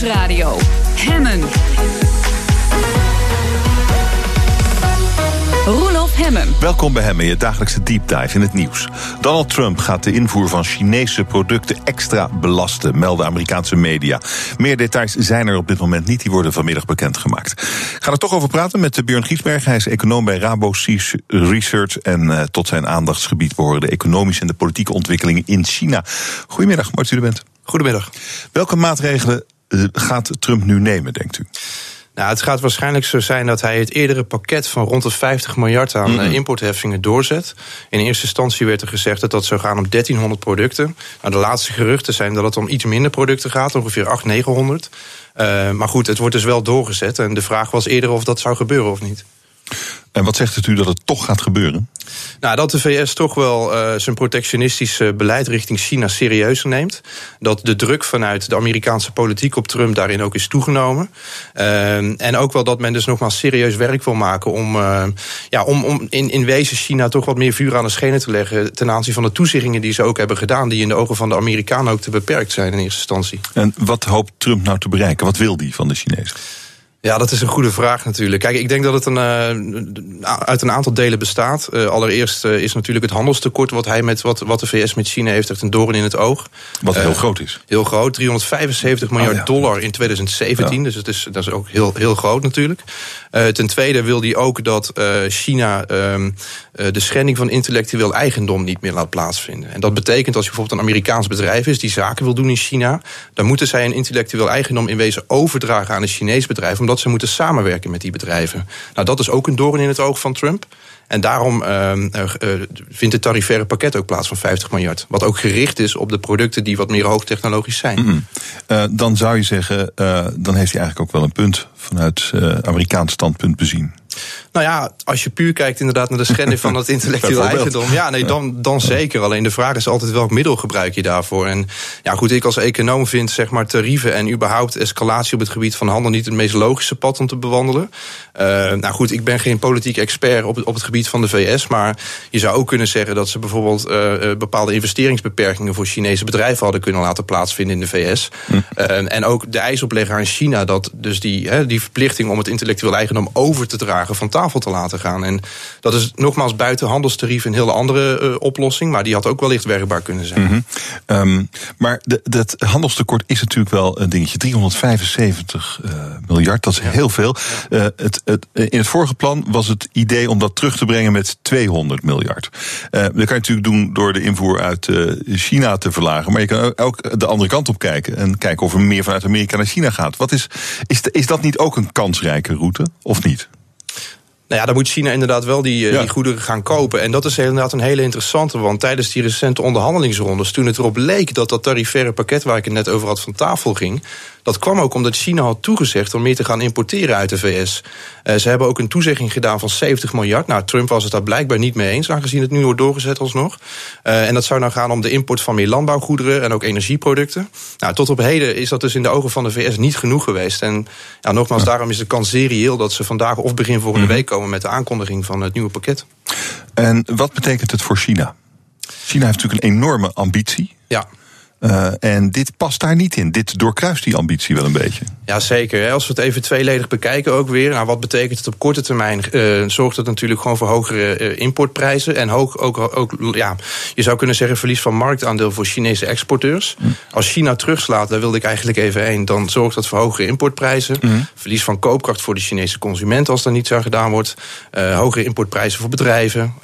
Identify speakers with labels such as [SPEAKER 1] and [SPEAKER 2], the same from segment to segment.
[SPEAKER 1] Nieuwsradio. Hemmen. Roelof Hemmen.
[SPEAKER 2] Welkom bij Hemmen, je dagelijkse deep dive in het nieuws. Donald Trump gaat de invoer van Chinese producten extra belasten, melden Amerikaanse media. Meer details zijn er op dit moment niet, die worden vanmiddag bekendgemaakt. Ik ga er toch over praten met Björn Giesberg. Hij is econoom bij Rabo Research en uh, tot zijn aandachtsgebied behoren de economische en de politieke ontwikkelingen in China. Goedemiddag, mooi dat u er bent.
[SPEAKER 3] Goedemiddag.
[SPEAKER 2] Welke maatregelen gaat Trump nu nemen, denkt u?
[SPEAKER 3] Nou, het gaat waarschijnlijk zo zijn dat hij het eerdere pakket van rond de 50 miljard aan mm -hmm. importheffingen doorzet. In eerste instantie werd er gezegd dat dat zou gaan om 1300 producten. Nou, de laatste geruchten zijn dat het om iets minder producten gaat, ongeveer 800, 900. Uh, maar goed, het wordt dus wel doorgezet. En de vraag was eerder of dat zou gebeuren of niet.
[SPEAKER 2] En wat zegt het u dat het toch gaat gebeuren?
[SPEAKER 3] Nou, dat de VS toch wel uh, zijn protectionistische beleid richting China serieuzer neemt. Dat de druk vanuit de Amerikaanse politiek op Trump daarin ook is toegenomen. Uh, en ook wel dat men dus nogmaals serieus werk wil maken om, uh, ja, om, om in, in wezen China toch wat meer vuur aan de schenen te leggen. ten aanzien van de toezeggingen die ze ook hebben gedaan. die in de ogen van de Amerikanen ook te beperkt zijn in eerste instantie.
[SPEAKER 2] En wat hoopt Trump nou te bereiken? Wat wil die van de Chinezen?
[SPEAKER 3] Ja, dat is een goede vraag natuurlijk. Kijk, ik denk dat het een, uh, uit een aantal delen bestaat. Uh, allereerst uh, is natuurlijk het handelstekort wat hij met wat, wat de VS met China heeft, echt een doorn in het oog.
[SPEAKER 2] Wat heel groot is.
[SPEAKER 3] Heel groot, 375 miljard oh, ja. dollar in 2017. Ja. Dus het is, dat is ook heel, heel groot natuurlijk. ten tweede wil hij ook dat China ehm, de schending van intellectueel eigendom niet meer laat plaatsvinden. En dat betekent als je bijvoorbeeld een Amerikaans bedrijf is die zaken wil doen in China, dan moeten zij een intellectueel eigendom in wezen overdragen aan een Chinees bedrijf omdat ze moeten samenwerken met die bedrijven. Nou, dat is ook een doorn in het oog van Trump. En daarom uh, uh, vindt het tarifaire pakket ook plaats van 50 miljard. Wat ook gericht is op de producten die wat meer hoogtechnologisch zijn.
[SPEAKER 2] Mm -hmm. uh, dan zou je zeggen, dan heeft hij eigenlijk ook wel een punt vanuit Amerikaans standpunt bezien.
[SPEAKER 3] Nou ja, als je puur kijkt inderdaad naar de schending van het intellectueel eigendom. Ja, nee, dan, dan zeker. Alleen de vraag is altijd welk middel gebruik je daarvoor. En ja, goed, ik als econoom vind zeg maar tarieven en überhaupt escalatie op het gebied van handel niet het meest logische pad om te bewandelen. Uh, nou goed, ik ben geen politiek expert op het, op het gebied van de VS. Maar je zou ook kunnen zeggen dat ze bijvoorbeeld uh, bepaalde investeringsbeperkingen voor Chinese bedrijven hadden kunnen laten plaatsvinden in de VS. Hm. Uh, en ook de eis opleggen aan China dat dus die, die verplichting om het intellectueel eigendom over te dragen van tafel te laten gaan. En dat is nogmaals buiten handelstarief een hele andere uh, oplossing, maar die had ook wellicht werkbaar kunnen zijn.
[SPEAKER 2] Mm -hmm. um, maar de, dat handelstekort is natuurlijk wel een dingetje. 375 uh, miljard, dat is ja. heel veel. Uh, het, het, in het vorige plan was het idee om dat terug te brengen met 200 miljard. dat kan je natuurlijk doen door de invoer uit China te verlagen, maar je kan ook de andere kant op kijken en kijken of er meer vanuit Amerika naar China gaat. Wat is, is, is dat niet ook een kansrijke route, of niet?
[SPEAKER 3] Nou ja, dan moet China inderdaad wel die, ja. die goederen gaan kopen. En dat is inderdaad een hele interessante. Want tijdens die recente onderhandelingsrondes, toen het erop leek dat dat tarifaire pakket waar ik het net over had van tafel ging. Dat kwam ook omdat China had toegezegd om meer te gaan importeren uit de VS. Uh, ze hebben ook een toezegging gedaan van 70 miljard. Nou, Trump was het daar blijkbaar niet mee eens, aangezien het nu wordt doorgezet alsnog. Uh, en dat zou nou gaan om de import van meer landbouwgoederen en ook energieproducten. Nou, tot op heden is dat dus in de ogen van de VS niet genoeg geweest. En ja, nogmaals, daarom is de kans zeer reëel dat ze vandaag of begin volgende week komen met de aankondiging van het nieuwe pakket.
[SPEAKER 2] En wat betekent het voor China? China heeft natuurlijk een enorme ambitie.
[SPEAKER 3] Ja.
[SPEAKER 2] Uh, en dit past daar niet in. Dit doorkruist die ambitie wel een beetje.
[SPEAKER 3] Ja, zeker. Als we het even tweeledig bekijken ook weer. Nou, wat betekent het op korte termijn? Uh, zorgt het natuurlijk gewoon voor hogere uh, importprijzen. En hoog, ook, ook, ja, je zou kunnen zeggen verlies van marktaandeel voor Chinese exporteurs. Mm. Als China terugslaat, daar wilde ik eigenlijk even heen. Dan zorgt dat voor hogere importprijzen. Mm. Verlies van koopkracht voor de Chinese consument als dat niet zo gedaan wordt. hogere importprijzen voor bedrijven.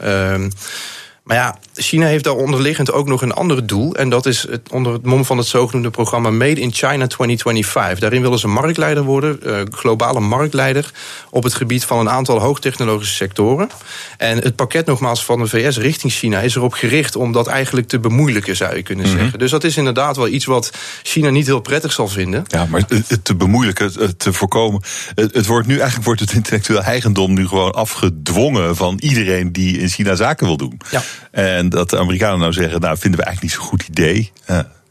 [SPEAKER 3] Maar ja, China heeft daar onderliggend ook nog een ander doel. En dat is het, onder het mom van het zogenoemde programma Made in China 2025. Daarin willen ze marktleider worden, uh, globale marktleider. op het gebied van een aantal hoogtechnologische sectoren. En het pakket nogmaals van de VS richting China is erop gericht om dat eigenlijk te bemoeilijken, zou je kunnen mm -hmm. zeggen. Dus dat is inderdaad wel iets wat China niet heel prettig zal vinden.
[SPEAKER 2] Ja, maar het te bemoeilijken, het te voorkomen. Het wordt nu eigenlijk wordt het intellectueel eigendom nu gewoon afgedwongen van iedereen die in China zaken wil doen.
[SPEAKER 3] Ja.
[SPEAKER 2] En dat de Amerikanen nou zeggen, nou vinden we eigenlijk niet zo'n goed idee.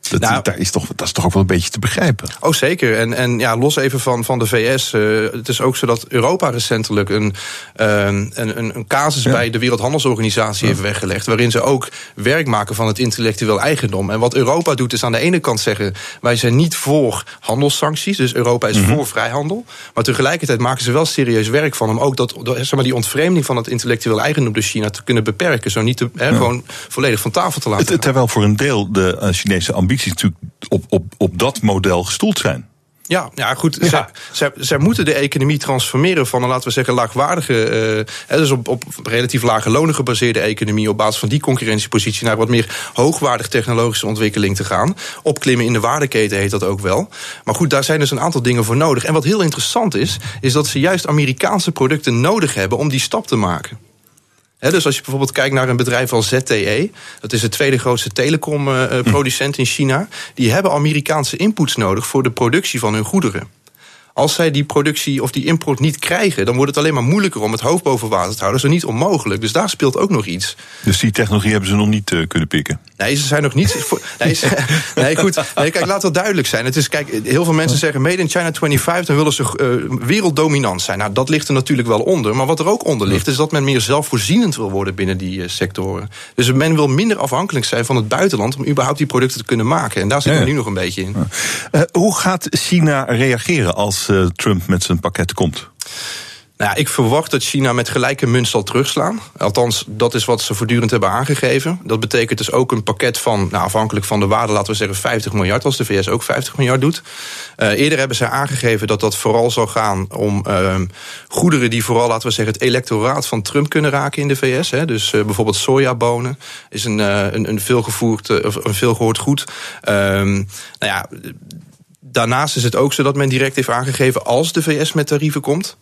[SPEAKER 2] Dat,
[SPEAKER 3] Nou-
[SPEAKER 2] daar is toch, dat is toch ook wel een beetje te begrijpen.
[SPEAKER 3] Oh, zeker. En, en ja, los even van, van de VS. eh, het is ook zo dat Europa recentelijk een, eh, een, een, een casus
[SPEAKER 2] Ja.
[SPEAKER 3] bij de Wereldhandelsorganisatie heeft weggelegd. Waarin ze ook werk maken van het intellectueel eigendom. En wat Europa doet, is aan de ene kant zeggen: wij zijn niet voor handelssancties. Dus Europa is voor vrijhandel. Maar tegelijkertijd maken ze wel serieus werk van om ook dat, zeg maar, die ontvreemding van het intellectueel eigendom door China te kunnen beperken. Zo niet te, gewoon volledig van tafel te laten.
[SPEAKER 2] Terwijl voor een deel de eh, Chinese ambities natuurlijk op, op, op dat model gestoeld zijn.
[SPEAKER 3] Ja, ja goed.
[SPEAKER 2] Ja.
[SPEAKER 3] Zij, zij, zij moeten de economie transformeren van een, laten we zeggen, laagwaardige, eh, dus op, op relatief lage lonen gebaseerde economie, op basis van die concurrentiepositie naar wat meer hoogwaardig technologische ontwikkeling te gaan. Opklimmen in de waardeketen heet dat ook wel. Maar goed, daar zijn dus een aantal dingen voor nodig. En wat heel interessant is, is dat ze juist Amerikaanse producten nodig hebben om die stap te maken. Dus als je bijvoorbeeld kijkt naar een bedrijf als ZTE, dat is de tweede grootste telecomproducent in China, die hebben Amerikaanse inputs nodig voor de productie van hun goederen. Als zij die productie of die import niet krijgen, dan wordt het alleen maar moeilijker om het hoofd boven water te houden. Dat is niet onmogelijk. Dus daar speelt ook nog iets.
[SPEAKER 2] Dus die technologie hebben ze nog niet eh, kunnen pikken.
[SPEAKER 3] Nee, ze zijn nog niet. voor- Nee, ze- nee goed. Nee, kijk, laat dat duidelijk zijn. Het is, kijk, heel veel mensen zeggen Made in China 25, dan willen ze eh, werelddominant zijn. Nou, dat ligt er natuurlijk wel onder. Maar wat er ook onder ligt, is dat men meer zelfvoorzienend wil worden binnen die eh, sectoren. Dus men wil minder afhankelijk zijn van het buitenland om überhaupt die producten te kunnen maken. En daar zitten we
[SPEAKER 2] ja.
[SPEAKER 3] nu nog een beetje in.
[SPEAKER 2] Hoe gaat China reageren als eh, Trump met zijn pakket komt?
[SPEAKER 3] Nou ja, ik verwacht dat China met gelijke munt zal terugslaan. Althans, dat is wat ze voortdurend hebben aangegeven. Dat betekent dus ook een pakket van, nou, afhankelijk van de waarde, laten we zeggen 50 miljard, als de VS ook 50 miljard doet. Eh, eerder hebben ze aangegeven dat dat vooral zal gaan om ehm, goederen die vooral, laten we zeggen, het electoraat van Trump kunnen raken in de VS. Hè. Dus eh, bijvoorbeeld sojabonen is een, een, een, veelgevoerd, of een veelgehoord goed. Ehm, nou ja, daarnaast is het ook zo dat men direct heeft aangegeven als de VS met tarieven komt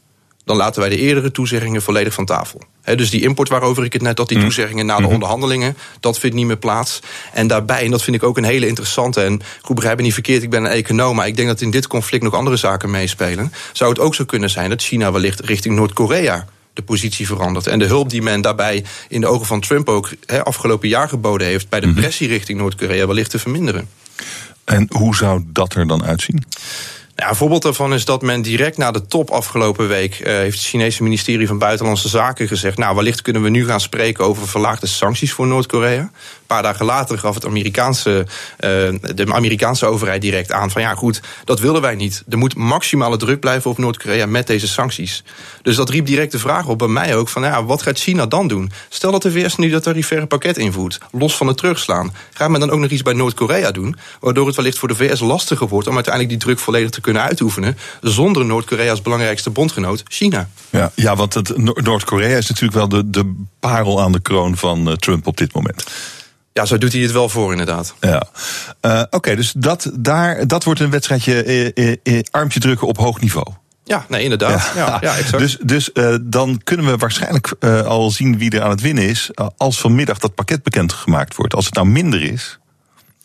[SPEAKER 3] dan laten wij de eerdere toezeggingen volledig van tafel. He, dus die import waarover ik het net had, die toezeggingen na de onderhandelingen, dat vindt niet meer plaats. En daarbij, en dat vind ik ook een hele interessante, en goed begrijp me niet verkeerd, ik ben een econoom, maar ik denk dat in dit conflict nog andere zaken meespelen. Zou het ook zo kunnen zijn dat China wellicht richting Noord-Korea de positie verandert. En de hulp die men daarbij in de ogen van Trump ook he, afgelopen jaar geboden heeft bij de pressie richting Noord-Korea wellicht te verminderen.
[SPEAKER 2] En hoe zou dat er dan uitzien?
[SPEAKER 3] Nou, een voorbeeld daarvan is dat men direct na de top afgelopen week eh, heeft het Chinese ministerie van Buitenlandse Zaken gezegd: Nou, wellicht kunnen we nu gaan spreken over verlaagde sancties voor Noord-Korea. Paar dagen later gaf het Amerikaanse, eh, de Amerikaanse overheid direct aan van ja, goed, dat willen wij niet. Er moet maximale druk blijven op Noord-Korea met deze sancties. Dus dat riep direct de vraag op bij mij ook van ja, wat gaat China dan doen? Stel dat de VS nu dat tarifaire pakket invoert, los van het terugslaan. Gaat men dan ook nog iets bij Noord-Korea doen, waardoor het wellicht voor de VS lastiger wordt om uiteindelijk die druk volledig te kunnen uitoefenen, zonder Noord-Korea's belangrijkste bondgenoot, China.
[SPEAKER 2] Ja, ja want Noord-Korea is natuurlijk wel de, de parel aan de kroon van eh, Trump op dit moment.
[SPEAKER 3] Ja, zo doet hij het wel voor, inderdaad.
[SPEAKER 2] Ja. Eh, Oké, dus dat, daar, dat wordt een wedstrijdje eh, eh, eh, armpje drukken op hoog niveau.
[SPEAKER 3] Ja, nee, inderdaad. Ja, ja, exact.
[SPEAKER 2] Dus, dus eh, dan kunnen we waarschijnlijk eh, al zien wie er aan het winnen is. als vanmiddag dat pakket bekendgemaakt wordt. Als het nou minder is,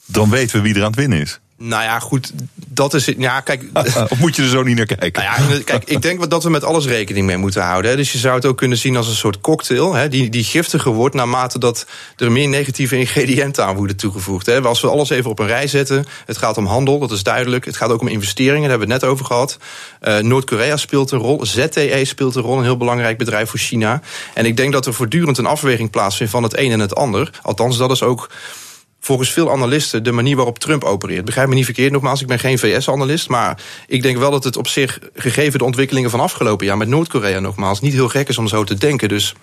[SPEAKER 2] dan weten we wie er aan het winnen is.
[SPEAKER 3] Nou ja, goed, dat is het. Ja, kijk.
[SPEAKER 2] of moet je er zo niet naar kijken?
[SPEAKER 3] Nou ja, kijk, ik denk dat we met alles rekening mee moeten houden. Hè. Dus je zou het ook kunnen zien als een soort cocktail, hè, die, die giftiger wordt naarmate dat er meer negatieve ingrediënten aan worden toegevoegd. Hè. Als we alles even op een rij zetten, het gaat om handel, dat is duidelijk. Het gaat ook om investeringen, daar hebben we het net over gehad. Uh, Noord-Korea speelt een rol, ZTE speelt een rol, een heel belangrijk bedrijf voor China. En ik denk dat er voortdurend een afweging plaatsvindt van het een en het ander. Althans, dat is ook volgens veel analisten de manier waarop Trump opereert. Begrijp me niet verkeerd, nogmaals, ik ben geen VS-analyst. Maar ik denk wel dat het op zich, gegeven de ontwikkelingen van afgelopen jaar met Noord-Korea nogmaals, niet heel gek is om zo te denken. Dus.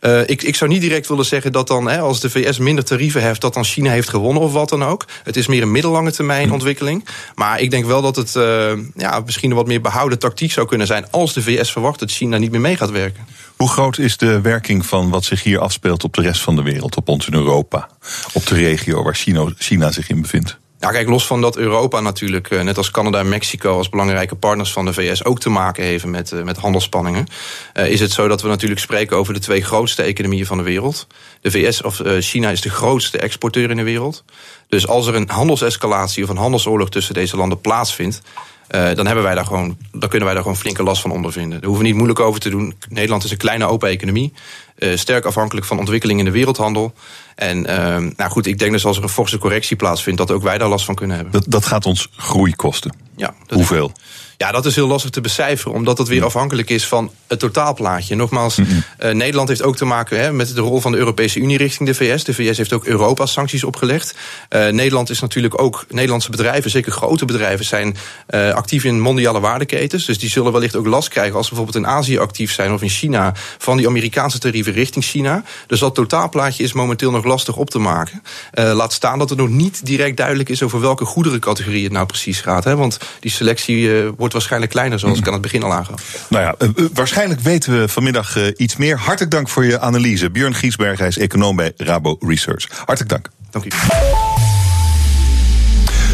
[SPEAKER 3] Uh, ik, ik, zou niet direct willen zeggen dat dan, hè, als de VS minder tarieven heeft, dat dan China heeft gewonnen of wat dan ook. Het is meer een middellange termijn ontwikkeling. Maar ik denk wel dat het uh, ja, misschien een wat meer behouden tactiek zou kunnen zijn als de VS verwacht dat China niet meer mee gaat werken.
[SPEAKER 2] Hoe groot is de werking van wat zich hier afspeelt op de rest van de wereld, op ons in Europa, op de regio waar China, China zich in bevindt?
[SPEAKER 3] Ja, kijk, los van dat Europa natuurlijk, net als Canada en Mexico als belangrijke partners van de VS ook te maken heeft met, met handelsspanningen, uh, is het zo dat we natuurlijk spreken over de twee grootste economieën van de wereld. De VS of China is de grootste exporteur in de wereld. Dus als er een handelsescalatie of een handelsoorlog tussen deze landen plaatsvindt, dan, hebben wij daar gewoon, dan kunnen wij daar gewoon flinke last van ondervinden. Daar hoeven we niet moeilijk over te doen. Nederland is een kleine open economie. sterk afhankelijk van ontwikkeling in de wereldhandel. En ehm, nou goed, ik denk dus als er een forse correctie plaatsvindt, dat ook wij daar last van kunnen hebben.
[SPEAKER 2] Dat, dat gaat ons groei kosten.
[SPEAKER 3] Ja,
[SPEAKER 2] Hoeveel?
[SPEAKER 3] Ja, dat is heel lastig te becijferen, omdat dat weer afhankelijk is van het totaalplaatje. Nogmaals, eh, Nederland heeft ook te maken hè, met de rol van de Europese Unie richting de VS. De VS heeft ook Europa-sancties opgelegd. Uh, Nederland is natuurlijk ook, Nederlandse bedrijven, zeker grote bedrijven, zijn uh, actief in mondiale waardeketens. Dus die zullen wellicht ook last krijgen als ze bijvoorbeeld in Azië actief zijn of in China van die Amerikaanse tarieven richting China. Dus dat totaalplaatje is momenteel nog lastig op te maken. laat staan dat het nog niet direct duidelijk is over welke goederencategorie het nou precies gaat. Hè, want die selectie wordt wordt waarschijnlijk kleiner, zoals ik aan het begin al aangaf.
[SPEAKER 2] Nou ja, eh, eh, waarschijnlijk weten we vanmiddag eh, iets meer. Hartelijk dank voor je analyse. Björn Giesberg, hij is econoom bij Rabo Research. Hartelijk dank.
[SPEAKER 3] Dank u.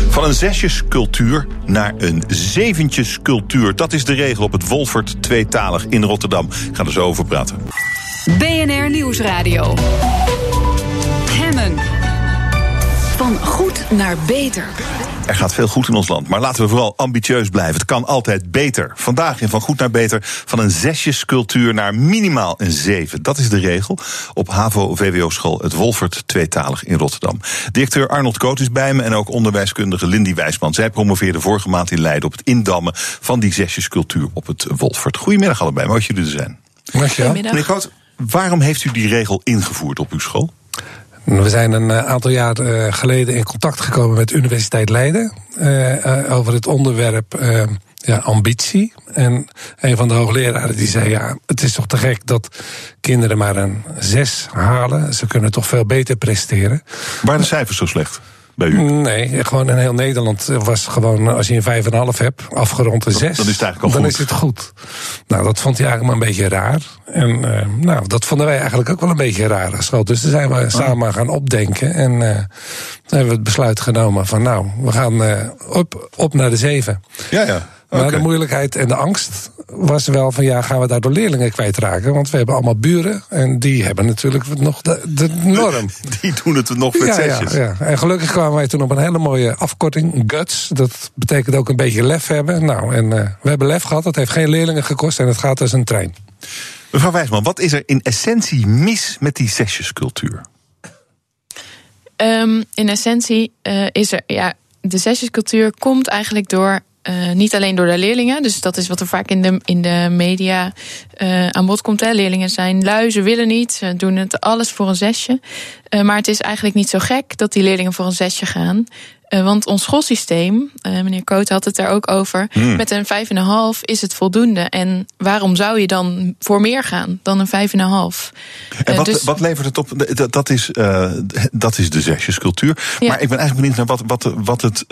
[SPEAKER 2] Van een zesjescultuur naar een zeventjescultuur. Dat is de regel op het Wolfert tweetalig in Rotterdam. Ik ga er zo over praten.
[SPEAKER 1] BNR Nieuwsradio. Hemmen. Van goed naar beter.
[SPEAKER 2] Er gaat veel goed in ons land, maar laten we vooral ambitieus blijven. Het kan altijd beter. Vandaag in Van Goed naar Beter van een zesjescultuur naar minimaal een zeven. Dat is de regel op HAVO-VWO-school Het Wolfert Tweetalig in Rotterdam. Directeur Arnold Koot is bij me en ook onderwijskundige Lindy Wijsman. Zij promoveerde vorige maand in Leiden op het indammen van die zesjescultuur op het Wolfert. Goedemiddag allebei, mooi dat jullie er zijn.
[SPEAKER 4] Goedemiddag.
[SPEAKER 2] Meneer Koot, waarom heeft u die regel ingevoerd op uw school?
[SPEAKER 4] We zijn een eh, aantal jaar eh, geleden in contact gekomen met Universiteit Leiden uh, over het onderwerp ja, ambitie. En een van de hoogleraren die zei: Ja, het is toch te gek dat kinderen maar een zes halen. Ze kunnen toch veel beter presteren.
[SPEAKER 2] Waren de cijfers zo slecht? Bij u?
[SPEAKER 4] Nee, gewoon in heel Nederland was gewoon, als je een 5,5 hebt, afgerond een 6.
[SPEAKER 2] Dan is het eigenlijk al
[SPEAKER 4] dan
[SPEAKER 2] goed.
[SPEAKER 4] is het goed. Nou, dat vond hij eigenlijk maar een beetje raar. En uh, nou, dat vonden wij eigenlijk ook wel een beetje raar als school. Dus toen zijn we samen gaan opdenken. En uh, toen hebben we het besluit genomen van nou, we gaan uh, op, op naar de 7.
[SPEAKER 2] Ja, ja.
[SPEAKER 4] Maar de moeilijkheid en de angst was wel van ja, gaan we daardoor leerlingen kwijtraken? Want we hebben allemaal buren en die hebben natuurlijk nog de, de norm.
[SPEAKER 2] Die doen het nog met
[SPEAKER 4] ja,
[SPEAKER 2] zesjes.
[SPEAKER 4] Ja, ja. En gelukkig kwamen wij toen op een hele mooie afkorting, GUTS. Dat betekent ook een beetje lef hebben. Nou, en uh, we hebben lef gehad. Het heeft geen leerlingen gekost en het gaat als een trein.
[SPEAKER 2] Mevrouw Wijsman, wat is er in essentie mis met die zesjescultuur?
[SPEAKER 5] Um, in essentie uh, is er, ja, de zesjescultuur komt eigenlijk door uh, niet alleen door de leerlingen, dus dat is wat er vaak in de, in de media uh, aan bod komt. Hè. Leerlingen zijn lui, ze willen niet, ze doen het alles voor een zesje. Uh, maar het is eigenlijk niet zo gek dat die leerlingen voor een zesje gaan. Uh, want ons schoolsysteem, uh, meneer Koot had het daar ook over, hmm. met een vijf en een half is het voldoende. En waarom zou je dan voor meer gaan dan een vijf en een half?
[SPEAKER 2] En wat, dus, wat levert het op? Dat, dat, is, uh, dat is de zesjescultuur. Ja. Maar ik ben eigenlijk benieuwd naar wat, wat, wat het,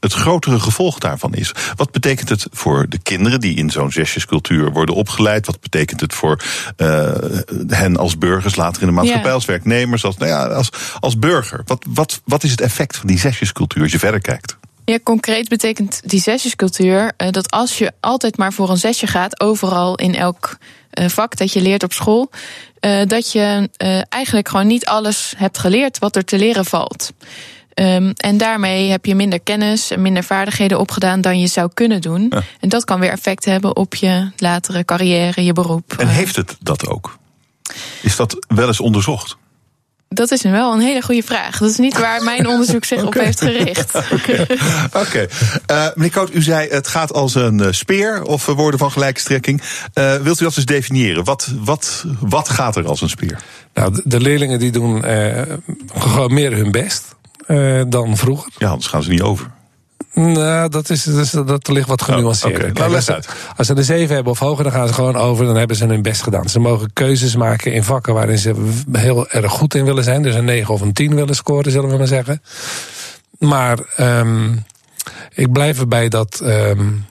[SPEAKER 2] het grotere gevolg daarvan is. Wat betekent het voor de kinderen die in zo'n zesjescultuur worden opgeleid? Wat betekent het voor hen als burgers, later in de maatschappij, ja. als werknemers, als, nou ja, als, als burger? Wat, wat, wat is het effect van die zesjescultuur? Als je verder kijkt?
[SPEAKER 5] Ja, concreet betekent die zesjescultuur uh, dat als je altijd maar voor een zesje gaat, overal in elk uh, vak dat je leert op school, uh, dat je eigenlijk gewoon niet alles hebt geleerd wat er te leren valt. Um, en daarmee heb je minder kennis en minder vaardigheden opgedaan dan je zou kunnen doen. Ja. En dat kan weer effect hebben op je latere carrière, je beroep.
[SPEAKER 2] En heeft het dat ook? Is dat wel eens onderzocht?
[SPEAKER 5] Dat is wel een hele goede vraag. Dat is niet waar mijn onderzoek zich okay. op heeft gericht.
[SPEAKER 2] Oké. Okay. Okay. Uh, meneer Koot, u zei het gaat als een uh, speer of woorden van gelijke strekking. Uh, wilt u dat eens definiëren? Wat, wat, wat gaat er als een speer?
[SPEAKER 4] Nou, de, de leerlingen die doen gewoon meer hun best dan vroeger.
[SPEAKER 2] Ja, anders gaan ze niet over.
[SPEAKER 4] Nou, dat, is, dat, ligt wat genuanceerder.
[SPEAKER 2] Oh, okay. nou,
[SPEAKER 4] als, ze, als ze een 7 hebben of hoger, dan gaan ze gewoon over. Dan hebben ze hun best gedaan. Ze mogen keuzes maken in vakken waarin ze heel erg goed in willen zijn. Dus een 9 of een 10 willen scoren, zullen we maar zeggen. Maar um, ik blijf erbij dat. Um,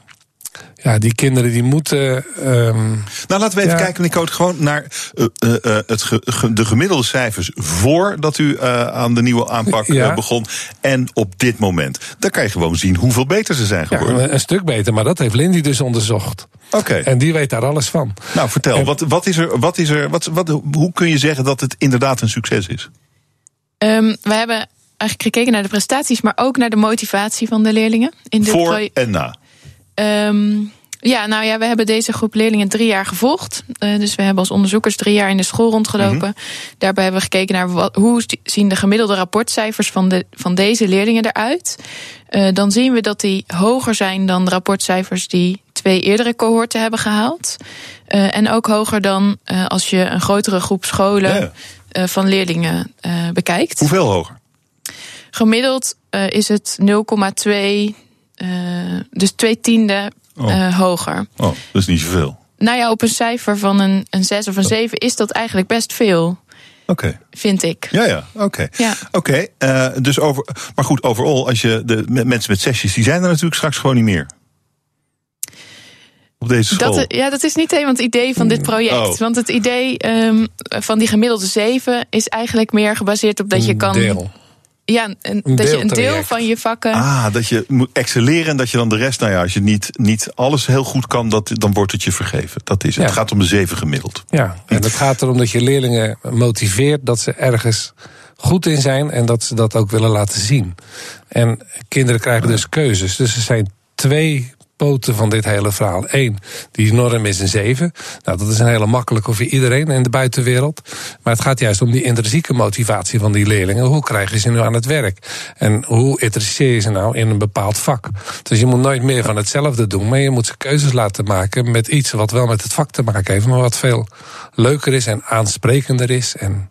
[SPEAKER 4] ja, die kinderen die moeten. Um,
[SPEAKER 2] nou, laten we even ja. kijken, meneer Koot, gewoon naar uh, uh, uh, het ge, ge, de gemiddelde cijfers voordat u uh, aan de nieuwe aanpak ja. begon en op dit moment. Dan kan je gewoon zien hoeveel beter ze zijn geworden.
[SPEAKER 4] Ja, een stuk beter, maar dat heeft Lindy dus onderzocht.
[SPEAKER 2] Oké. Okay.
[SPEAKER 4] En die weet daar alles van.
[SPEAKER 2] Nou, vertel, en, wat, wat is er, wat is er, wat, wat, hoe kun je zeggen dat het inderdaad een succes is?
[SPEAKER 5] Um, we hebben eigenlijk gekeken naar de prestaties, maar ook naar de motivatie van de leerlingen. In dit
[SPEAKER 2] Voor en na.
[SPEAKER 5] Ehm, ja, nou ja, we hebben deze groep leerlingen drie jaar gevolgd. Uh, dus we hebben als onderzoekers drie jaar in de school rondgelopen. Mm -hmm. Daarbij hebben we gekeken naar wat, hoe zien de gemiddelde rapportcijfers van, de, van deze leerlingen eruit. Uh, dan zien we dat die hoger zijn dan de rapportcijfers die twee eerdere cohorten hebben gehaald. Uh, en ook hoger dan als je een grotere groep scholen ja. van leerlingen bekijkt.
[SPEAKER 2] Hoeveel hoger?
[SPEAKER 5] Gemiddeld is het 0,2, dus twee tiende
[SPEAKER 2] Oh.
[SPEAKER 5] uh, hoger.
[SPEAKER 2] Oh, dat is niet zoveel.
[SPEAKER 5] Nou ja, op een cijfer van een, een 6 of een 7 is dat eigenlijk best veel.
[SPEAKER 2] Oké. Okay.
[SPEAKER 5] Vind ik.
[SPEAKER 2] Ja, ja, oké. Okay.
[SPEAKER 5] Ja.
[SPEAKER 2] Oké, okay, uh, dus over. Maar goed, overal, als je de mensen met sessies, die zijn er natuurlijk straks gewoon niet meer. Op deze school.
[SPEAKER 5] Dat, ja, dat is niet helemaal het idee van dit project.
[SPEAKER 2] Oh.
[SPEAKER 5] Want het idee um, van die gemiddelde 7 is eigenlijk meer gebaseerd op dat je kan.
[SPEAKER 4] Deel.
[SPEAKER 5] Ja, een, dat je een deel van je vakken.
[SPEAKER 2] Ah, dat je moet excelleren en dat je dan de rest, nou ja, als je niet, niet alles heel goed kan, dat, dan wordt het je vergeven. Dat is het.
[SPEAKER 4] Ja.
[SPEAKER 2] Het gaat om de zeven gemiddeld.
[SPEAKER 4] Ja, en het gaat erom dat je leerlingen motiveert dat ze ergens goed in zijn en dat ze dat ook willen laten zien. En kinderen krijgen dus keuzes. Dus er zijn twee poten van dit hele verhaal. Eén, die norm is een 7. Nou, dat is een hele makkelijke voor iedereen in de buitenwereld. Maar het gaat juist om die intrinsieke motivatie van die leerlingen. Hoe krijg je ze nu aan het werk? En hoe interesseer je ze nou in een bepaald vak? Dus je moet nooit meer van hetzelfde doen, maar je moet ze keuzes laten maken met iets wat wel met het vak te maken heeft, maar wat veel leuker is en aansprekender is. En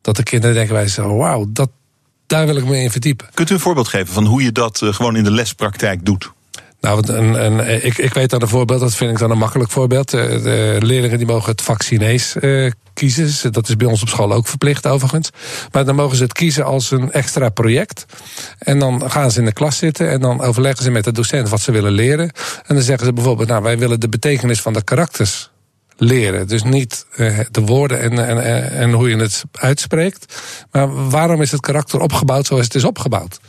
[SPEAKER 4] dat de kinderen denken wij zo, wauw, dat, daar wil ik me in verdiepen.
[SPEAKER 2] Kunt u een voorbeeld geven van hoe je dat uh, gewoon in de lespraktijk doet?
[SPEAKER 4] Nou, een, ik, ik weet dan een voorbeeld, dat vind ik dan een makkelijk voorbeeld. De, de leerlingen die mogen het vak Chinees uh, kiezen. Dat is bij ons op school ook verplicht overigens. Maar dan mogen ze het kiezen als een extra project. En dan gaan ze in de klas zitten en dan overleggen ze met de docent wat ze willen leren. En dan zeggen ze bijvoorbeeld, nou wij willen de betekenis van de karakters leren. Dus niet uh, de woorden en, en, en hoe je het uitspreekt. Maar waarom is het karakter opgebouwd zoals het is opgebouwd?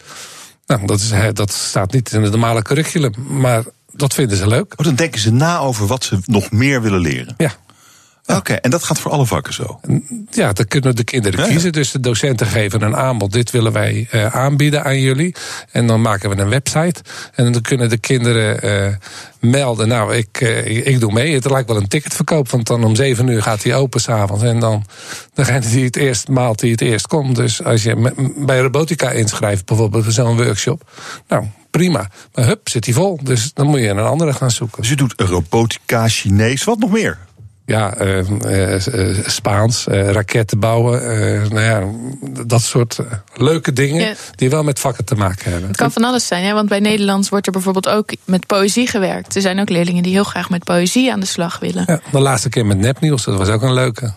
[SPEAKER 4] Nou, dat, is, dat staat niet in het normale curriculum, maar dat vinden ze leuk.
[SPEAKER 2] Oh, dan denken ze na over wat ze nog meer willen leren.
[SPEAKER 4] Ja.
[SPEAKER 2] Oké, okay, en dat gaat voor alle vakken zo?
[SPEAKER 4] Ja, dan kunnen de kinderen kiezen. Ja. Dus de docenten geven een aanbod. Dit willen wij uh, aanbieden aan jullie. En dan maken we een website. En dan kunnen de kinderen uh, melden. Nou, ik, uh, ik doe mee. Het lijkt wel een ticketverkoop. Want dan om zeven uur gaat hij open s'avonds. En dan degene die het eerst maalt, die het eerst komt. Dus als je bij robotica inschrijft, bijvoorbeeld voor zo'n workshop. Nou, prima. Maar hup, zit hij vol. Dus dan moet je een andere gaan zoeken.
[SPEAKER 2] Dus je doet robotica, Chinees, wat nog meer?
[SPEAKER 4] Ja, uh, uh, Spaans, raketten bouwen. nou ja, dat soort leuke dingen ja. die wel met vakken te maken hebben.
[SPEAKER 5] Het kan van alles zijn, hè? want bij Nederlands wordt er bijvoorbeeld ook met poëzie gewerkt. Er zijn ook leerlingen die heel graag met poëzie aan de slag willen.
[SPEAKER 4] Ja, de laatste keer met nepnieuws, dat was ook een leuke.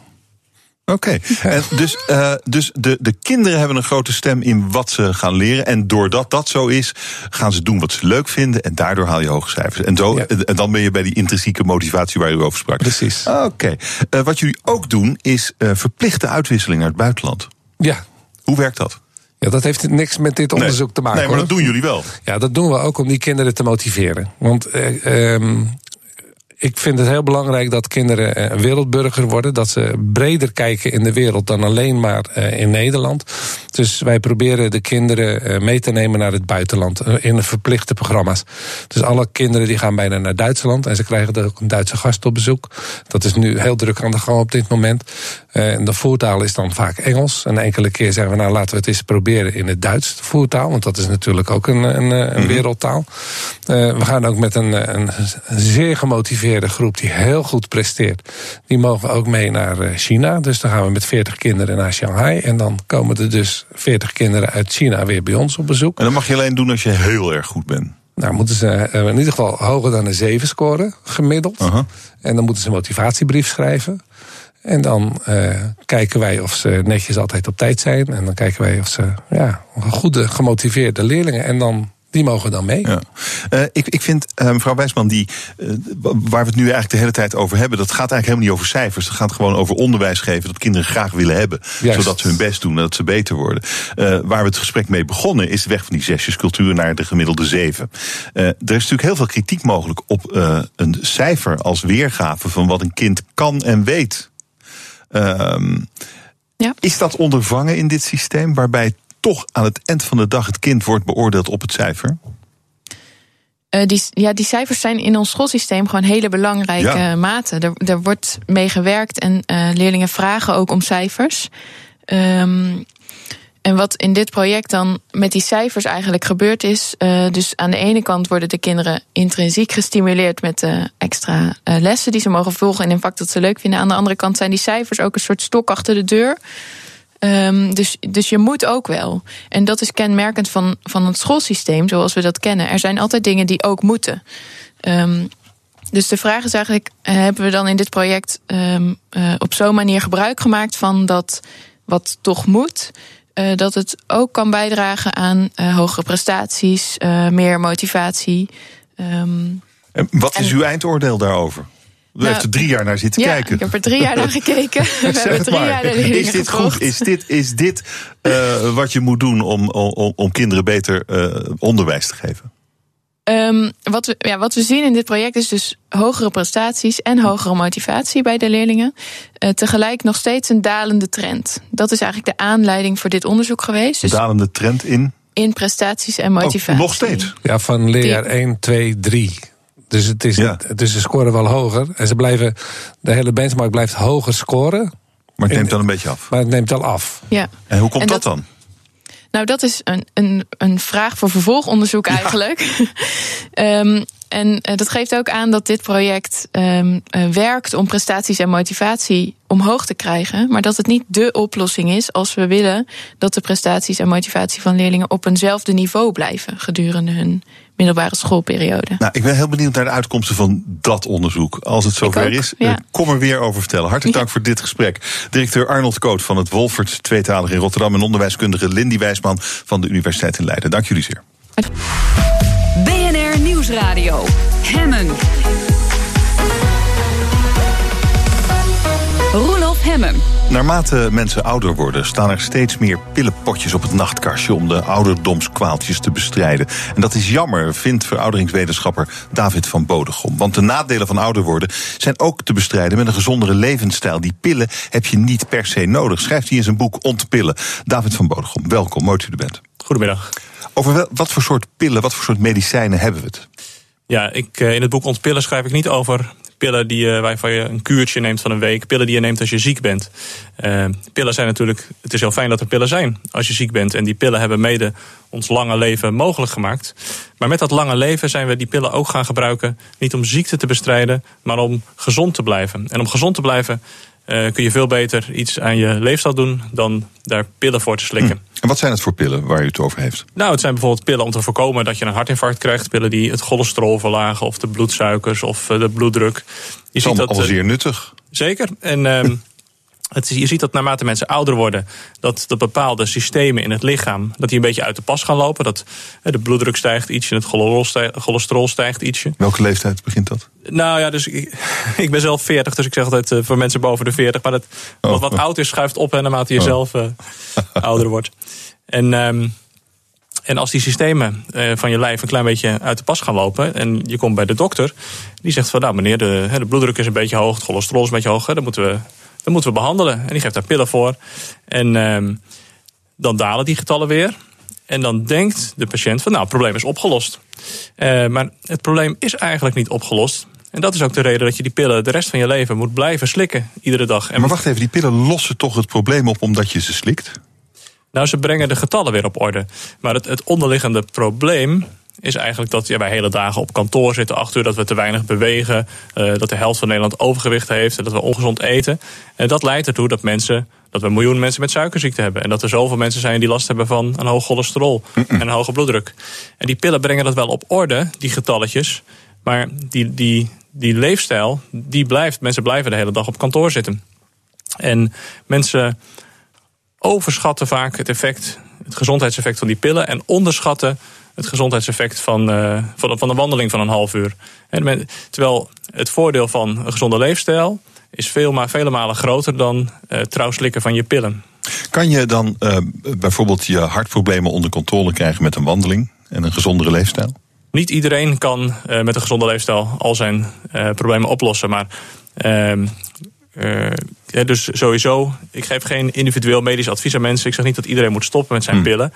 [SPEAKER 2] Oké, okay. dus, uh, dus de, de kinderen hebben een grote stem in wat ze gaan leren. En doordat dat zo is, gaan ze doen wat ze leuk vinden. En daardoor haal je hoge cijfers. En, zo, ja. en dan ben je bij die intrinsieke motivatie waar u over sprak.
[SPEAKER 4] Precies.
[SPEAKER 2] Oké. Okay. Uh, wat jullie ook doen, is uh, verplichte uitwisseling naar het buitenland.
[SPEAKER 4] Ja.
[SPEAKER 2] Hoe werkt dat?
[SPEAKER 4] Ja, dat heeft niks met dit onderzoek
[SPEAKER 2] nee.
[SPEAKER 4] te maken.
[SPEAKER 2] Nee, maar
[SPEAKER 4] hoor.
[SPEAKER 2] dat doen jullie wel.
[SPEAKER 4] Ja, dat doen we ook om die kinderen te motiveren. Want um, ik vind het heel belangrijk dat kinderen een wereldburger worden. Dat ze breder kijken in de wereld dan alleen maar in Nederland. Dus wij proberen de kinderen mee te nemen naar het buitenland. In verplichte programma's. Dus alle kinderen die gaan bijna naar Duitsland. En ze krijgen ook een Duitse gast op bezoek. Dat is nu heel druk aan de gang op dit moment. En de voertaal is dan vaak Engels. En enkele keer zeggen we nou laten we het eens proberen in het Duits. De voertaal, want dat is natuurlijk ook een, een, een wereldtaal. We gaan ook met een, een zeer gemotiveerde groep die heel goed presteert. Die mogen ook mee naar China. Dus dan gaan we met 40 kinderen naar Shanghai. En dan komen er dus 40 kinderen uit China weer bij ons op bezoek.
[SPEAKER 2] En dat mag je alleen doen als je heel erg goed bent.
[SPEAKER 4] Nou, moeten ze in ieder geval hoger dan een 7 scoren, gemiddeld. Uh -huh. En dan moeten ze een motivatiebrief schrijven. En dan uh, kijken wij of ze netjes altijd op tijd zijn. En dan kijken wij of ze ja, goede, gemotiveerde leerlingen. En dan die mogen dan mee.
[SPEAKER 2] Ja. Uh, ik, ik vind, uh, mevrouw Wijsman, die, uh, waar we het nu eigenlijk de hele tijd over hebben, dat gaat eigenlijk helemaal niet over cijfers. Het gaat gewoon over onderwijs geven dat kinderen graag willen hebben.
[SPEAKER 4] Juist.
[SPEAKER 2] Zodat ze hun best doen en dat ze beter worden. waar we het gesprek mee begonnen, is de weg van die zesjescultuur naar de gemiddelde zeven. er is natuurlijk heel veel kritiek mogelijk op een cijfer als weergave van wat een kind kan en weet. Ehm,
[SPEAKER 5] ja.
[SPEAKER 2] Is dat ondervangen in dit systeem, waarbij toch aan het eind van de dag het kind wordt beoordeeld op het cijfer?
[SPEAKER 5] Uh, die, ja, die cijfers zijn in ons schoolsysteem gewoon hele belangrijke ja. maten. Er, er wordt mee gewerkt en uh, leerlingen vragen ook om cijfers. Um, en wat in dit project dan met die cijfers eigenlijk gebeurd is. Uh, dus aan de ene kant worden de kinderen intrinsiek gestimuleerd met de extra lessen die ze mogen volgen en een vak dat ze leuk vinden. Aan de andere kant zijn die cijfers ook een soort stok achter de deur. Um, dus, dus je moet ook wel. En dat is kenmerkend van, van het schoolsysteem zoals we dat kennen. Er zijn altijd dingen die ook moeten. Um, dus de vraag is eigenlijk: uh, hebben we dan in dit project um, op zo'n manier gebruik gemaakt van dat wat toch moet? uh, dat het ook kan bijdragen aan uh, hogere prestaties, meer motivatie.
[SPEAKER 2] En wat is en, uw eindoordeel daarover? U nou, heeft er drie jaar naar zitten
[SPEAKER 5] ja,
[SPEAKER 2] kijken.
[SPEAKER 5] Ik heb er drie jaar naar gekeken. We hebben drie
[SPEAKER 2] maar,
[SPEAKER 5] jaar naar
[SPEAKER 2] is dit
[SPEAKER 5] gevolgd.
[SPEAKER 2] goed? Is dit, is dit uh, wat je moet doen om, om, om kinderen beter uh, onderwijs te geven?
[SPEAKER 5] Um, wat, we, ja, wat we zien in dit project is dus hogere prestaties en hogere motivatie bij de leerlingen. Uh, tegelijk nog steeds een dalende trend. Dat is eigenlijk de aanleiding voor dit onderzoek geweest.
[SPEAKER 2] Dus dalende trend in?
[SPEAKER 5] In prestaties en motivatie.
[SPEAKER 2] Oh, nog steeds?
[SPEAKER 4] Ja, van leerjaar 1, 2, 3. Dus, het is, ja. dus ze scoren wel hoger. En ze blijven, de hele benchmark blijft hoger scoren.
[SPEAKER 2] Maar het neemt dan een beetje af.
[SPEAKER 4] Maar het neemt al af.
[SPEAKER 5] Ja.
[SPEAKER 2] En hoe komt
[SPEAKER 5] en
[SPEAKER 2] dat,
[SPEAKER 5] dat
[SPEAKER 2] dan?
[SPEAKER 5] Nou, dat is een, een, een vraag voor vervolgonderzoek eigenlijk. Ja. um, en uh, dat geeft ook aan dat dit project um, uh, werkt om prestaties en motivatie omhoog te krijgen. Maar dat het niet de oplossing is als we willen dat de prestaties en motivatie van leerlingen op eenzelfde niveau blijven gedurende hun middelbare schoolperiode.
[SPEAKER 2] Nou, ik ben heel benieuwd naar de uitkomsten van dat onderzoek. Als het zover is,
[SPEAKER 5] ja.
[SPEAKER 2] kom er weer over vertellen. Hartelijk dank ja. voor dit gesprek. Directeur Arnold Koot van het Wolfert Tweetalig in Rotterdam... en onderwijskundige Lindy Wijsman van de Universiteit in Leiden. Dank jullie zeer.
[SPEAKER 1] BNR Nieuwsradio. Hemmen. Roelof Hemmen.
[SPEAKER 2] Naarmate mensen ouder worden, staan er steeds meer pillenpotjes op het nachtkastje om de ouderdomskwaaltjes te bestrijden. En dat is jammer, vindt verouderingswetenschapper David van Bodegom. Want de nadelen van ouder worden zijn ook te bestrijden met een gezondere levensstijl. Die pillen heb je niet per se nodig, schrijft hij in zijn boek Ontpillen. David van Bodegom, welkom, mooi dat u er bent.
[SPEAKER 6] Goedemiddag.
[SPEAKER 2] Over wel, wat voor soort pillen, wat voor soort medicijnen hebben we het?
[SPEAKER 6] Ja, ik, in het boek Ontpillen schrijf ik niet over pillen die je, waarvan je een kuurtje neemt van een week. Pillen die je neemt als je ziek bent. Uh, pillen zijn natuurlijk. Het is heel fijn dat er pillen zijn als je ziek bent. En die pillen hebben mede ons lange leven mogelijk gemaakt. Maar met dat lange leven zijn we die pillen ook gaan gebruiken. Niet om ziekte te bestrijden, maar om gezond te blijven. En om gezond te blijven. Uh, kun je veel beter iets aan je leefstijl doen dan daar pillen voor te slikken.
[SPEAKER 2] Hm. En wat zijn het voor pillen waar u het over heeft?
[SPEAKER 6] Nou, het zijn bijvoorbeeld pillen om te voorkomen dat je een hartinfarct krijgt. Pillen die het cholesterol verlagen of de bloedsuikers of de bloeddruk.
[SPEAKER 2] Je ziet dat al zeer nuttig.
[SPEAKER 6] Zeker. En um, het, je ziet dat naarmate mensen ouder worden, dat, dat bepaalde systemen in het lichaam, dat die een beetje uit de pas gaan lopen. Dat de bloeddruk stijgt ietsje, het cholesterol stijgt ietsje.
[SPEAKER 2] Welke leeftijd begint dat?
[SPEAKER 6] Nou ja, dus ik, ik ben zelf 40, dus ik zeg altijd uh, voor mensen boven de 40. Maar dat, oh. wat, wat oud is, schuift op en naarmate je oh. zelf uh, ouder wordt. En, um, en als die systemen uh, van je lijf een klein beetje uit de pas gaan lopen. en je komt bij de dokter, die zegt van nou meneer, de, de bloeddruk is een beetje hoog, het cholesterol is een beetje hoog, dan moeten we dan moeten we behandelen. En die geeft daar pillen voor. En um, dan dalen die getallen weer. En dan denkt de patiënt van nou, het probleem is opgelost. Uh, maar het probleem is eigenlijk niet opgelost. En dat is ook de reden dat je die pillen de rest van je leven moet blijven slikken. Iedere dag. En
[SPEAKER 2] maar wacht even, die pillen lossen toch het probleem op omdat je ze slikt?
[SPEAKER 6] Nou, ze brengen de getallen weer op orde. Maar het, het onderliggende probleem is eigenlijk dat ja, wij hele dagen op kantoor zitten, acht uur, dat we te weinig bewegen, uh, dat de helft van Nederland overgewicht heeft en dat we ongezond eten. En dat leidt ertoe dat mensen, dat we een miljoen mensen met suikerziekte hebben. En dat er zoveel mensen zijn die last hebben van een hoog cholesterol mm -mm. en een hoge bloeddruk. En die pillen brengen dat wel op orde, die getalletjes. Maar die, die, die leefstijl, die blijft, mensen blijven de hele dag op kantoor zitten. En mensen overschatten vaak het effect, het gezondheidseffect van die pillen en onderschatten het gezondheidseffect van, uh, van, van een wandeling van een half uur. En men, terwijl het voordeel van een gezonde leefstijl is veel maar, vele malen groter dan uh, trouw slikken van je pillen.
[SPEAKER 2] Kan je dan uh, bijvoorbeeld je hartproblemen onder controle krijgen met een wandeling en een gezondere leefstijl?
[SPEAKER 6] Niet iedereen kan met een gezonde leefstijl al zijn problemen oplossen. Maar ehm, uh, ja, dus sowieso, ik geef geen individueel medisch advies aan mensen. Ik zeg niet dat iedereen moet stoppen met zijn hmm. pillen.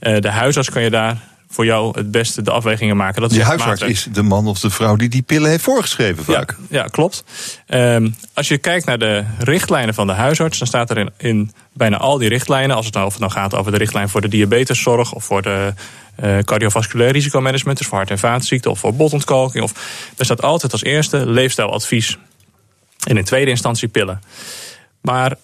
[SPEAKER 6] Uh, de huisarts kan je daar voor jou het beste de afwegingen maken. Dat
[SPEAKER 2] Die
[SPEAKER 6] echt
[SPEAKER 2] huisarts is de man of de vrouw die die pillen heeft voorgeschreven vaak.
[SPEAKER 6] Ja, ja klopt. Ehm, als je kijkt naar de richtlijnen van de huisarts, dan staat er in, in bijna al die richtlijnen, als het nou, of het nou gaat over de richtlijn voor de diabeteszorg of voor de eh cardiovasculair risicomanagement, dus voor hart- en vaatziekten of voor botontkalking, of er staat altijd als eerste leefstijladvies. En in tweede instantie pillen. Maar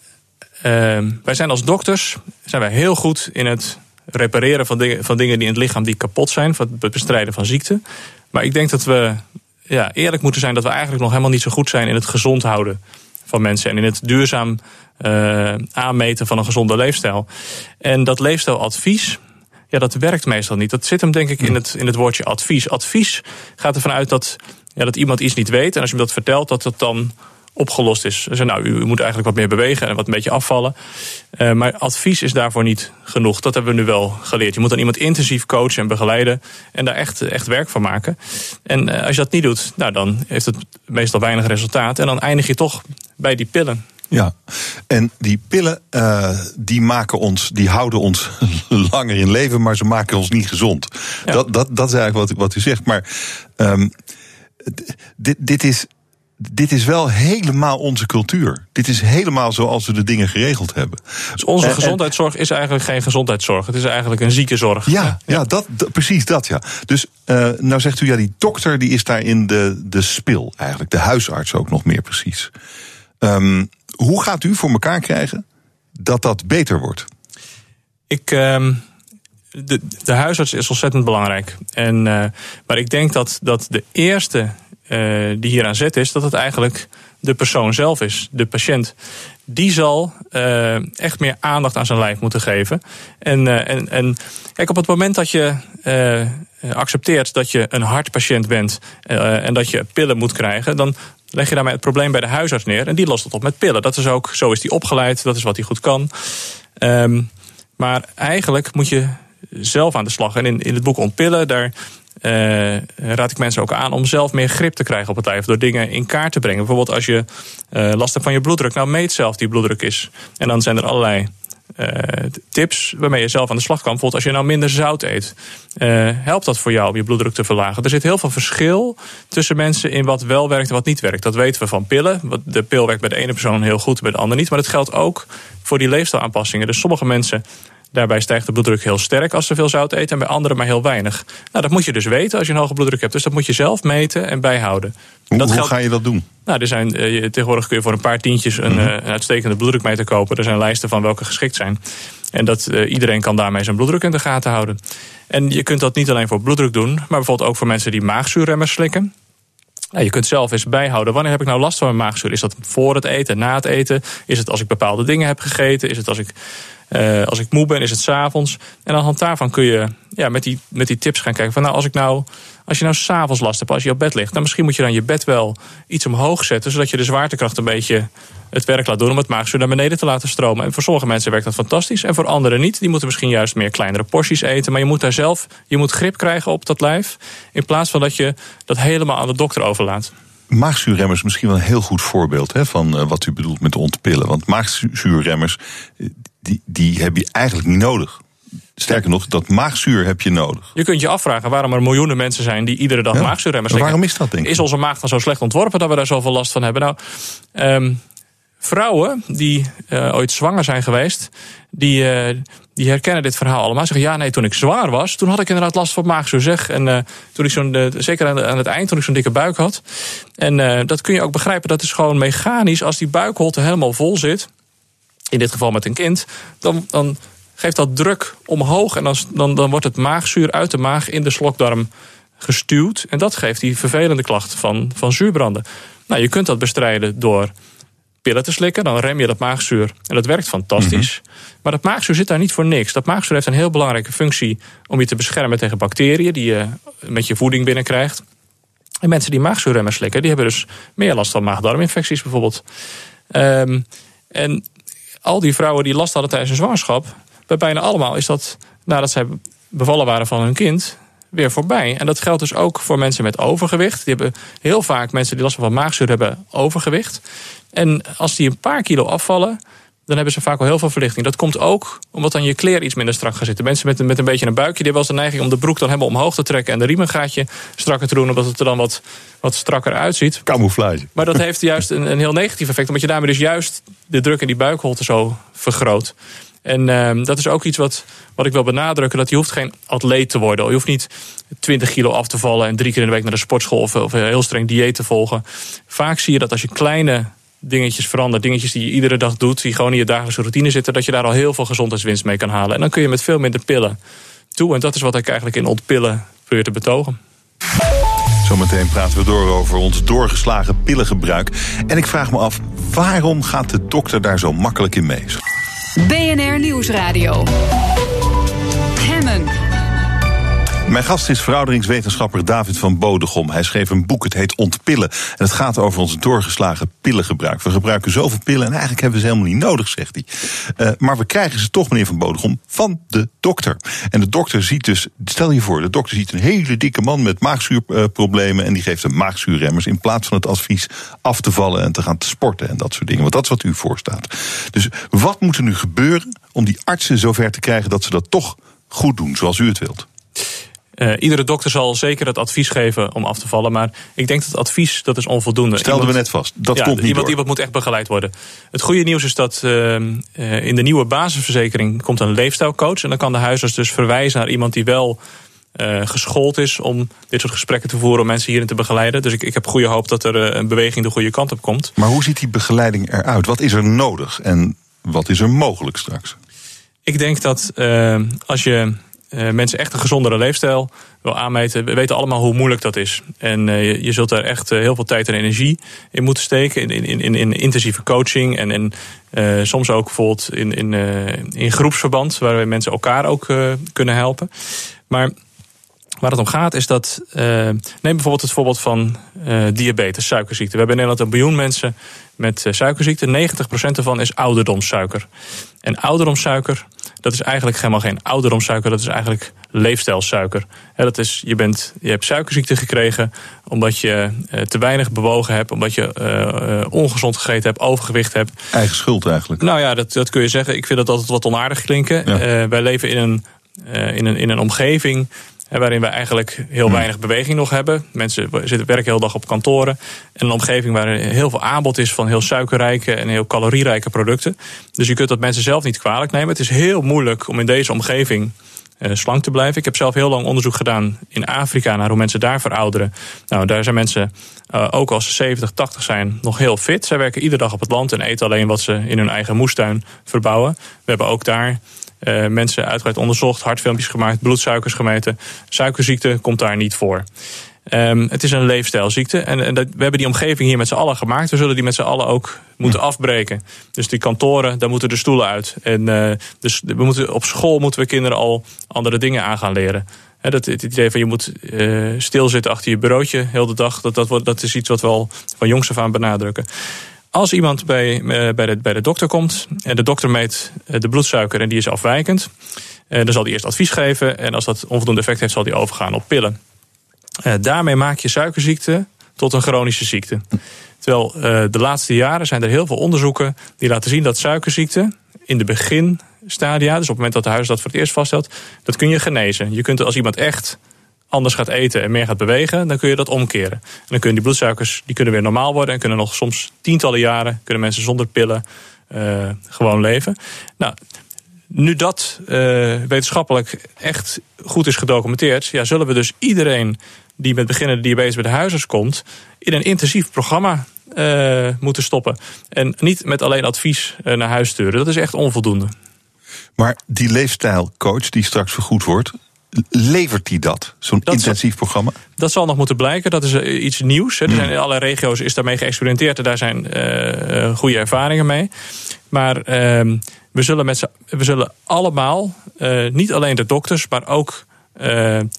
[SPEAKER 6] ehm, wij zijn als dokters zijn wij heel goed in het repareren van dingen, van dingen die in het lichaam die kapot zijn, van het bestrijden van ziekten. Maar ik denk dat we ja, eerlijk moeten zijn dat we eigenlijk nog helemaal niet zo goed zijn in het gezond houden van mensen en in het duurzaam eh, aanmeten van een gezonde leefstijl. En dat leefstijladvies, ja, dat werkt meestal niet. Dat zit hem denk ik in het, in het woordje advies. Advies gaat ervan uit dat, ja, dat iemand iets niet weet en als je hem dat vertelt, dat het dan opgelost is. Ze zeggen, nou, u, u moet eigenlijk wat meer bewegen en wat een beetje afvallen. Eh, maar advies is daarvoor niet genoeg. Dat hebben we nu wel geleerd. Je moet dan iemand intensief coachen en begeleiden en daar echt, echt werk van maken. En eh, als je dat niet doet, nou, dan heeft het meestal weinig resultaat. En dan eindig je toch bij die pillen.
[SPEAKER 2] Ja, en die pillen eh, die maken ons, die houden ons langer in leven, maar ze maken ons niet gezond.
[SPEAKER 6] Ja.
[SPEAKER 2] Dat, dat, dat is eigenlijk wat, wat u zegt. Maar ehm, dit, dit, is, dit is wel helemaal onze cultuur. Dit is helemaal zoals we de dingen geregeld hebben.
[SPEAKER 6] Dus onze
[SPEAKER 2] En-
[SPEAKER 6] gezondheidszorg is eigenlijk geen gezondheidszorg. Het is eigenlijk een ziekenzorg.
[SPEAKER 2] Ja, ja dat, dat- precies dat, ja. Dus eh, nou zegt u, ja, die dokter die is daarin de, de spil eigenlijk. De huisarts ook nog meer precies. Ehm, hoe gaat u voor elkaar krijgen dat dat beter wordt?
[SPEAKER 6] Ik, ehm, de, de huisarts is ontzettend belangrijk. En, eh, maar ik denk dat, dat de eerste eh, die hier aan zet is, dat het eigenlijk de persoon zelf is, de patiënt. Die zal eh, echt meer aandacht aan zijn lijf moeten geven. En, eh, en, en kijk, op het moment dat je accepteert dat je een hartpatiënt bent en dat je pillen moet krijgen, dan leg je daarmee het probleem bij de huisarts neer. En die lost het op met pillen. Dat is ook, zo is hij opgeleid, dat is wat hij goed kan. Ehm, maar eigenlijk moet je zelf aan de slag. En in, in het boek Ontpillen, daar eh, raad ik mensen ook aan om zelf meer grip te krijgen op het lijf. Door dingen in kaart te brengen. Bijvoorbeeld als je eh, last hebt van je bloeddruk. Nou, meet zelf die bloeddruk is. En dan zijn er allerlei eh, tips waarmee je zelf aan de slag kan. Bijvoorbeeld als je nou minder zout eet. helpt dat voor jou om je bloeddruk te verlagen? Er zit heel veel verschil tussen mensen in wat wel werkt en wat niet werkt. Dat weten we van pillen. De pil werkt bij de ene persoon heel goed, bij de ander niet. Maar dat geldt ook voor die leefstijlaanpassingen. Dus sommige mensen Daarbij stijgt de bloeddruk heel sterk als ze veel zout eten en bij anderen maar heel weinig. Nou, dat moet je dus weten als je een hoge bloeddruk hebt. Dus dat moet je zelf meten en bijhouden.
[SPEAKER 2] Hoe,
[SPEAKER 6] dat
[SPEAKER 2] hoe
[SPEAKER 6] geldt-
[SPEAKER 2] ga je dat doen?
[SPEAKER 6] nou, er zijn, eh, tegenwoordig kun je voor een paar tientjes een, eh, een uitstekende bloeddrukmeter kopen. Er zijn lijsten van welke geschikt zijn. En dat eh, iedereen kan daarmee zijn bloeddruk in de gaten houden. En je kunt dat niet alleen voor bloeddruk doen, maar bijvoorbeeld ook voor mensen die maagzuurremmers slikken. Nou, je kunt zelf eens bijhouden. Wanneer heb ik nou last van mijn maagzuur? Is dat voor het eten, na het eten? Is het als ik bepaalde dingen heb gegeten? Is het als ik, eh, als ik moe ben? Is het s'avonds? En aan de hand daarvan kun je ja, met, die, met die tips gaan kijken. Van, nou, als, ik nou, als je nou s'avonds last hebt, als je op bed ligt... dan misschien moet je dan je bed wel iets omhoog zetten... zodat je de zwaartekracht een beetje het werk laat doen... om het maagzuur naar beneden te laten stromen. En voor sommige mensen werkt dat fantastisch. En voor anderen niet. Die moeten misschien juist meer kleinere porties eten. Maar je moet daar zelf je moet grip krijgen op dat lijf... in plaats van dat je dat helemaal aan de dokter overlaat.
[SPEAKER 2] Maagzuurremmers is misschien wel een heel goed voorbeeld hè, van eh, wat u bedoelt met ontpillen. Want maagzuurremmers, eh, die, die heb je eigenlijk niet nodig. Sterker nog, dat maagzuur heb je nodig.
[SPEAKER 6] Je kunt je afvragen waarom er miljoenen mensen zijn die iedere dag
[SPEAKER 2] Ja.
[SPEAKER 6] maagzuurremmers
[SPEAKER 2] Maar
[SPEAKER 6] slikken.
[SPEAKER 2] waarom is dat, denk?
[SPEAKER 6] Is onze maag dan zo slecht ontworpen dat we daar zoveel last van hebben? Nou, ehm, vrouwen die eh, ooit zwanger zijn geweest, die, eh, die herkennen dit verhaal allemaal. Zeggen ja, nee, toen ik zwaar was, toen had ik inderdaad last van maagzuur. Zeg. En eh, toen ik zo'n, zeker aan, aan het eind, toen ik zo'n dikke buik had. En eh, dat kun je ook begrijpen, dat is gewoon mechanisch. Als die buikholte helemaal vol zit, in dit geval met een kind, dan, dan geeft dat druk omhoog. En dan, dan, dan wordt het maagzuur uit de maag in de slokdarm gestuwd. En dat geeft die vervelende klacht van, van zuurbranden. Nou, je kunt dat bestrijden door pillen te slikken. Dan rem je dat maagzuur. En dat werkt fantastisch. Maar dat maagzuur zit daar niet voor niks. Dat maagzuur heeft een heel belangrijke functie om je te beschermen tegen bacteriën die je met je voeding binnenkrijgt. En mensen die maagzuurremmers slikken, die hebben dus meer last van maag-darminfecties bijvoorbeeld. Ehm, en al die vrouwen die last hadden tijdens hun zwangerschap, bij bijna allemaal is dat nadat zij bevallen waren van hun kind weer voorbij. En dat geldt dus ook voor mensen met overgewicht. Die hebben heel vaak mensen die last van maagzuur hebben overgewicht. En als die een paar kilo afvallen, dan hebben ze vaak al heel veel verlichting. Dat komt ook omdat dan je kleren iets minder strak gaan zitten. Mensen met, met een beetje een buikje, die hebben wel eens de neiging om de broek dan helemaal omhoog te trekken en de riem een gaatje strakker te doen, omdat het er dan wat, wat strakker uitziet.
[SPEAKER 2] Camouflage.
[SPEAKER 6] Maar dat heeft juist een, een heel negatief effect, omdat je daarmee dus juist de druk in die buikholte zo vergroot. En uh, dat is ook iets wat, wat ik wil benadrukken. Dat je hoeft geen atleet te worden. Je hoeft niet 20 kilo af te vallen en drie keer in de week naar de sportschool of, of een heel streng dieet te volgen. Vaak zie je dat als je kleine dingetjes verandert, dingetjes die je iedere dag doet, die gewoon in je dagelijkse routine zitten, dat je daar al heel veel gezondheidswinst mee kan halen. En dan kun je met veel minder pillen toe. En dat is wat ik eigenlijk in ontpillen probeer te betogen.
[SPEAKER 2] Zometeen praten we door over ons doorgeslagen pillengebruik. En ik vraag me af, waarom gaat de dokter daar zo makkelijk in mee?
[SPEAKER 1] BNR Nieuwsradio.
[SPEAKER 2] Mijn gast is verouderingswetenschapper David van Bodegom. Hij schreef een boek, het heet Ontpillen. En het gaat over ons doorgeslagen pillengebruik. We gebruiken zoveel pillen en eigenlijk hebben we ze helemaal niet nodig, zegt hij. Uh, maar we krijgen ze toch, meneer van Bodegom, van de dokter. En de dokter ziet dus, stel je voor, de dokter ziet een hele dikke man met maagzuurproblemen... en die geeft hem maagzuurremmers in plaats van het advies af te vallen... en te gaan te sporten en dat soort dingen. Want dat is wat u voorstaat. Dus wat moet er nu gebeuren om die artsen zover te krijgen... dat ze dat toch goed doen, zoals u het wilt?
[SPEAKER 6] Uh, iedere dokter zal zeker het advies geven om af te vallen. Maar ik denk dat het advies dat is onvoldoende.
[SPEAKER 2] Stelden iemand, we net vast. Dat
[SPEAKER 6] ja,
[SPEAKER 2] komt niet
[SPEAKER 6] iemand,
[SPEAKER 2] door.
[SPEAKER 6] iemand moet echt begeleid worden. Het goede nieuws is dat uh, in de nieuwe basisverzekering komt een leefstijlcoach. En dan kan de huisarts dus verwijzen naar iemand die wel uh, geschoold is om dit soort gesprekken te voeren, om mensen hierin te begeleiden. Dus ik, ik heb goede hoop dat er een beweging de goede kant op komt.
[SPEAKER 2] Maar hoe ziet die begeleiding eruit? Wat is er nodig en wat is er mogelijk straks?
[SPEAKER 6] Ik denk dat als je uh, mensen echt een gezondere leefstijl wil aanmeten. We weten allemaal hoe moeilijk dat is. En uh, je, zult daar echt uh, heel veel tijd en energie in moeten steken. In, in, in, in intensieve coaching. En, en soms ook bijvoorbeeld in, in, in groepsverband. Waar we mensen elkaar ook kunnen helpen. Maar Waar het om gaat is dat, neem bijvoorbeeld het voorbeeld van diabetes, suikerziekte. We hebben in Nederland een biljoen mensen met suikerziekte. 90% ervan is ouderdomssuiker. En ouderdomssuiker, dat is eigenlijk helemaal geen ouderdomssuiker, dat is eigenlijk leefstijlsuiker. He, dat is, je, bent, je hebt suikerziekte gekregen omdat je te weinig bewogen hebt, omdat je ongezond gegeten hebt, overgewicht hebt.
[SPEAKER 2] Eigen schuld eigenlijk.
[SPEAKER 6] Nou ja, dat, dat kun je zeggen. Ik vind dat altijd wat onaardig klinken. Ja. wij leven in een, in, een, in een omgeving waarin we eigenlijk heel weinig beweging nog hebben. Mensen zitten werken heel dag op kantoren. En een omgeving waar heel veel aanbod is van heel suikerrijke en heel calorierijke producten. Dus je kunt dat mensen zelf niet kwalijk nemen. Het is heel moeilijk om in deze omgeving uh, slank te blijven. Ik heb zelf heel lang onderzoek gedaan in Afrika naar hoe mensen daar verouderen. Nou, daar zijn mensen, uh, ook als ze 70, 80 zijn, nog heel fit. Zij werken iedere dag op het land en eten alleen wat ze in hun eigen moestuin verbouwen. We hebben ook daar uh, mensen uitgebreid onderzocht, hartfilmpjes gemaakt, bloedsuikers gemeten. Suikerziekte komt daar niet voor. Um, het is een leefstijlziekte. En, en dat, we hebben die omgeving hier met z'n allen gemaakt. We zullen die met z'n allen ook moeten afbreken. Dus die kantoren, daar moeten de stoelen uit. En uh, dus we moeten, op school moeten we kinderen al andere dingen aan gaan leren. He, dat, het idee van je moet uh, stilzitten achter je bureautje heel de dag. Dat, dat, dat is iets wat we al van jongs af aan benadrukken. Als iemand bij, bij, de, bij de dokter komt en de dokter meet de bloedsuiker en die is afwijkend, dan zal hij eerst advies geven. En als dat onvoldoende effect heeft, zal hij overgaan op pillen. Daarmee maak je suikerziekte tot een chronische ziekte. Terwijl de laatste jaren zijn er heel veel onderzoeken die laten zien dat suikerziekte in de beginstadia, dus op het moment dat de huis dat voor het eerst vaststelt, dat kun je genezen. Je kunt als iemand echt anders gaat eten en meer gaat bewegen, dan kun je dat omkeren. En dan kunnen die bloedsuikers die kunnen weer normaal worden en kunnen nog soms tientallen jaren kunnen mensen zonder pillen uh, gewoon leven. Nou, nu dat uh, wetenschappelijk echt goed is gedocumenteerd, ja, zullen we dus iedereen die met beginnende diabetes bij de huisarts komt, in een intensief programma uh, moeten stoppen. En niet met alleen advies naar huis sturen. Dat is echt onvoldoende.
[SPEAKER 2] Maar die leefstijlcoach die straks vergoed wordt, levert hij dat, zo'n intensief
[SPEAKER 6] zal,
[SPEAKER 2] programma?
[SPEAKER 6] Dat zal nog moeten blijken. Dat is iets nieuws. Er zijn in alle regio's is daarmee geëxperimenteerd en daar zijn uh, goede ervaringen mee. Maar uh, we, zullen met we zullen allemaal, uh, niet alleen de dokters, maar ook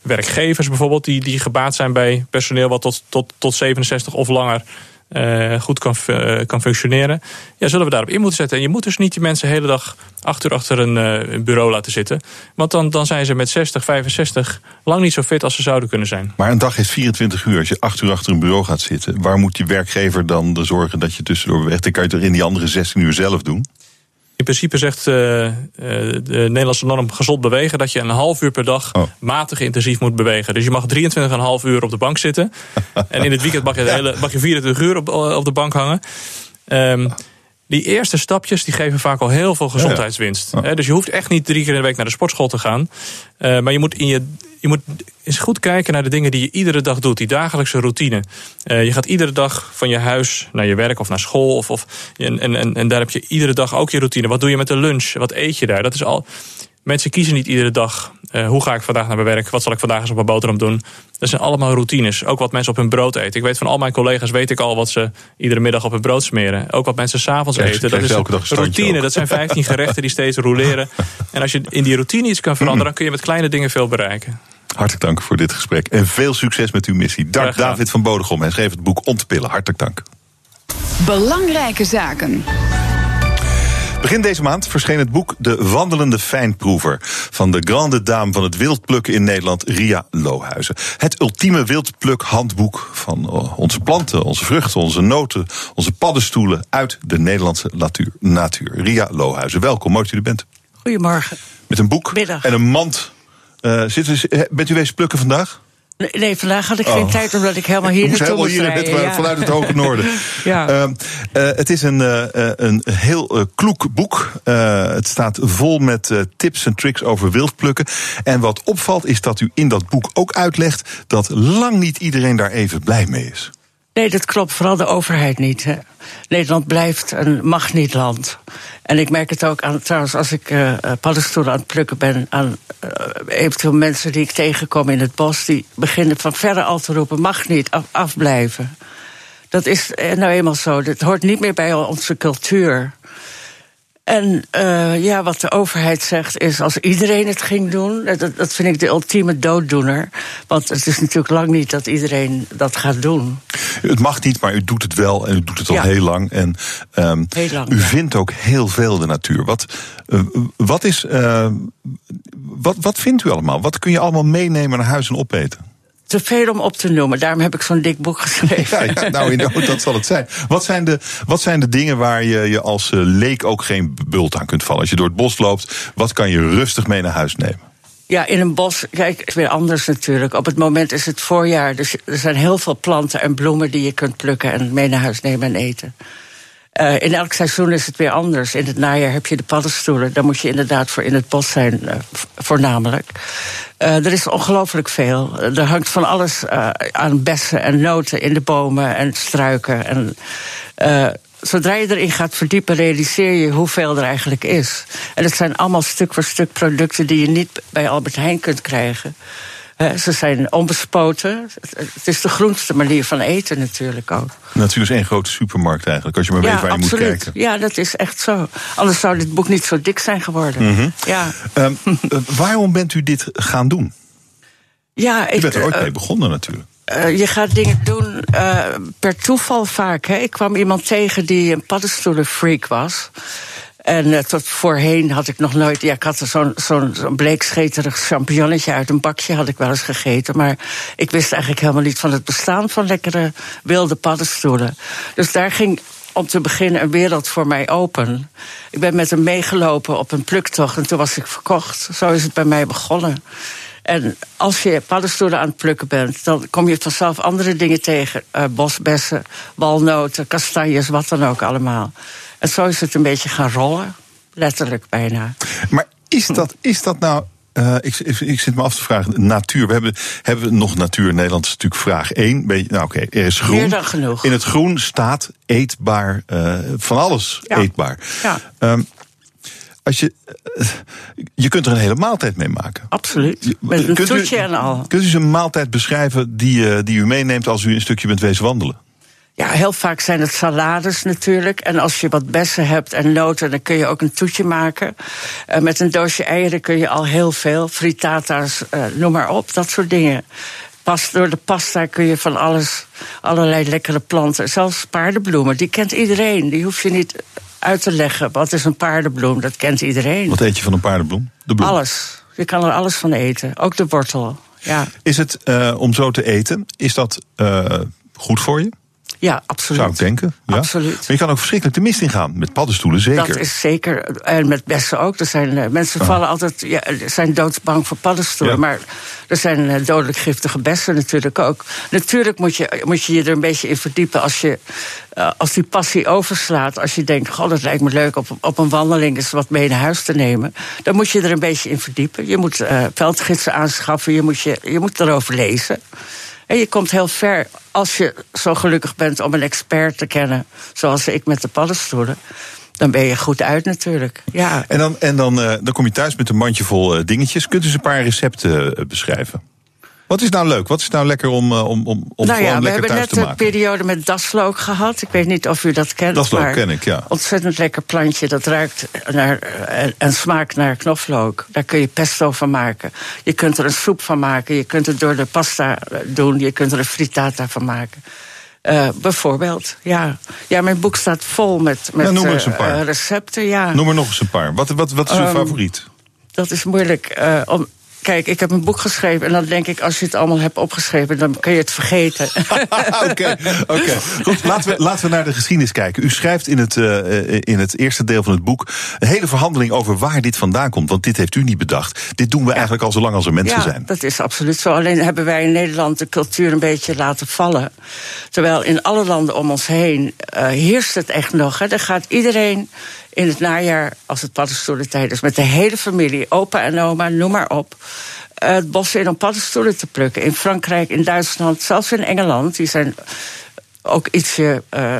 [SPEAKER 6] werkgevers bijvoorbeeld, die, die gebaat zijn bij personeel wat tot, tot, tot 67 of langer uh, goed kan, uh, kan functioneren. Ja, zullen we daarop in moeten zetten. En je moet dus niet die mensen de hele dag acht uur achter een uh, bureau laten zitten. Want dan, dan zijn ze met 60, 65 lang niet zo fit als ze zouden kunnen zijn.
[SPEAKER 2] Maar een dag is 24 uur. Als je acht uur achter een bureau gaat zitten, waar moet die werkgever dan zorgen dat je tussendoor beweegt? Dan kan je het er in die andere 16 uur zelf doen?
[SPEAKER 6] In principe zegt uh, uh, de Nederlandse norm gezond bewegen dat je een half uur per dag oh. matig intensief moet bewegen. Dus je mag 23,5 uur op de bank zitten. en in het weekend mag je, de hele, mag je 24 uur op, op de bank hangen. Um, die eerste stapjes die geven vaak al heel veel gezondheidswinst. Ja. Dus je hoeft echt niet drie keer in de week naar de sportschool te gaan. Uh, maar je moet, in je, je moet eens goed kijken naar de dingen die je iedere dag doet. Die dagelijkse routine. Uh, je gaat iedere dag van je huis naar je werk of naar school. Of, of, en, en, en daar heb je iedere dag ook je routine. Wat doe je met de lunch? Wat eet je daar? Dat is al. Mensen kiezen niet iedere dag uh, hoe ga ik vandaag naar mijn werk, wat zal ik vandaag eens op mijn boterham doen. Dat zijn allemaal routines. Ook wat mensen op hun brood eten. Ik weet van al mijn collega's weet ik al wat ze iedere middag op hun brood smeren. Ook wat mensen s'avonds eten. Dat is een routine. Dat zijn 15 gerechten die steeds roleren. En als je in die routine iets kan veranderen, dan kun je met kleine dingen veel bereiken.
[SPEAKER 2] Hartelijk dank voor dit gesprek. En veel succes met uw missie. Dank David van Bodegom. Hij schreef het boek Om te pillen. Hartelijk dank.
[SPEAKER 1] Belangrijke zaken.
[SPEAKER 2] Begin deze maand verscheen het boek De Wandelende Fijnproever van de grande dame van het wildplukken in Nederland, Ria Lohuizen. Het ultieme wildplukhandboek van eh, onze planten, onze vruchten, onze noten, onze paddenstoelen uit de Nederlandse natuur. natuur. Ria Lohuizen, welkom, mooi dat u er bent.
[SPEAKER 7] Goedemorgen.
[SPEAKER 2] Met een boek
[SPEAKER 7] Middag.
[SPEAKER 2] en een mand. Uh, zit u, bent u wezen plukken vandaag?
[SPEAKER 7] Nee, vandaag had ik geen oh. tijd omdat ik helemaal hier naartoe
[SPEAKER 2] moest hier rijden, ja. vanuit het hoge noorden. ja. Uh, uh, het is een, uh, een heel kloek boek. het staat vol met tips en tricks over wildplukken. En wat opvalt is dat u in dat boek ook uitlegt dat lang niet iedereen daar even blij mee is.
[SPEAKER 7] Nee, dat klopt. Vooral de overheid niet. Hè. Nederland blijft een mag-niet-land. En ik merk het ook aan, trouwens, als ik uh, paddenstoelen aan het plukken ben, aan uh, eventueel mensen die ik tegenkom in het bos, die beginnen van verre al te roepen: mag niet, af, afblijven. Dat is nou eenmaal zo. Dat hoort niet meer bij onze cultuur. En uh, ja, wat de overheid zegt is, als iedereen het ging doen, dat, dat vind ik de ultieme dooddoener. Want het is natuurlijk lang niet dat iedereen dat gaat doen.
[SPEAKER 2] Het mag niet, maar u doet het wel en u doet het al ja. heel lang. En um,
[SPEAKER 7] heel lang,
[SPEAKER 2] u
[SPEAKER 7] ja.
[SPEAKER 2] vindt ook heel veel de natuur. Wat, uh, wat, is, uh, wat, wat vindt u allemaal? Wat kun je allemaal meenemen naar huis en opeten?
[SPEAKER 7] Te veel om op te noemen. Daarom heb ik zo'n dik boek geschreven.
[SPEAKER 2] Ja, ja, nou, in dat zal het zijn. Wat zijn de, wat zijn de dingen waar je je als leek ook geen bult aan kunt vallen? Als je door het bos loopt, wat kan je rustig mee naar huis nemen?
[SPEAKER 7] Ja, in een bos, kijk, is weer anders natuurlijk. Op het moment is het voorjaar, dus er zijn heel veel planten en bloemen die je kunt plukken en mee naar huis nemen en eten. Uh, in elk seizoen is het weer anders. In het najaar heb je de paddenstoelen. Daar moet je inderdaad voor in het bos zijn, uh, voornamelijk. Uh, er is ongelooflijk veel. Er hangt van alles aan bessen en noten in de bomen en struiken. En, zodra je erin gaat verdiepen, realiseer je hoeveel er eigenlijk is. En het zijn allemaal stuk voor stuk producten die je niet bij Albert Heijn kunt krijgen. He, ze zijn onbespoten. Het is de groenste manier van eten natuurlijk ook.
[SPEAKER 2] Natuur is één grote supermarkt eigenlijk, als je maar
[SPEAKER 7] ja,
[SPEAKER 2] weet waar
[SPEAKER 7] absoluut.
[SPEAKER 2] je moet kijken.
[SPEAKER 7] Ja, dat is echt zo. Anders zou dit boek niet zo dik zijn geworden.
[SPEAKER 2] Mm -hmm.
[SPEAKER 7] ja.
[SPEAKER 2] Um, waarom bent u dit gaan doen?
[SPEAKER 7] Ja,
[SPEAKER 2] u bent er ooit uh, mee begonnen natuurlijk.
[SPEAKER 7] Uh, je gaat dingen doen uh, per toeval vaak. Hè. Ik kwam iemand tegen die een paddenstoelenfreak was. En uh, tot voorheen had ik nog nooit. Ja, ik had zo'n zo'n zo bleekscheterig champignonnetje uit een bakje had ik wel eens gegeten. Maar ik wist eigenlijk helemaal niet van het bestaan van lekkere wilde paddenstoelen. Dus daar ging om te beginnen een wereld voor mij open. Ik ben met hem meegelopen op een pluktocht en toen was ik verkocht. Zo is het bij mij begonnen. En als je paddenstoelen aan het plukken bent, dan kom je vanzelf andere dingen tegen. Uh, bosbessen, walnoten, kastanjes, wat dan ook allemaal. En zo is het een beetje gaan rollen. Letterlijk bijna.
[SPEAKER 2] Maar is dat, is dat nou. Uh, ik, ik, ik, zit me af te vragen, natuur. We hebben, hebben we nog natuur in Nederland? Dat is natuurlijk vraag één. Nou, oké, okay, er is groen.
[SPEAKER 7] Meer dan genoeg.
[SPEAKER 2] In het groen staat eetbaar, uh, van alles
[SPEAKER 7] ja.
[SPEAKER 2] eetbaar.
[SPEAKER 7] Ja.
[SPEAKER 2] Um, als je, uh, je kunt er een hele maaltijd mee maken.
[SPEAKER 7] Absoluut. Met een
[SPEAKER 2] kunt
[SPEAKER 7] toetje
[SPEAKER 2] u,
[SPEAKER 7] en al.
[SPEAKER 2] Kunt u eens een maaltijd beschrijven die, die u meeneemt als u een stukje bent wezen wandelen?
[SPEAKER 7] Ja, heel vaak zijn het salades natuurlijk. En als je wat bessen hebt en noten, dan kun je ook een toetje maken. Uh, met een doosje eieren kun je al heel veel. Fritata's, uh, noem maar op, dat soort dingen. Pas, door de pasta kun je van alles, allerlei lekkere planten. Zelfs paardenbloemen, die kent iedereen. Die hoef je niet uit te leggen. Wat is een paardenbloem? Dat kent iedereen.
[SPEAKER 2] Wat eet je van een paardenbloem? De bloem.
[SPEAKER 7] Alles. Je kan er alles van eten. Ook de wortel. Ja.
[SPEAKER 2] Is het uh, om zo te eten, is dat goed voor je?
[SPEAKER 7] Ja, absoluut.
[SPEAKER 2] Zou ik denken. Ja.
[SPEAKER 7] Absoluut.
[SPEAKER 2] Maar je kan ook verschrikkelijk de mist ingaan. Met paddenstoelen zeker.
[SPEAKER 7] Dat is zeker. En met bessen ook. Er zijn, uh, mensen vallen altijd. Ja, zijn doodsbang voor paddenstoelen.
[SPEAKER 2] Ja.
[SPEAKER 7] Maar er zijn uh, dodelijk giftige bessen natuurlijk ook. Natuurlijk moet je, moet je je er een beetje in verdiepen als je. Uh, als die passie overslaat, als je denkt: God, dat lijkt me leuk op, op een wandeling eens wat mee naar huis te nemen. Dan moet je er een beetje in verdiepen. Je moet veldgidsen aanschaffen, je moet, je, je moet erover lezen. En je komt heel ver als je zo gelukkig bent om een expert te kennen, zoals ik met de paddenstoelen. Dan ben je goed uit natuurlijk. Ja.
[SPEAKER 2] En, dan, en dan, uh, dan kom je thuis met een mandje vol uh, dingetjes. Kunt u eens een paar recepten uh, beschrijven? Wat is nou leuk? Wat is nou lekker om, om, om, om
[SPEAKER 7] nou ja,
[SPEAKER 2] gewoon
[SPEAKER 7] we
[SPEAKER 2] lekker thuis
[SPEAKER 7] hebben
[SPEAKER 2] te
[SPEAKER 7] net
[SPEAKER 2] maken?
[SPEAKER 7] een periode met daslook gehad. Ik weet niet of u dat kent.
[SPEAKER 2] Daslook ken ik, ja.
[SPEAKER 7] Ontzettend lekker plantje. Dat ruikt naar, en, en smaakt naar knoflook. Daar kun je pesto van maken. Je kunt er een soep van maken. Je kunt het door de pasta doen. Je kunt er een frittata van maken. Uh, bijvoorbeeld, ja. Ja, mijn boek staat vol met, met uh,
[SPEAKER 2] paar.
[SPEAKER 7] recepten. Ja.
[SPEAKER 2] Noem er nog eens een paar. Wat, wat, wat is uw
[SPEAKER 7] Um,
[SPEAKER 2] favoriet?
[SPEAKER 7] Dat is moeilijk. Uh, om, kijk, ik heb een boek geschreven en dan denk ik, als je het allemaal hebt opgeschreven, dan kun je het vergeten.
[SPEAKER 2] Oké, oké. Goed, laten we, laten we naar de geschiedenis kijken. U schrijft in het, uh, in het eerste deel van het boek een hele verhandeling over waar dit vandaan komt. Want dit heeft u niet bedacht. Dit doen we ja. eigenlijk al zolang als er mensen
[SPEAKER 7] ja,
[SPEAKER 2] zijn.
[SPEAKER 7] Dat is absoluut zo. Alleen hebben wij in Nederland de cultuur een beetje laten vallen. Terwijl in alle landen om ons heen uh, heerst het echt nog. Hè. Er gaat iedereen in het najaar, als het paddenstoelentijd is, met de hele familie, opa en oma, noem maar op. Uh, het bos in om paddenstoelen te plukken. In Frankrijk, in Duitsland, zelfs in Engeland. Die zijn ook ietsje uh,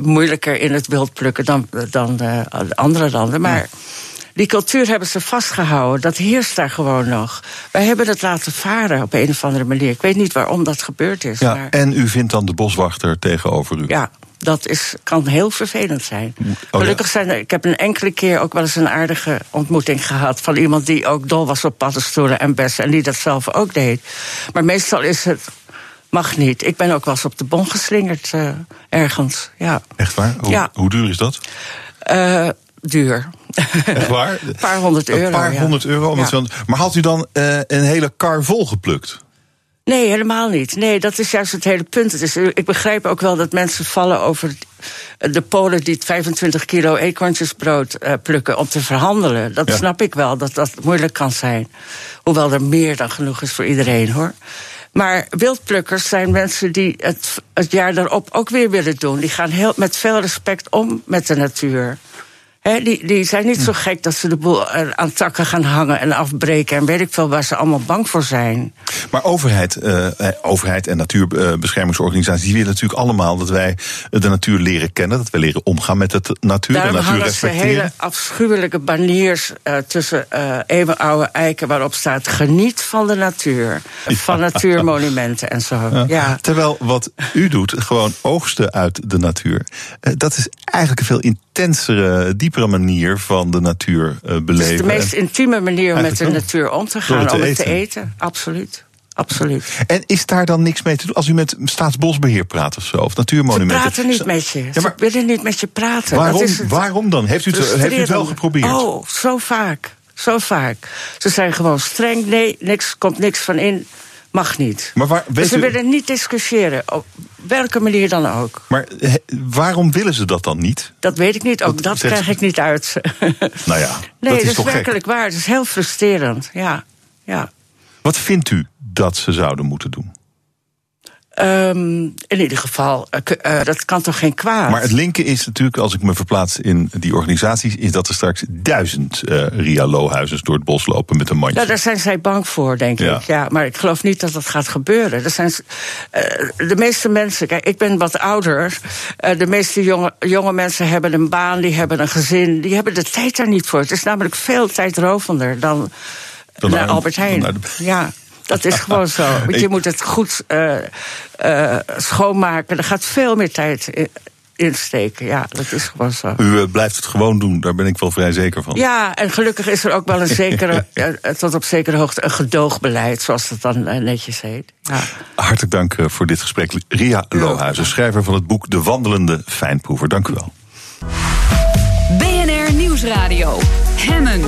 [SPEAKER 7] moeilijker in het wild plukken dan, dan uh, andere landen. Maar ja. die cultuur hebben ze vastgehouden. Dat heerst daar gewoon nog. Wij hebben het laten varen op een of andere manier. Ik weet niet waarom dat gebeurd is.
[SPEAKER 2] Ja,
[SPEAKER 7] maar...
[SPEAKER 2] En u vindt dan de boswachter tegenover u?
[SPEAKER 7] Ja, dat is, kan heel vervelend zijn. Oh, Gelukkig zijn er, ik heb een enkele keer ook wel eens een aardige ontmoeting gehad van iemand die ook dol was op paddenstoelen en bessen en die dat zelf ook deed. Maar meestal is het. Mag niet. Ik ben ook wel eens op de bon geslingerd uh, ergens. Ja.
[SPEAKER 2] Echt waar? Hoe,
[SPEAKER 7] ja.
[SPEAKER 2] hoe duur is dat?
[SPEAKER 7] Uh, duur.
[SPEAKER 2] Echt waar?
[SPEAKER 7] een paar honderd euro.
[SPEAKER 2] Een paar honderd euro. Ja. Maar had u dan uh, een hele kar vol geplukt?
[SPEAKER 7] Nee, helemaal niet. Nee, dat is juist het hele punt. Dus ik begrijp ook wel dat mensen vallen over de Polen die het 25 kilo eekhoorntjesbrood uh, plukken om te verhandelen. Dat ja. snap ik wel, dat dat moeilijk kan zijn. Hoewel er meer dan genoeg is voor iedereen hoor. Maar wildplukkers zijn mensen die het, het jaar daarop ook weer willen doen. Die gaan heel, met veel respect om met de natuur. He, die, die zijn niet zo gek dat ze de boel aan takken gaan hangen en afbreken en weet ik veel waar ze allemaal bang voor zijn.
[SPEAKER 2] Maar overheid, uh, overheid en natuurbeschermingsorganisaties die willen natuurlijk allemaal dat wij de natuur leren kennen, dat we leren omgaan met de natuur,
[SPEAKER 7] Daarom
[SPEAKER 2] de natuur respecteren.
[SPEAKER 7] ze hele afschuwelijke baniers uh, tussen uh, eeuwenoude eiken waarop staat geniet van de natuur, ja. van natuurmonumenten en zo. Ja. Ja.
[SPEAKER 2] Terwijl wat u doet, gewoon oogsten uit de natuur, dat is eigenlijk een veel intensere, diepere manier van de natuur beleven.
[SPEAKER 7] Het is de meest intieme manier om met de natuur om te gaan,
[SPEAKER 2] te
[SPEAKER 7] om het te eten. Absoluut. Absoluut.
[SPEAKER 2] En is daar dan niks mee te doen? Als u met Staatsbosbeheer praat of zo, of natuurmonumenten.
[SPEAKER 7] Ze praten niet met je. Ja, maar, Ze willen niet met je praten.
[SPEAKER 2] Waarom,
[SPEAKER 7] dat is het
[SPEAKER 2] waarom dan? Heeft u, het, heeft u het wel geprobeerd?
[SPEAKER 7] Oh, zo vaak. Zo vaak. Ze zijn gewoon streng. Nee, niks, komt niks van in. Mag niet.
[SPEAKER 2] Maar waar, weet
[SPEAKER 7] ze
[SPEAKER 2] u,
[SPEAKER 7] willen niet discussiëren. Op welke manier dan ook.
[SPEAKER 2] Maar he, waarom willen ze dat dan niet?
[SPEAKER 7] Dat weet ik niet. Ook dat, dat krijg ik niet uit.
[SPEAKER 2] Nou ja,
[SPEAKER 7] nee,
[SPEAKER 2] dat is,
[SPEAKER 7] werkelijk
[SPEAKER 2] gek?
[SPEAKER 7] waar. Het is heel frustrerend. Ja. ja.
[SPEAKER 2] Wat vindt u dat ze zouden moeten doen?
[SPEAKER 7] Um, in ieder geval, uh, uh, dat kan toch geen kwaad?
[SPEAKER 2] Maar het linken is natuurlijk, als ik me verplaats in die organisaties, is dat er straks duizend uh, Ria Lohuizers door het bos lopen met een mandje.
[SPEAKER 7] Nou, daar zijn zij bang voor, denk
[SPEAKER 2] Ja.
[SPEAKER 7] ik. Ja, maar ik geloof niet dat dat gaat gebeuren. Er zijn, de meeste mensen, kijk, ik ben wat ouder. De meeste jonge, jonge mensen hebben een baan, die hebben een gezin, die hebben de tijd daar niet voor. Het is namelijk veel tijdrovender dan,
[SPEAKER 2] Dan
[SPEAKER 7] naar
[SPEAKER 2] naar-
[SPEAKER 7] Albert Heijn.
[SPEAKER 2] dan naar de-
[SPEAKER 7] Ja. Dat is gewoon zo. Want je moet het goed uh, uh, schoonmaken. Er gaat veel meer tijd in, insteken. Ja, dat is gewoon zo.
[SPEAKER 2] U uh, blijft het gewoon doen, daar ben ik wel vrij zeker van.
[SPEAKER 7] Ja, en gelukkig is er ook wel een zekere, tot op zekere hoogte, een gedoogbeleid, zoals dat dan netjes heet. Ja.
[SPEAKER 2] Hartelijk dank voor dit gesprek. Ria Lohuizen, schrijver van het boek De Wandelende Fijnproever. Dank u wel.
[SPEAKER 1] BNR Nieuwsradio. Hemmen.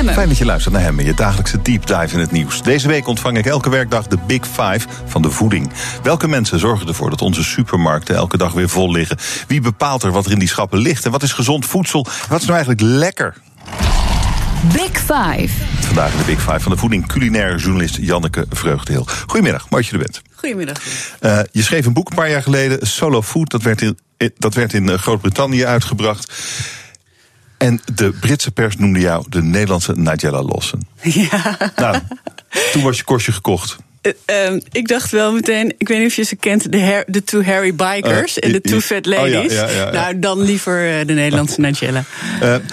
[SPEAKER 1] Hemmen.
[SPEAKER 2] Fijn dat je luistert naar Hemmen, je dagelijkse deep dive in het nieuws. Deze week ontvang ik elke werkdag de Big Five van de voeding. Welke mensen zorgen ervoor dat onze supermarkten elke dag weer vol liggen? Wie bepaalt er wat er in die schappen ligt? En wat is gezond voedsel? Wat is nou eigenlijk lekker?
[SPEAKER 1] Big Five.
[SPEAKER 2] Vandaag in de Big Five van de voeding culinair journalist Janneke Vreugdeheel. Goedemiddag, mooi dat je er bent.
[SPEAKER 8] Goedemiddag.
[SPEAKER 2] Uh, je schreef een boek een paar jaar geleden, Solo Food. Dat werd in, dat werd in eh, Groot-Brittannië uitgebracht. En de Britse pers noemde jou de Nederlandse Nigella Lawson.
[SPEAKER 8] Ja.
[SPEAKER 2] Nou, toen was je kostje gekocht.
[SPEAKER 8] Uh, um, ik dacht wel meteen, ik weet niet of je ze kent, de, Her, de Two Hairy Bikers uh, en de Two Fat Ladies.
[SPEAKER 2] Oh, ja, ja, ja,
[SPEAKER 8] nou, dan liever uh, de Nederlandse Nigella.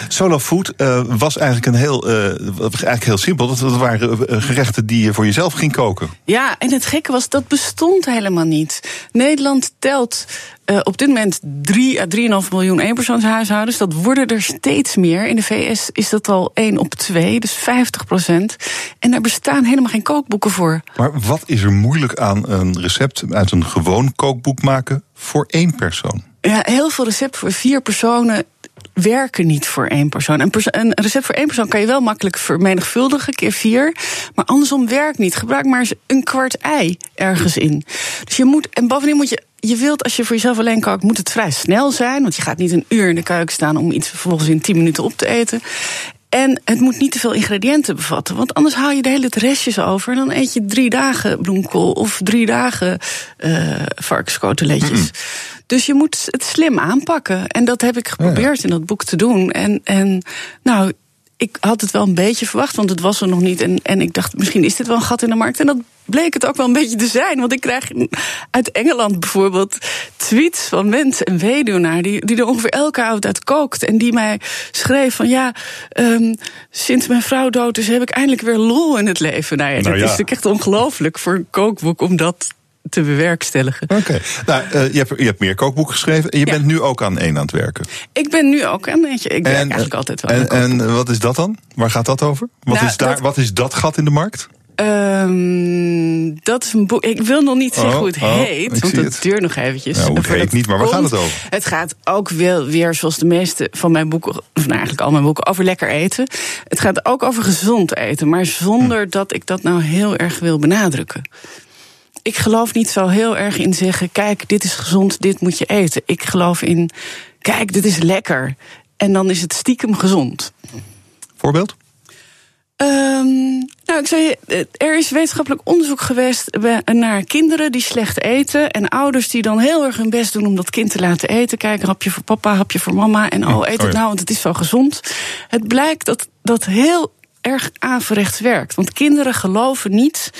[SPEAKER 2] solo Food was eigenlijk, een heel, eigenlijk heel simpel. Dat, dat waren gerechten die je voor jezelf ging koken.
[SPEAKER 8] Ja, en het gekke was, dat bestond helemaal niet. Nederland telt uh, op dit moment 3 à 3,5 miljoen eenpersoonshuishoudens. Dat worden er steeds meer. In de VS is dat al 1 op 2, dus 50 procent. En daar bestaan helemaal geen kookboeken voor.
[SPEAKER 2] Maar wat is er moeilijk aan een recept uit een gewoon kookboek maken voor één persoon?
[SPEAKER 8] Ja, heel veel recepten voor vier personen werken niet voor één persoon. Een, een, recept voor één persoon kan je wel makkelijk vermenigvuldigen, keer vier. Maar andersom werkt niet. Gebruik maar eens een kwart ei ergens in. Dus je moet, en bovendien moet je je wilt, als je voor jezelf alleen kookt, moet het vrij snel zijn. Want je gaat niet een uur in de keuken staan om iets vervolgens in 10 minuten op te eten. En het moet niet te veel ingrediënten bevatten. Want anders haal je de hele tijd restjes over. En dan eet je drie dagen bloemkool of drie dagen uh, varkenskoteletjes. Dus je moet het slim aanpakken. En dat heb ik geprobeerd in dat boek te doen. En, en nou, ik had het wel een beetje verwacht, want het was er nog niet. En, en ik dacht, misschien is dit wel een gat in de markt. En dat bleek het ook wel een beetje te zijn. Want ik krijg uit Engeland bijvoorbeeld tweets van mensen en weduwnaar... die, die er ongeveer elke avond uit kookt. En die mij schreef van ja, um, sinds mijn vrouw dood is... heb ik eindelijk weer lol in het leven. Nou ja, nou dat ja. is natuurlijk echt ongelooflijk voor een kookboek... om dat te bewerkstelligen.
[SPEAKER 2] Oké. Okay. Nou, uh, je, hebt, je hebt meer kookboeken geschreven. En je ja. bent nu ook aan één aan het werken.
[SPEAKER 8] Ik ben nu ook aan eentje. Ik werk en, eigenlijk altijd wel.
[SPEAKER 2] En, en wat is dat dan? Waar gaat dat over? Wat, nou, is, daar, dat, wat is dat gat in de markt?
[SPEAKER 8] Um, dat is een boek. Ik wil nog niet zeggen
[SPEAKER 2] oh,
[SPEAKER 8] hoe het
[SPEAKER 2] oh,
[SPEAKER 8] heet, want het duurt nog eventjes.
[SPEAKER 2] Nou, het heet niet, maar waar gaat het over?
[SPEAKER 8] Het gaat ook wel weer, zoals de meeste van mijn boeken, of nou eigenlijk al mijn boeken, over lekker eten. Het gaat ook over gezond eten, maar zonder hm. dat ik dat nou heel erg wil benadrukken ik geloof niet zo heel erg in zeggen: kijk, dit is gezond, dit moet je eten. Ik geloof in: kijk, dit is lekker. En dan is het stiekem gezond.
[SPEAKER 2] Voorbeeld?
[SPEAKER 8] Um, nou, ik zei, er is wetenschappelijk onderzoek geweest naar kinderen die slecht eten. En ouders die dan heel erg hun best doen om dat kind te laten eten. Kijk, hapje voor papa, hapje voor mama. En oh, eet het nou, want het is zo gezond. Het blijkt dat dat heel erg averechts werkt. Want kinderen geloven niet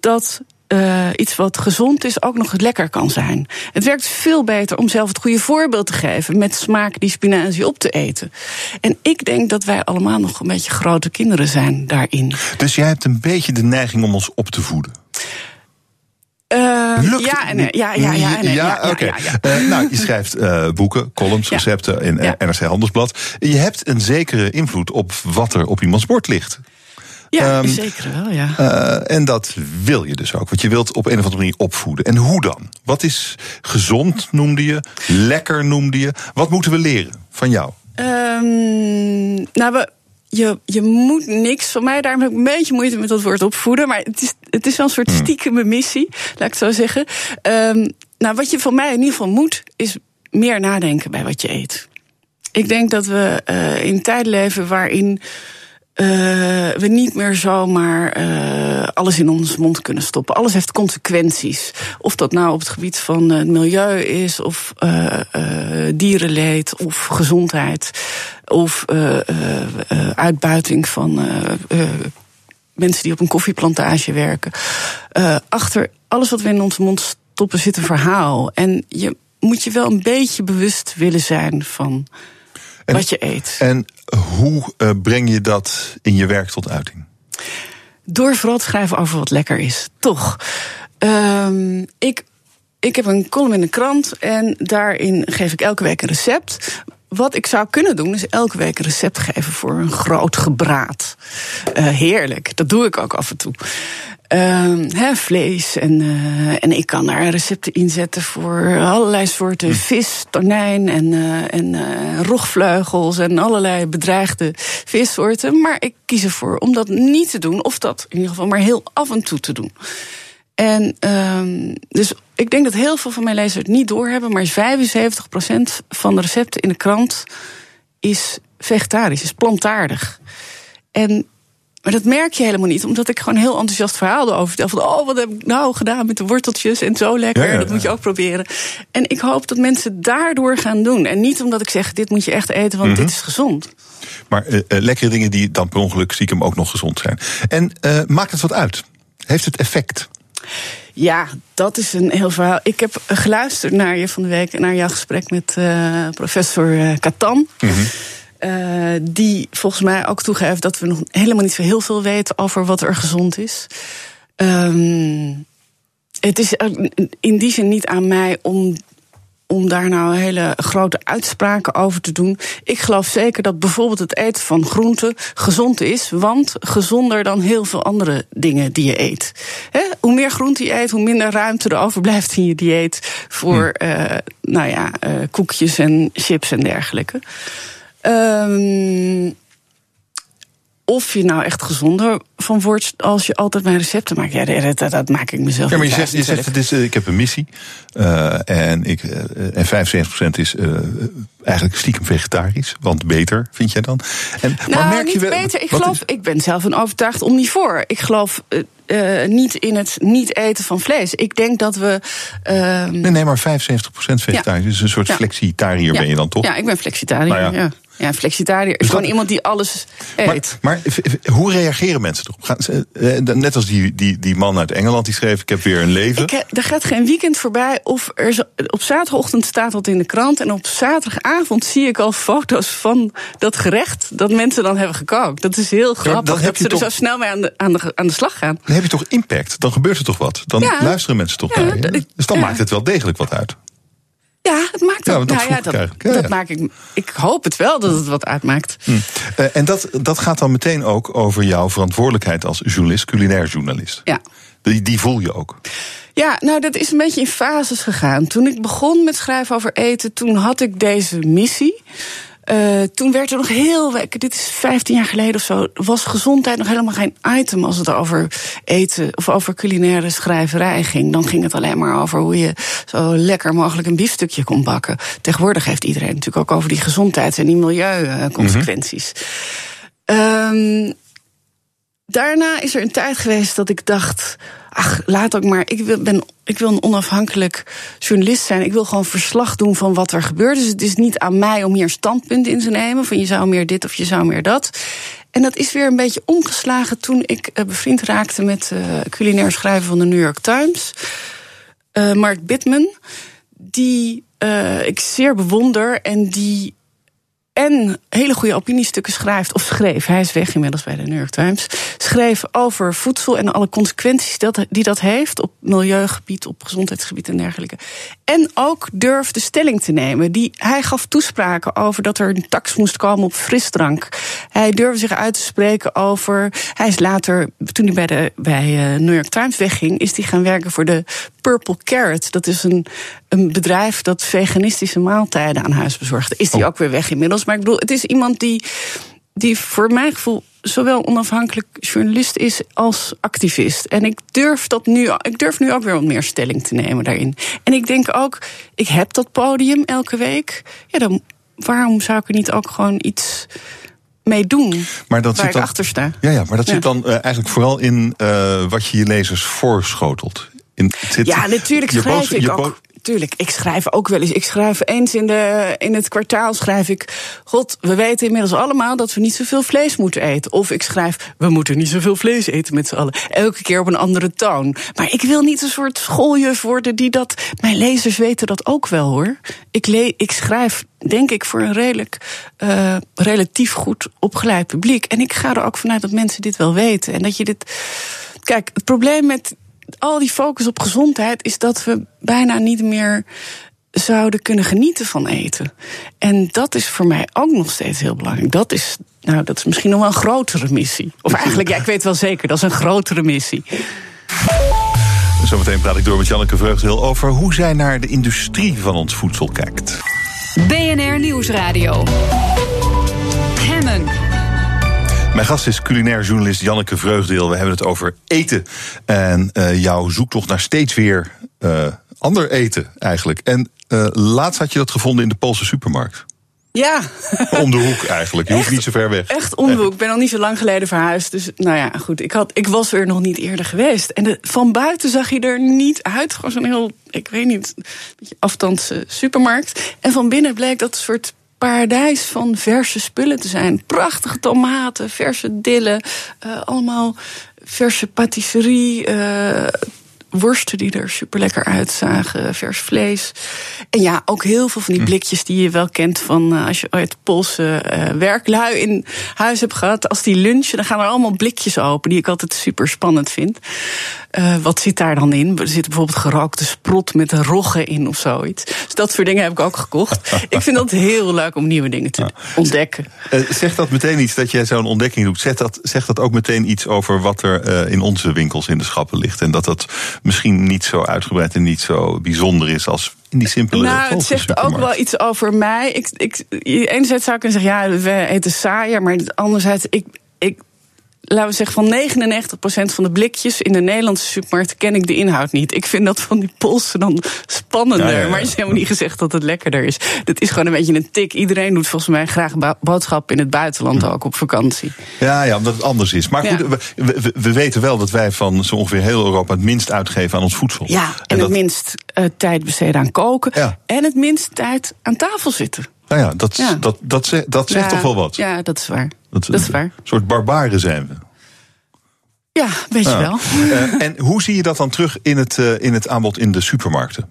[SPEAKER 8] dat uh, iets wat gezond is ook nog lekker kan zijn. Het werkt veel beter om zelf het goede voorbeeld te geven met smaak die spinazie op te eten. En ik denk dat wij allemaal nog een beetje grote kinderen zijn daarin.
[SPEAKER 2] Dus jij hebt een beetje de neiging om ons op te voeden.
[SPEAKER 8] Uh, ja, en, ja, ja, ja, ja,
[SPEAKER 2] ja, oké. Okay. Ja, ja, uh, nou, je schrijft uh, boeken, columns, recepten in NRC Handelsblad. Je hebt een zekere invloed op wat er op iemands bord ligt.
[SPEAKER 8] Ja, um, zeker wel, ja.
[SPEAKER 2] Uh, en dat wil je dus ook. Want je wilt op een of andere manier opvoeden. En hoe dan? Wat is gezond, noemde je? Lekker, noemde je? Wat moeten we leren van jou?
[SPEAKER 8] Um, nou, we, je, je moet niks van mij. Daarom heb ik een beetje moeite met dat woord opvoeden. Maar het is, het is wel een soort hmm. stiekeme missie, laat ik het zo zeggen. Um, nou, wat je van mij in ieder geval moet, is meer nadenken bij wat je eet. Ik denk dat we uh, in tijden leven waarin uh, we niet meer zomaar uh, alles in onze mond kunnen stoppen. Alles heeft consequenties. Of dat nou op het gebied van het milieu is, of dierenleed, of gezondheid, of uitbuiting van mensen die op een koffieplantage werken. achter alles wat we in onze mond stoppen zit een verhaal. En je moet je wel een beetje bewust willen zijn van
[SPEAKER 2] en,
[SPEAKER 8] wat je eet.
[SPEAKER 2] En hoe uh, breng je dat in je werk tot uiting?
[SPEAKER 8] Door vooral te schrijven over wat lekker is. Toch. Um, ik, ik heb een column in de krant en daarin geef ik elke week een recept. Wat ik zou kunnen doen, is elke week een recept geven voor een groot gebraad. Uh, heerlijk, dat doe ik ook af en toe. Hè, vlees. En, eh, en ik kan daar recepten inzetten voor allerlei soorten
[SPEAKER 2] Hm.
[SPEAKER 8] vis, tonijn en, eh, en eh, rogvleugels en allerlei bedreigde vissoorten. Maar ik kies ervoor om dat niet te doen, of dat in ieder geval maar heel af en toe te doen. En ehm, dus ik denk dat heel veel van mijn lezers het niet doorhebben, maar 75% van de recepten in de krant is vegetarisch, is plantaardig. En maar dat merk je helemaal niet, omdat ik gewoon een heel enthousiast verhaal erover vertel. Van, oh, wat heb ik nou gedaan met de worteltjes en zo lekker.
[SPEAKER 2] Ja, ja,
[SPEAKER 8] dat moet je ook proberen. En ik hoop dat mensen daardoor gaan doen. En niet omdat ik zeg, dit moet je echt eten, want
[SPEAKER 2] Mhm.
[SPEAKER 8] dit is gezond.
[SPEAKER 2] Maar eh, eh, lekkere dingen die dan per ongeluk stiekem ook nog gezond zijn. En eh, maakt het wat uit? Heeft het effect?
[SPEAKER 8] Ja, dat is een heel verhaal. Ik heb geluisterd naar je van de week, naar jouw gesprek met professor Katan. Eh, die volgens mij ook toegeeft dat we nog helemaal niet zo heel veel weten over wat er gezond is. Ehm, het is in die zin niet aan mij om, om daar nou hele grote uitspraken over te doen. Ik geloof zeker dat bijvoorbeeld het eten van groenten gezond is, want gezonder dan heel veel andere dingen die je eet. Hoe meer groente je eet, hoe minder ruimte er overblijft in je dieet voor eh, nou ja, eh, koekjes en chips en dergelijke. Ehm, of je nou echt gezonder van wordt als je altijd mijn recepten maakt. Ja, dat, dat, dat maak ik mezelf
[SPEAKER 2] Ja, maar je zegt, je zegt het is, eh, ik heb een missie. eh, en, ik, eh, en 75% is eigenlijk stiekem vegetarisch. Want beter, vind jij dan? En,
[SPEAKER 8] Nou,
[SPEAKER 2] merk
[SPEAKER 8] niet
[SPEAKER 2] je wel-
[SPEAKER 8] beter. Ik geloof,
[SPEAKER 2] is-
[SPEAKER 8] ik ben zelf een overtuigd omnivoor. Ik geloof niet in het niet eten van vlees. Ik denk dat we. ehm,
[SPEAKER 2] Nee, nee, maar 75% vegetarisch. Dus een soort
[SPEAKER 8] Ja.
[SPEAKER 2] flexitariër ben je dan toch?
[SPEAKER 8] Ja, ik ben flexitariër.
[SPEAKER 2] Nou ja.
[SPEAKER 8] Ja. Ja, flexitariër
[SPEAKER 2] Dus
[SPEAKER 8] gewoon
[SPEAKER 2] dat-
[SPEAKER 8] iemand die alles eet.
[SPEAKER 2] Maar, maar hoe reageren mensen erop? Eh, net als die, die, die man uit Engeland die schreef: Ik heb weer een leven.
[SPEAKER 8] Ik, er gaat geen weekend voorbij of er op zaterdagochtend staat dat in de krant. En op zaterdagavond zie ik al foto's van dat gerecht dat mensen dan hebben gekookt. Dat is heel grappig
[SPEAKER 2] dan heb
[SPEAKER 8] dat
[SPEAKER 2] je
[SPEAKER 8] ze er
[SPEAKER 2] toch-
[SPEAKER 8] zo snel mee aan de, aan, de, aan de slag gaan.
[SPEAKER 2] Dan heb je toch impact? Dan gebeurt er toch wat? Dan
[SPEAKER 8] Ja.
[SPEAKER 2] luisteren mensen toch
[SPEAKER 8] Ja,
[SPEAKER 2] naar je?
[SPEAKER 8] dat-
[SPEAKER 2] Dus dan maakt het wel degelijk wat uit.
[SPEAKER 8] Ja, het maakt
[SPEAKER 2] Ja,
[SPEAKER 8] nou ja, dat.
[SPEAKER 2] Ja,
[SPEAKER 8] dat maak ik. Ik hoop het wel dat het wat uitmaakt.
[SPEAKER 2] Hm. Eh, en dat, dat gaat dan meteen ook over jouw verantwoordelijkheid als journalist, culinair journalist.
[SPEAKER 8] Ja.
[SPEAKER 2] Die, die voel je ook.
[SPEAKER 8] Ja, nou, dat is een beetje in fases gegaan. Toen ik begon met schrijven over eten, toen had ik deze missie. Eh, toen werd er nog heel, dit is 15 jaar geleden of zo, was gezondheid nog helemaal geen item als het over eten of over culinaire schrijverij ging. Dan ging het alleen maar over hoe je zo lekker mogelijk een biefstukje kon bakken. Tegenwoordig heeft iedereen natuurlijk ook over die gezondheids- en die milieuconsequenties. Ehm, daarna is er een tijd geweest dat ik dacht. Ach, laat ook maar. Ik wil, ben, ik wil een onafhankelijk journalist zijn. Ik wil gewoon verslag doen van wat er gebeurt. Dus het is niet aan mij om hier standpunt in te nemen. Van je zou meer dit of je zou meer dat. En dat is weer een beetje omgeslagen toen ik eh, bevriend raakte met uh, culinair schrijver van de New York Times. Uh, Mark Bittman. Die ik zeer bewonder en die en hele goede opiniestukken schrijft, of schreef, hij is weg inmiddels bij de New York Times, schreef over voedsel en alle consequenties dat, die dat heeft op milieugebied, op gezondheidsgebied en dergelijke. En ook durfde stelling te nemen. Die, hij gaf toespraken over dat er een tax moest komen op frisdrank. Hij durfde zich uit te spreken over. Hij is later, toen hij bij de bij New York Times wegging, is hij gaan werken voor de Purple Carrot. Dat is een, een bedrijf dat veganistische maaltijden aan huis bezorgt. Is die oh. ook weer weg inmiddels? Maar ik bedoel, het is iemand die, die voor mijn gevoel zowel onafhankelijk journalist is als activist. En ik durf dat nu, ik durf nu ook weer wat meer stelling te nemen daarin. En ik denk ook, ik heb dat podium elke week. Ja, dan waarom zou ik er niet ook gewoon iets mee doen
[SPEAKER 2] maar dat
[SPEAKER 8] waar
[SPEAKER 2] zit
[SPEAKER 8] ik
[SPEAKER 2] dan,
[SPEAKER 8] achter sta?
[SPEAKER 2] Ja, ja maar dat
[SPEAKER 8] Ja.
[SPEAKER 2] zit dan uh, eigenlijk vooral in uh, wat je je lezers voorschotelt. In, zit,
[SPEAKER 8] ja, natuurlijk schrijf ik ook. Tuurlijk, ik schrijf ook wel eens. Ik schrijf eens in, de, in het kwartaal schrijf ik... God, we weten inmiddels allemaal dat we niet zoveel vlees moeten eten. Of ik schrijf, we moeten niet zoveel vlees eten met z'n allen. Elke keer op een andere toon. Maar ik wil niet een soort schooljuf worden die dat... Mijn lezers weten dat ook wel, hoor. Ik, le ik schrijf, denk ik, voor een redelijk... Uh, relatief goed opgeleid publiek. En ik ga er ook vanuit dat mensen dit wel weten. En dat je dit... Kijk, het probleem met al die focus op gezondheid is dat we bijna niet meer zouden kunnen genieten van eten. En dat is voor mij ook nog steeds heel belangrijk. Dat is, nou, dat is misschien nog wel een grotere missie. Of eigenlijk, ja, ik weet wel zeker, dat is een grotere missie.
[SPEAKER 2] Zometeen praat ik door met Janneke Vreugdeel over hoe zij naar de industrie van ons voedsel kijkt.
[SPEAKER 1] BNR Nieuwsradio.
[SPEAKER 2] Mijn gast is culinair journalist Janneke Vreugdeel. We hebben het over eten. En uh, jouw zoektocht naar steeds weer uh, ander eten eigenlijk. En uh, laatst had je dat gevonden in de Poolse supermarkt.
[SPEAKER 8] Ja.
[SPEAKER 2] Om de hoek eigenlijk. Je hoeft niet zo ver weg.
[SPEAKER 8] Echt om de hoek. Ik ben al niet zo lang geleden verhuisd. Dus nou ja, goed. Ik, had, ik was er nog niet eerder geweest. En de, van buiten zag je er niet uit. Gewoon zo'n heel, ik weet niet, beetje afstandse supermarkt. En van binnen bleek dat een soort paradijs van verse spullen te zijn. Prachtige tomaten, verse dillen. Uh, allemaal verse patisserie. Uh, worsten die er super lekker uitzagen, vers vlees. En ja, ook heel veel van die blikjes die je wel kent van uh, als je ooit Poolse uh, werklui in huis hebt gehad. Als die lunchen, dan gaan er allemaal blikjes open, die ik altijd super spannend vind. Uh, wat zit daar dan in? Er zit bijvoorbeeld gerookte sprot met roggen in of zoiets. Dus dat soort dingen heb ik ook gekocht. ik vind dat heel leuk om nieuwe dingen te ja. ontdekken.
[SPEAKER 2] zegt dat meteen iets dat jij zo'n ontdekking doet? Zegt dat, zegt dat ook meteen iets over wat er in onze winkels in de schappen ligt? En dat dat misschien niet zo uitgebreid en niet zo bijzonder is als in die simpele
[SPEAKER 8] Nou, het zegt ook wel iets over mij. Ik, ik, enerzijds zou ik kunnen zeggen, ja, we eten saaier, maar anderzijds, ik, ik laten we zeggen, van 99% van de blikjes in de Nederlandse supermarkt ken ik de inhoud niet. Ik vind dat van die Polsen dan spannender. Ja, ja, ja. Maar het is helemaal niet gezegd dat het lekkerder is. Dat is gewoon een beetje een tik. Iedereen doet volgens mij graag boodschappen in het buitenland ook op vakantie.
[SPEAKER 2] Ja, ja, omdat het anders is. Maar goed, we, we, we, weten wel dat wij van zo ongeveer heel Europa het minst uitgeven aan ons voedsel.
[SPEAKER 8] Ja, en, en dat... het minst uh, tijd besteden aan koken. En het minst tijd aan tafel zitten.
[SPEAKER 2] Nou ja, dat, ja. dat, dat, zegt, dat zegt toch wel wat?
[SPEAKER 8] Ja, dat is waar. Dat, dat is waar. Een
[SPEAKER 2] soort barbaren zijn we.
[SPEAKER 8] Ja, weet je ja. wel.
[SPEAKER 2] Uh, en hoe zie je dat dan terug in het, uh, in het aanbod in de supermarkten?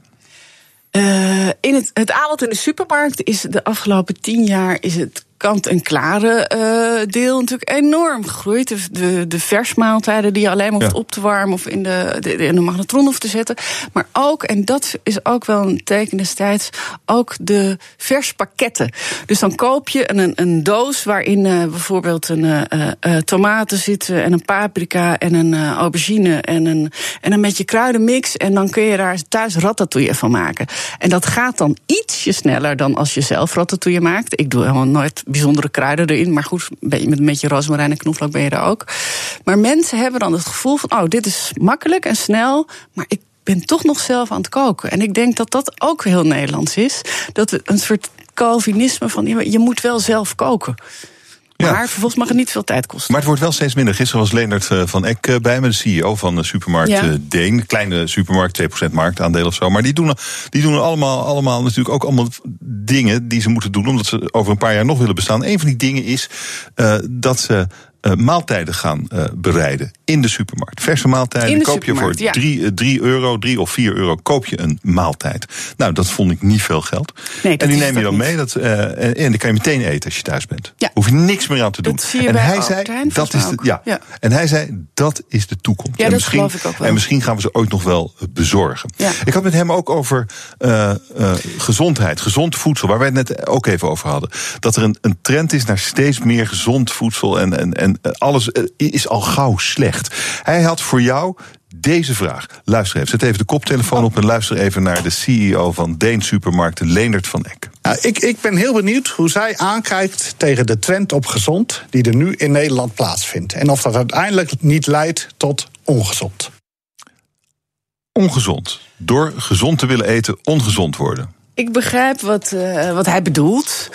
[SPEAKER 8] Uh, in het, het aanbod in de supermarkt is de afgelopen tien jaar is het kant-en-klare uh, deel natuurlijk enorm gegroeid. De, de, de versmaaltijden die je alleen maar hoeft ja. op te warmen of in de, de, in de magnetron hoeft te zetten. Maar ook, en dat is ook wel een teken destijds, ook de verspakketten. Dus dan koop je een, een doos waarin uh, bijvoorbeeld een uh, uh, tomaten zitten en een paprika en een aubergine en een, en een beetje kruidenmix. En dan kun je daar thuis ratatouille van maken. En dat gaat dan ietsje sneller dan als je zelf ratatouille maakt. Ik doe helemaal nooit bijzondere kruiden erin. Maar goed, met een beetje rozemarijn en knoflook ben je er ook. Maar mensen hebben dan het gevoel van: oh, dit is makkelijk en snel. Maar ik ben toch nog zelf aan het koken. En ik denk dat dat ook heel Nederlands is. Dat een soort Calvinisme van: je moet wel zelf koken. Maar ja. vervolgens mag het niet veel tijd kosten.
[SPEAKER 2] Maar het wordt wel steeds minder. Gisteren was Leendert van Eck bij me, de CEO van de supermarkt ja. Deen. Kleine supermarkt, 2% marktaandeel of zo. Maar die doen, die doen allemaal, allemaal natuurlijk ook allemaal dingen die ze moeten doen... omdat ze over een paar jaar nog willen bestaan. Een van die dingen is uh, dat ze uh, maaltijden gaan uh, bereiden in de supermarkt. Verse maaltijden koop je voor 3 ja. euro, 3 of 4 euro koop je een maaltijd. Nou, dat vond ik niet veel geld.
[SPEAKER 8] Nee,
[SPEAKER 2] en die neem je dan mee dat, en, en die kan je meteen eten als je thuis bent.
[SPEAKER 8] Ja.
[SPEAKER 2] Hoef je niks meer aan te doen. En hij zei dat is de, ja.
[SPEAKER 8] ja.
[SPEAKER 2] En hij zei dat is de toekomst.
[SPEAKER 8] Ja,
[SPEAKER 2] en
[SPEAKER 8] dat
[SPEAKER 2] misschien,
[SPEAKER 8] geloof ik ook wel.
[SPEAKER 2] En misschien gaan we ze ooit nog wel bezorgen.
[SPEAKER 8] Ja.
[SPEAKER 2] Ik had met hem ook over gezondheid, gezond voedsel, waar wij het net ook even over hadden. Dat er een, een trend is naar steeds meer gezond voedsel en, en, en alles is al gauw slecht. Hij had voor jou deze vraag. Luister even, zet even de koptelefoon op en luister even naar de CEO van Deen Supermarkten, Leendert van Eck.
[SPEAKER 9] Nou, ik, ik ben heel benieuwd hoe zij aankijkt tegen de trend op gezond die er nu in Nederland plaatsvindt. En of dat uiteindelijk niet leidt tot ongezond.
[SPEAKER 2] Ongezond. Door gezond te willen eten, ongezond worden.
[SPEAKER 8] Ik begrijp wat, uh, wat hij bedoelt.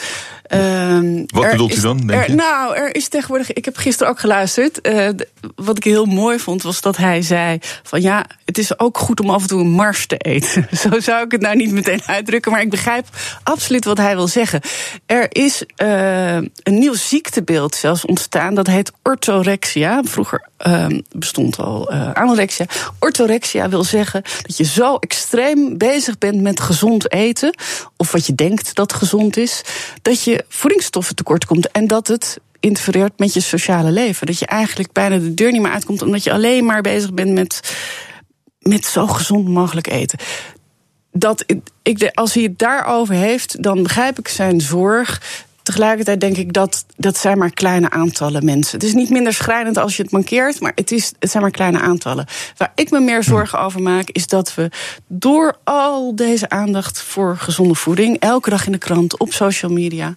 [SPEAKER 8] Um,
[SPEAKER 2] wat bedoelt u dan, denk
[SPEAKER 8] er,
[SPEAKER 2] je?
[SPEAKER 8] Nou, er is tegenwoordig... Ik heb gisteren ook geluisterd. Uh, wat ik heel mooi vond, was dat hij zei... van ja, het is ook goed om af en toe een mars te eten. Zo zou ik het nou niet meteen uitdrukken... maar ik begrijp absoluut wat hij wil zeggen. Er is uh, een nieuw ziektebeeld zelfs ontstaan. Dat heet orthorexia. Vroeger uh, bestond al uh, anorexia. Orthorexia wil zeggen dat je zo extreem bezig bent met gezond eten... of wat je denkt dat gezond is... dat je voedingsstoffen tekort komt en dat het interfereert met je sociale leven. Dat je eigenlijk bijna de deur niet meer uitkomt omdat je alleen maar bezig bent met, met zo gezond mogelijk eten. Dat, ik, als hij het daarover heeft, dan begrijp ik zijn zorg tegelijkertijd denk ik dat dat zijn maar kleine aantallen mensen. Het is niet minder schrijnend als je het mankeert, maar het, is, het zijn maar kleine aantallen. Waar ik me meer zorgen over maak, is dat we door al deze aandacht voor gezonde voeding, elke dag in de krant, op social media,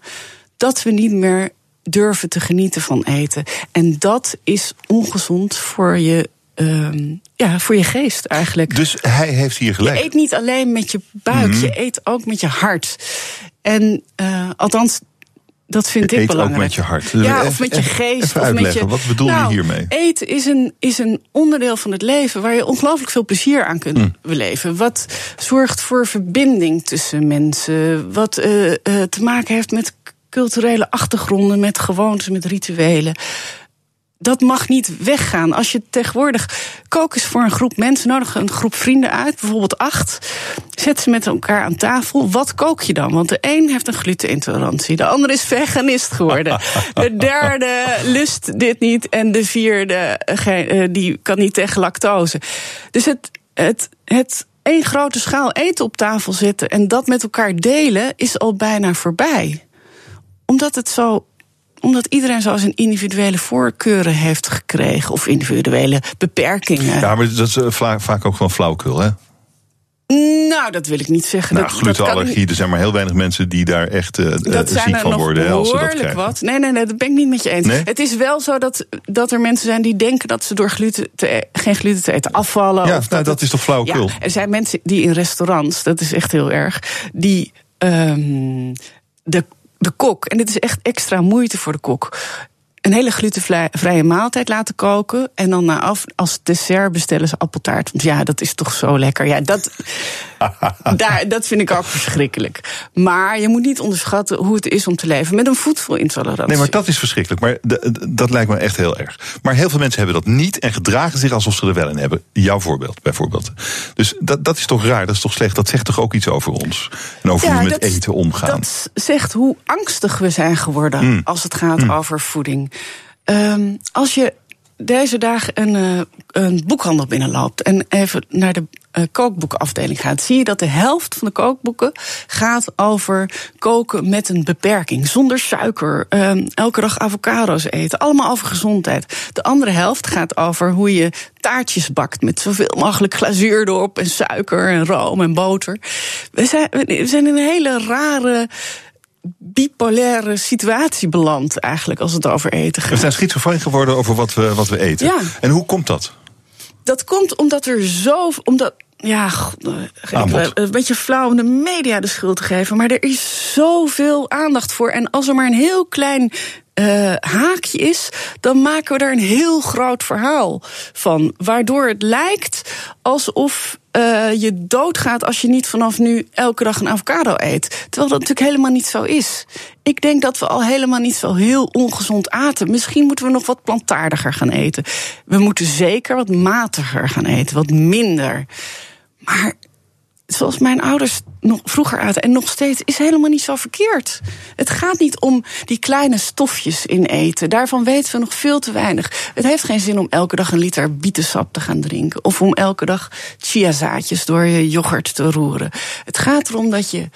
[SPEAKER 8] dat we niet meer durven te genieten van eten. En dat is ongezond voor je ehm, ja, voor je geest eigenlijk.
[SPEAKER 2] Dus hij heeft hier gelijk.
[SPEAKER 8] Je eet niet alleen met je buik, je eet ook met je hart. En uh, althans, dat vind
[SPEAKER 2] Je
[SPEAKER 8] ik
[SPEAKER 2] eet
[SPEAKER 8] belangrijk.
[SPEAKER 2] ook met je hart.
[SPEAKER 8] Ja,
[SPEAKER 2] Even-
[SPEAKER 8] of met je geest.
[SPEAKER 2] even
[SPEAKER 8] of met
[SPEAKER 2] uitleggen,
[SPEAKER 8] je,
[SPEAKER 2] wat bedoel je
[SPEAKER 8] Nou,
[SPEAKER 2] hiermee?
[SPEAKER 8] Eten is een, is een onderdeel van het leven waar je ongelooflijk veel plezier aan kunt
[SPEAKER 2] Mm.
[SPEAKER 8] beleven. Wat zorgt voor verbinding tussen mensen. Wat eh, eh, te maken heeft met culturele achtergronden, met gewoontes, met rituelen dat mag niet weggaan. Als je tegenwoordig kook is voor een groep mensen, nodig een groep vrienden uit, bijvoorbeeld acht. Zet ze met elkaar aan tafel. Wat kook je dan? Want de een heeft een glutenintolerantie, de ander is veganist geworden. De derde lust dit niet en de vierde eh, eh, die kan niet tegen lactose. Dus het, het, het één grote schaal eten op tafel zetten en dat met elkaar delen is al bijna voorbij. Omdat het zo omdat iedereen zo zijn individuele voorkeuren heeft gekregen. Of individuele beperkingen.
[SPEAKER 2] Ja, maar dat is eh, vaak ook gewoon flauwekul, hè?
[SPEAKER 8] Nou, dat wil ik niet zeggen.
[SPEAKER 2] Nou,
[SPEAKER 8] dat,
[SPEAKER 2] glutenallergie, er zijn maar heel weinig mensen die daar echt eh, eh,
[SPEAKER 8] Dat zijn
[SPEAKER 2] ziek
[SPEAKER 8] er
[SPEAKER 2] van
[SPEAKER 8] nog
[SPEAKER 2] worden. hè, als ze dat
[SPEAKER 8] behoorlijk
[SPEAKER 2] krijgen.
[SPEAKER 8] wat. Nee, nee, nee, dat ben ik niet met je eens.
[SPEAKER 2] Nee?
[SPEAKER 8] Het is wel zo dat, dat er mensen zijn die denken dat ze door gluten te, e- geen gluten te eten afvallen.
[SPEAKER 2] Ja,
[SPEAKER 8] of
[SPEAKER 2] nou, dat is toch flauwekul?
[SPEAKER 8] Ja, er zijn mensen die in restaurants, dat is echt heel erg, die ehm, de, de kok, en dit is echt extra moeite voor de kok. Een hele glutenvrije maaltijd laten koken. En dan na af, als dessert bestellen ze appeltaart. Want ja, dat is toch zo lekker. Ja, dat, daar, dat vind ik ook verschrikkelijk. Maar je moet niet onderschatten hoe het is om te leven met een voedselintolerantie.
[SPEAKER 2] Nee, maar dat is verschrikkelijk. Maar dat lijkt me echt heel erg. Maar heel veel mensen hebben dat niet en gedragen zich alsof ze er wel in hebben. Jouw voorbeeld, bijvoorbeeld. Dus dat, dat is toch raar, dat is toch slecht. Dat zegt toch ook iets over ons. En over hoe we met
[SPEAKER 8] dat-
[SPEAKER 2] eten omgaan.
[SPEAKER 8] Dat zegt hoe angstig we zijn geworden
[SPEAKER 2] Mm.
[SPEAKER 8] als het gaat
[SPEAKER 2] Mm.
[SPEAKER 8] over voeding. Ehm, als je deze dagen een, eh, een boekhandel binnenloopt en even naar de eh, kookboekenafdeling gaat, zie je dat de helft van de kookboeken gaat over koken met een beperking, zonder suiker, ehm, elke dag avocado's eten, allemaal over gezondheid. De andere helft gaat over hoe je taartjes bakt met zoveel mogelijk glazuur erop en suiker en room en boter. We zijn, we zijn in een hele rare bipolaire situatie beland eigenlijk als het over eten
[SPEAKER 2] We
[SPEAKER 8] gaat.
[SPEAKER 2] zijn schizofreen geworden over wat we, wat we eten.
[SPEAKER 8] Ja.
[SPEAKER 2] En hoe komt dat?
[SPEAKER 8] Dat komt omdat er zo. Omdat, ja, eh, ik een beetje flauw om de media de schuld te geven. Maar er is zoveel aandacht voor. En als er maar een heel klein eh, haakje is, dan maken we daar een heel groot verhaal van. Waardoor het lijkt alsof eh, je doodgaat als je niet vanaf nu elke dag een avocado eet. Terwijl dat natuurlijk helemaal niet zo is. Ik denk dat we al helemaal niet zo heel ongezond aten. Misschien moeten we nog wat plantaardiger gaan eten. We moeten zeker wat matiger gaan eten, wat minder. Maar zoals mijn ouders nog vroeger aten en nog steeds, is helemaal niet zo verkeerd. Het gaat niet om die kleine stofjes in eten. Daarvan weten we nog veel te weinig. Het heeft geen zin om elke dag een liter bietensap te gaan drinken. Of om elke dag chiazaadjes door je yoghurt te roeren. Het gaat erom dat je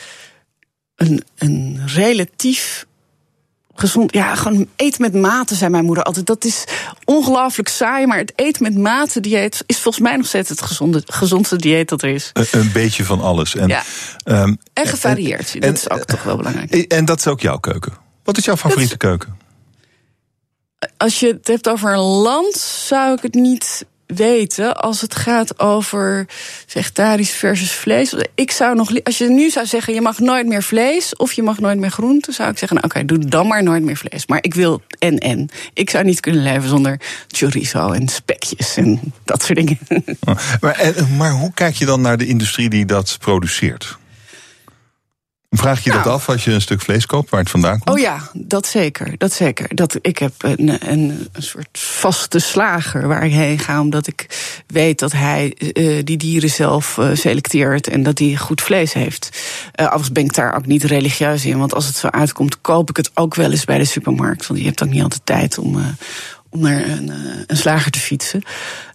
[SPEAKER 8] een, een relatief gezond. Ja, gewoon eten met mate, zei mijn moeder altijd. Dat is ongelooflijk saai, maar het eten met mate dieet is volgens mij nog steeds het gezonde, gezondste dieet dat er is.
[SPEAKER 2] Een, een beetje van alles. En,
[SPEAKER 8] Ja.
[SPEAKER 2] ehm,
[SPEAKER 8] En gevarieerd.
[SPEAKER 2] en-
[SPEAKER 8] dat is ook toch wel belangrijk.
[SPEAKER 2] en, en dat is ook jouw keuken. Wat is jouw favoriete keuken?
[SPEAKER 8] Als je het hebt over een land, zou ik het niet weten. Als het gaat over vegetarisch versus vlees. Ik zou nog, als je nu zou zeggen, je mag nooit meer vlees of je mag nooit meer groente, zou ik zeggen, nou, oké, doe dan maar nooit meer vlees. Maar ik wil en en. Ik zou niet kunnen leven zonder chorizo en spekjes en dat soort dingen.
[SPEAKER 2] Maar, en- maar hoe kijk je dan naar de industrie die dat produceert? Vraag je dat
[SPEAKER 8] Nou.
[SPEAKER 2] af als je een stuk vlees koopt, waar het vandaan komt?
[SPEAKER 8] Oh ja, dat zeker. Dat zeker. Dat, ik heb een, een, een soort vaste slager waar ik heen ga, omdat ik weet dat hij eh, die dieren zelf eh, selecteert en dat hij goed vlees heeft. Eh overigens ben ik daar ook niet religieus in, want als het zo uitkomt, koop ik het ook wel eens bij de supermarkt. Want je hebt ook niet altijd tijd om. Om naar een, eh, een slager te fietsen.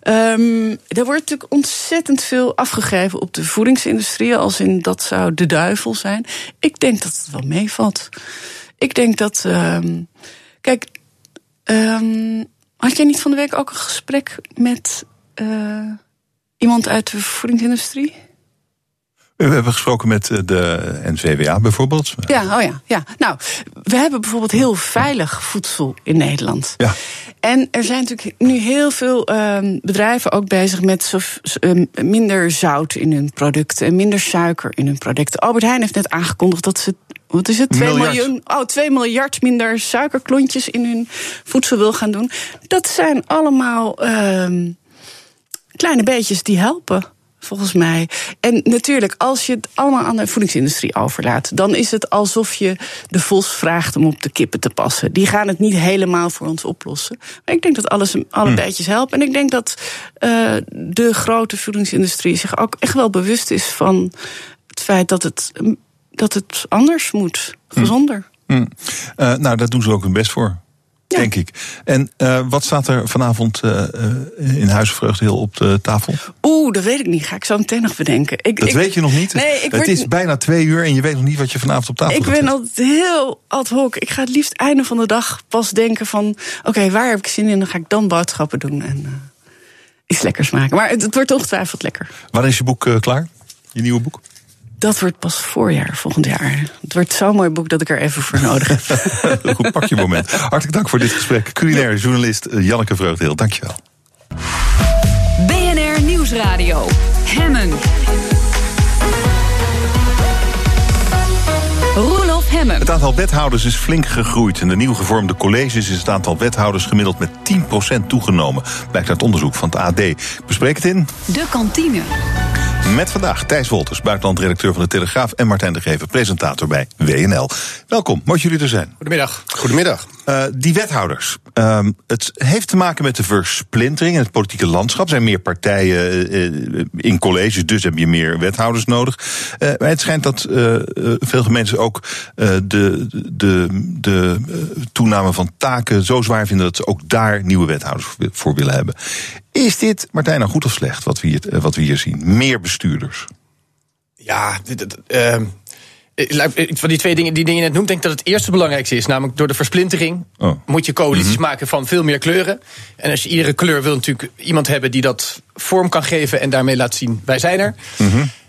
[SPEAKER 8] Ehm er wordt natuurlijk ontzettend veel afgegeven op de voedingsindustrie, als in dat zou de duivel zijn. Ik denk dat het wel meevalt. Ik denk dat. ehm, kijk, ehm, had jij niet van de week ook een gesprek met eh, iemand uit de voedingsindustrie?
[SPEAKER 2] We hebben gesproken met eh, de NVWA bijvoorbeeld.
[SPEAKER 8] Ja, oh ja, ja. Nou, we hebben bijvoorbeeld heel veilig voedsel in Nederland.
[SPEAKER 2] Ja.
[SPEAKER 8] En er zijn natuurlijk nu heel veel ehm, bedrijven ook bezig met zo, ehm, minder zout in hun producten en minder suiker in hun producten. Albert Heijn heeft net aangekondigd dat ze. Wat is het? 2
[SPEAKER 2] Miljard.
[SPEAKER 8] miljoen. Oh, 2 miljard minder suikerklontjes in hun voedsel wil gaan doen. Dat zijn allemaal ehm, kleine beetjes die helpen. Volgens mij. En natuurlijk, als je het allemaal aan de voedingsindustrie overlaat, dan is het alsof je de vos vraagt om op de kippen te passen. Die gaan het niet helemaal voor ons oplossen. Maar ik denk dat alles, alle beetjes helpen. En ik denk dat eh, de grote voedingsindustrie zich ook echt wel bewust is van het feit dat het, dat het anders moet, gezonder.
[SPEAKER 2] Hm. Eh, nou, daar doen ze ook hun best voor.
[SPEAKER 8] Ja.
[SPEAKER 2] Denk ik. En eh, wat staat er vanavond eh, eh, in Huizenvreugde heel op de tafel?
[SPEAKER 8] Oeh, dat weet ik niet. Ga ik zo meteen nog bedenken. Ik,
[SPEAKER 2] Dat
[SPEAKER 8] ik-
[SPEAKER 2] weet je nog niet.
[SPEAKER 8] Nee, ik
[SPEAKER 2] het
[SPEAKER 8] word-
[SPEAKER 2] is bijna twee uur en je weet nog niet wat je vanavond op tafel
[SPEAKER 8] Ik
[SPEAKER 2] gaat
[SPEAKER 8] ben altijd heel ad hoc. Ik ga het liefst einde van de dag pas denken van... oké, waar heb ik zin in? Dan ga ik dan boodschappen doen en iets lekkers maken. Maar het, het wordt ongetwijfeld lekker.
[SPEAKER 2] Wanneer is je boek klaar? Je nieuwe boek?
[SPEAKER 8] Dat wordt pas voorjaar, volgend jaar. Het wordt zo'n mooi boek dat ik er even voor nodig heb.
[SPEAKER 2] Goed, pak je moment. Hartelijk dank voor dit gesprek. Culinair journalist eh, Janneke Vreugdeheel, dankjewel.
[SPEAKER 1] BNR Nieuwsradio. Hemmen. Roelof Hemmen.
[SPEAKER 2] Het aantal wethouders is flink gegroeid. In de nieuw gevormde colleges is het aantal wethouders gemiddeld met 10% toegenomen. Blijkt uit onderzoek van het AD. Ik bespreek het in
[SPEAKER 1] De kantine.
[SPEAKER 2] Met vandaag Thijs Wolters, buitenlandredacteur van de Telegraaf... en Martijn de Gever, presentator bij WNL. Welkom, mooi dat jullie er zijn.
[SPEAKER 3] Goedemiddag.
[SPEAKER 9] Goedemiddag.
[SPEAKER 2] Eh, die wethouders. Ehm, het heeft te maken met de versplintering in het politieke landschap. Er zijn meer partijen eh, eh, in colleges, dus heb je meer wethouders nodig. Eh, maar het schijnt dat veel gemeenten ook eh, de, de, de toename van taken zo zwaar vinden dat ze ook daar nieuwe wethouders voor- voor willen hebben. Is dit, Martijn, nou goed of slecht wat we hier, eh, wat we hier zien? Meer bestuurders.
[SPEAKER 10] Ja, ehm, laat- ik- van die twee dingen die je net noemt, denk ik dat het eerste belangrijkste is. Namelijk door de versplintering
[SPEAKER 2] Oh.
[SPEAKER 10] moet je coalities maken van veel meer kleuren. En als je iedere kleur wil natuurlijk iemand hebben die dat vorm kan geven en daarmee laat zien, wij zijn er.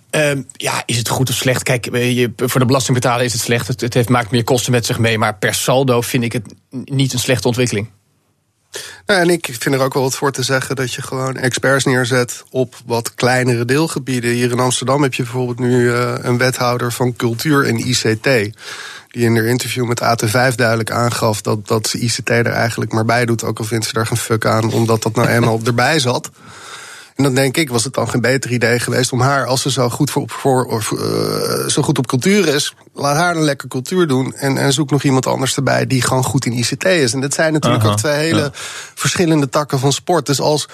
[SPEAKER 10] Ehm, ja, is het goed of slecht? Kijk, eh, je, voor de belastingbetaler is het slecht. Het, het heeft, maakt meer kosten met zich mee. Maar per saldo vind ik het niet een slechte ontwikkeling.
[SPEAKER 11] Nou, en ik vind er ook wel wat voor te zeggen dat je gewoon experts neerzet op wat kleinere deelgebieden. Hier in Amsterdam heb je bijvoorbeeld nu eh, een wethouder van cultuur en ICT. Die in haar interview met AT5 duidelijk aangaf dat, dat ze ICT er eigenlijk maar bij doet. Ook al vindt ze daar geen fuck aan, omdat dat nou eenmaal erbij zat. En dan denk ik, was het dan geen beter idee geweest om haar, als ze zo goed, voor, voor, of, eh, zo goed op cultuur is, laat haar een lekker cultuur doen. En, en zoek nog iemand anders erbij die gewoon goed in ICT is. En dat zijn natuurlijk
[SPEAKER 2] Aha,
[SPEAKER 11] ook twee hele
[SPEAKER 2] ja.
[SPEAKER 11] verschillende takken van sport. Dus als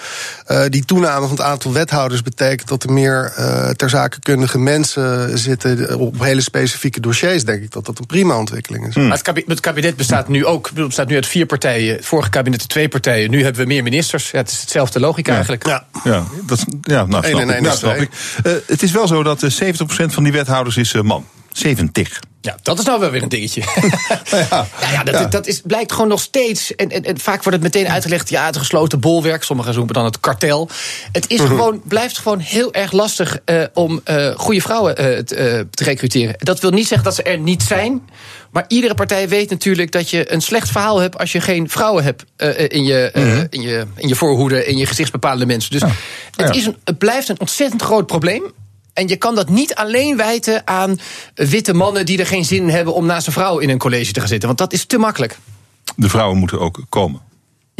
[SPEAKER 11] eh, die toename van het aantal wethouders betekent dat er meer eh ter zakenkundige mensen zitten op hele specifieke dossiers, denk ik dat dat een prima ontwikkeling is.
[SPEAKER 10] Maar het, kabi- het kabinet bestaat nu ook het bestaat nu uit vier partijen. Het vorige kabinet uit twee partijen. Nu hebben we meer ministers. Ja, het is hetzelfde logica eigenlijk.
[SPEAKER 11] Ja.
[SPEAKER 2] Ja, dat, ja nou, snap ik.
[SPEAKER 11] één
[SPEAKER 2] Nou, snap
[SPEAKER 11] twee.
[SPEAKER 2] ik. Eh, het is wel zo dat eh, 70% van die wethouders is eh, man. 70.
[SPEAKER 10] Ja, dat is nou wel weer een dingetje.
[SPEAKER 2] ja.
[SPEAKER 10] Nou ja, dat,
[SPEAKER 2] Ja.
[SPEAKER 10] dat is, blijkt gewoon nog steeds. En, en, en vaak wordt het meteen uitgelegd. Ja, het gesloten bolwerk. Sommigen noemen dan het kartel. Het is gewoon, blijft gewoon heel erg lastig eh, om eh, goede vrouwen eh, te, te recruteren. Dat wil niet zeggen dat ze er niet zijn. Maar iedere partij weet natuurlijk dat je een slecht verhaal hebt als je geen vrouwen hebt in, je, eh, in, je, in je voorhoede, in je gezichtsbepalende mensen. Dus het,
[SPEAKER 2] Ja.
[SPEAKER 10] is een, het blijft een ontzettend groot probleem. En je kan dat niet alleen wijten aan witte mannen die er geen zin in hebben om naast een vrouw in een college te gaan zitten. Want dat is te makkelijk.
[SPEAKER 2] De vrouwen moeten ook komen.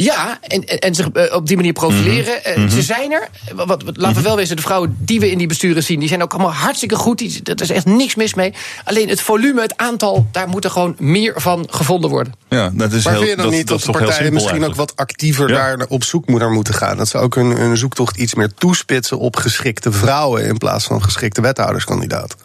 [SPEAKER 10] Ja, en, en, en zich eh, op die manier profileren.
[SPEAKER 2] Mhm.
[SPEAKER 10] Eh, Ze zijn er. Wat, wat, laten we wel wezen, de vrouwen die we in die besturen zien... die zijn ook allemaal hartstikke goed. Die, dat is echt niks mis mee. Alleen het volume, het aantal, daar moet er gewoon meer van gevonden worden.
[SPEAKER 2] Ja, dat is
[SPEAKER 11] Maar
[SPEAKER 2] heel,
[SPEAKER 11] vind je dan
[SPEAKER 2] dat,
[SPEAKER 11] niet
[SPEAKER 2] dat
[SPEAKER 11] de partijen misschien ook wat actiever
[SPEAKER 2] Ja.
[SPEAKER 11] daar op zoek moet- naar moeten gaan? Dat ze ook hun, hun zoektocht iets meer toespitsen op geschikte vrouwen in plaats van geschikte wethouderskandidaten.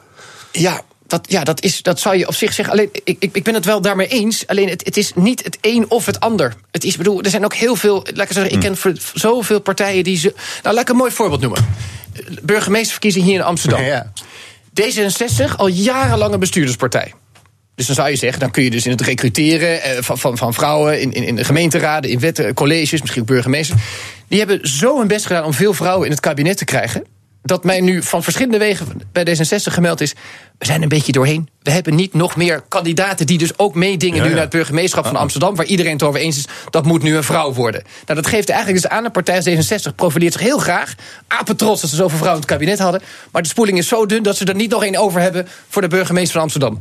[SPEAKER 10] Ja, dat, ja, dat, is, dat zou je op zich zeggen. Alleen, ik, ik, ik ben het wel daarmee eens. Alleen, het, het is niet het een of het ander. Het is, bedoel, er zijn ook heel veel. Laat ik zeggen, ik ken v- zoveel partijen die ze. Nou, laat ik een mooi voorbeeld noemen. Burgemeesterverkiezing hier in Amsterdam.
[SPEAKER 11] Ja.
[SPEAKER 10] D66, al jarenlang een bestuurderspartij. Dus dan zou je zeggen, dan kun je dus in het recruteren eh, van, van, van vrouwen in, in, in de gemeenteraden, in wetten, colleges, misschien ook burgemeesters. Die hebben zo hun best gedaan om veel vrouwen in het kabinet te krijgen. Dat mij nu van verschillende wegen bij D66 gemeld is. We zijn een beetje doorheen. We hebben niet nog meer kandidaten die dus ook meedingen
[SPEAKER 2] Ja,
[SPEAKER 10] nu naar het burgemeesterschap van Amsterdam. Waar iedereen het over eens is. Dat moet nu een vrouw worden. Nou, dat geeft eigenlijk dus aan. De partij als D66 profileert zich heel graag. Apetrots dat ze zoveel vrouwen in het kabinet hadden. Maar de spoeling is zo dun dat ze er niet nog één over hebben voor de burgemeester van Amsterdam.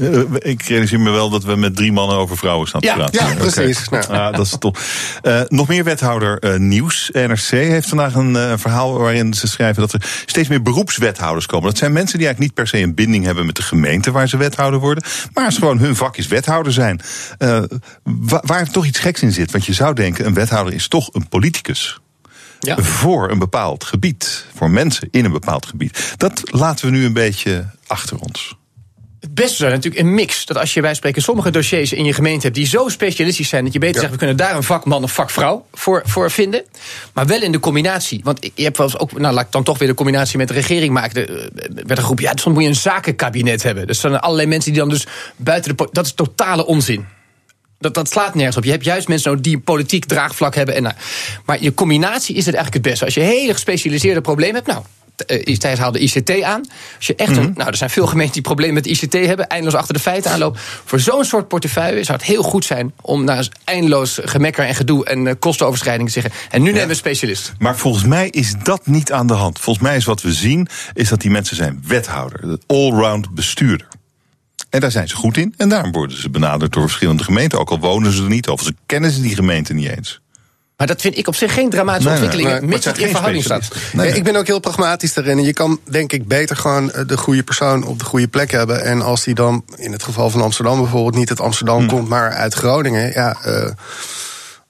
[SPEAKER 2] Eh, Ik realiseer me wel dat we met drie mannen over vrouwen staan te praten.
[SPEAKER 11] ja, precies. Nou.
[SPEAKER 2] Ah, dat is top. Eh, nog meer wethouder eh, nieuws. NRC heeft vandaag een verhaal waarin ze schrijven dat er steeds meer beroepswethouders komen. Dat zijn mensen die eigenlijk niet per se een binding hebben met de gemeente waar ze wethouder worden. Maar ze gewoon hun vak is wethouder zijn. Eh, wa- waar toch iets geks in zit. Want je zou denken, een wethouder is toch een politicus.
[SPEAKER 10] Ja.
[SPEAKER 2] Voor een bepaald gebied. Voor mensen in een bepaald gebied. Dat laten we nu een beetje achter ons.
[SPEAKER 10] Het beste zou natuurlijk een mix. Dat als je bij spreken sommige dossiers in je gemeente hebt die zo specialistisch zijn dat je beter zegt we kunnen daar een vakman of vakvrouw voor, voor vinden. Maar wel in de combinatie. Want je hebt wel eens ook, nou laat ik dan toch weer de combinatie met de regering maken. Eh, werd een groep, ja, soms moet je een zakenkabinet hebben. Dus dan allerlei mensen die dan dus buiten de. Dat is totale onzin. Dat, dat slaat nergens op. Je hebt juist mensen nodig die een politiek draagvlak hebben. En, nou, maar je combinatie is het eigenlijk het beste. Als je hele gespecialiseerde problemen hebt. Nou, eh, Thijs haalde ICT aan. Als je echt een, nou, er zijn veel gemeenten die problemen met ICT hebben, eindeloos achter de feiten aanlopen. Voor zo'n soort portefeuille zou het heel goed zijn om na eindeloos gemekker en gedoe en eh, kostenoverschrijding te zeggen. En nu nemen we een specialist.
[SPEAKER 2] Maar volgens mij is dat niet aan de hand. Volgens mij is wat we zien, is dat die mensen zijn wethouder. Allround bestuurder. En daar zijn ze goed in. En daarom worden ze benaderd door verschillende gemeenten. Ook al wonen ze er niet, of ze kennen ze die gemeente niet eens.
[SPEAKER 10] Maar dat vind ik op zich geen dramatische
[SPEAKER 2] Nee,
[SPEAKER 10] ontwikkeling,
[SPEAKER 11] nee,
[SPEAKER 10] mits het in verhouding staat.
[SPEAKER 2] Nee,
[SPEAKER 11] ik ben ook heel pragmatisch daarin. En je kan denk ik beter gewoon eh, de goede persoon op de goede plek hebben. En als die dan, in het geval van Amsterdam bijvoorbeeld, niet uit Amsterdam komt, maar uit Groningen. Ja, eh,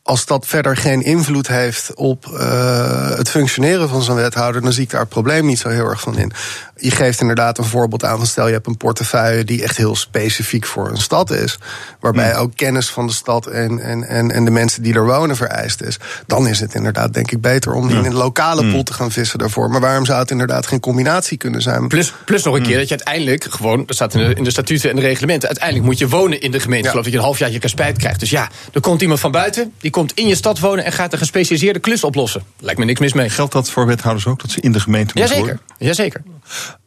[SPEAKER 11] als dat verder geen invloed heeft op eh, het functioneren van zo'n wethouder, dan zie ik daar het probleem niet zo heel erg van in. Je geeft inderdaad een voorbeeld aan van stel je hebt een portefeuille die echt heel specifiek voor een stad is, waarbij ook kennis van de stad en, en, en, en de mensen die er wonen vereist is. Dan is het inderdaad denk ik beter om in een lokale pot te gaan vissen daarvoor. Maar waarom zou het inderdaad geen combinatie kunnen zijn?
[SPEAKER 10] Plus, plus nog een keer dat je uiteindelijk gewoon, dat staat in de, in de statuten en de reglementen, uiteindelijk moet je wonen in de gemeente.
[SPEAKER 11] Ja.
[SPEAKER 10] Geloof dat je een half jaar je spijt krijgt. Dus ja, er komt iemand van buiten, die komt in je stad wonen en gaat een gespecialiseerde klus oplossen. Lijkt me niks mis mee.
[SPEAKER 2] Geldt dat voor wethouders ook, dat ze in de gemeente moeten
[SPEAKER 10] Jazeker,
[SPEAKER 2] worden?
[SPEAKER 10] jazeker.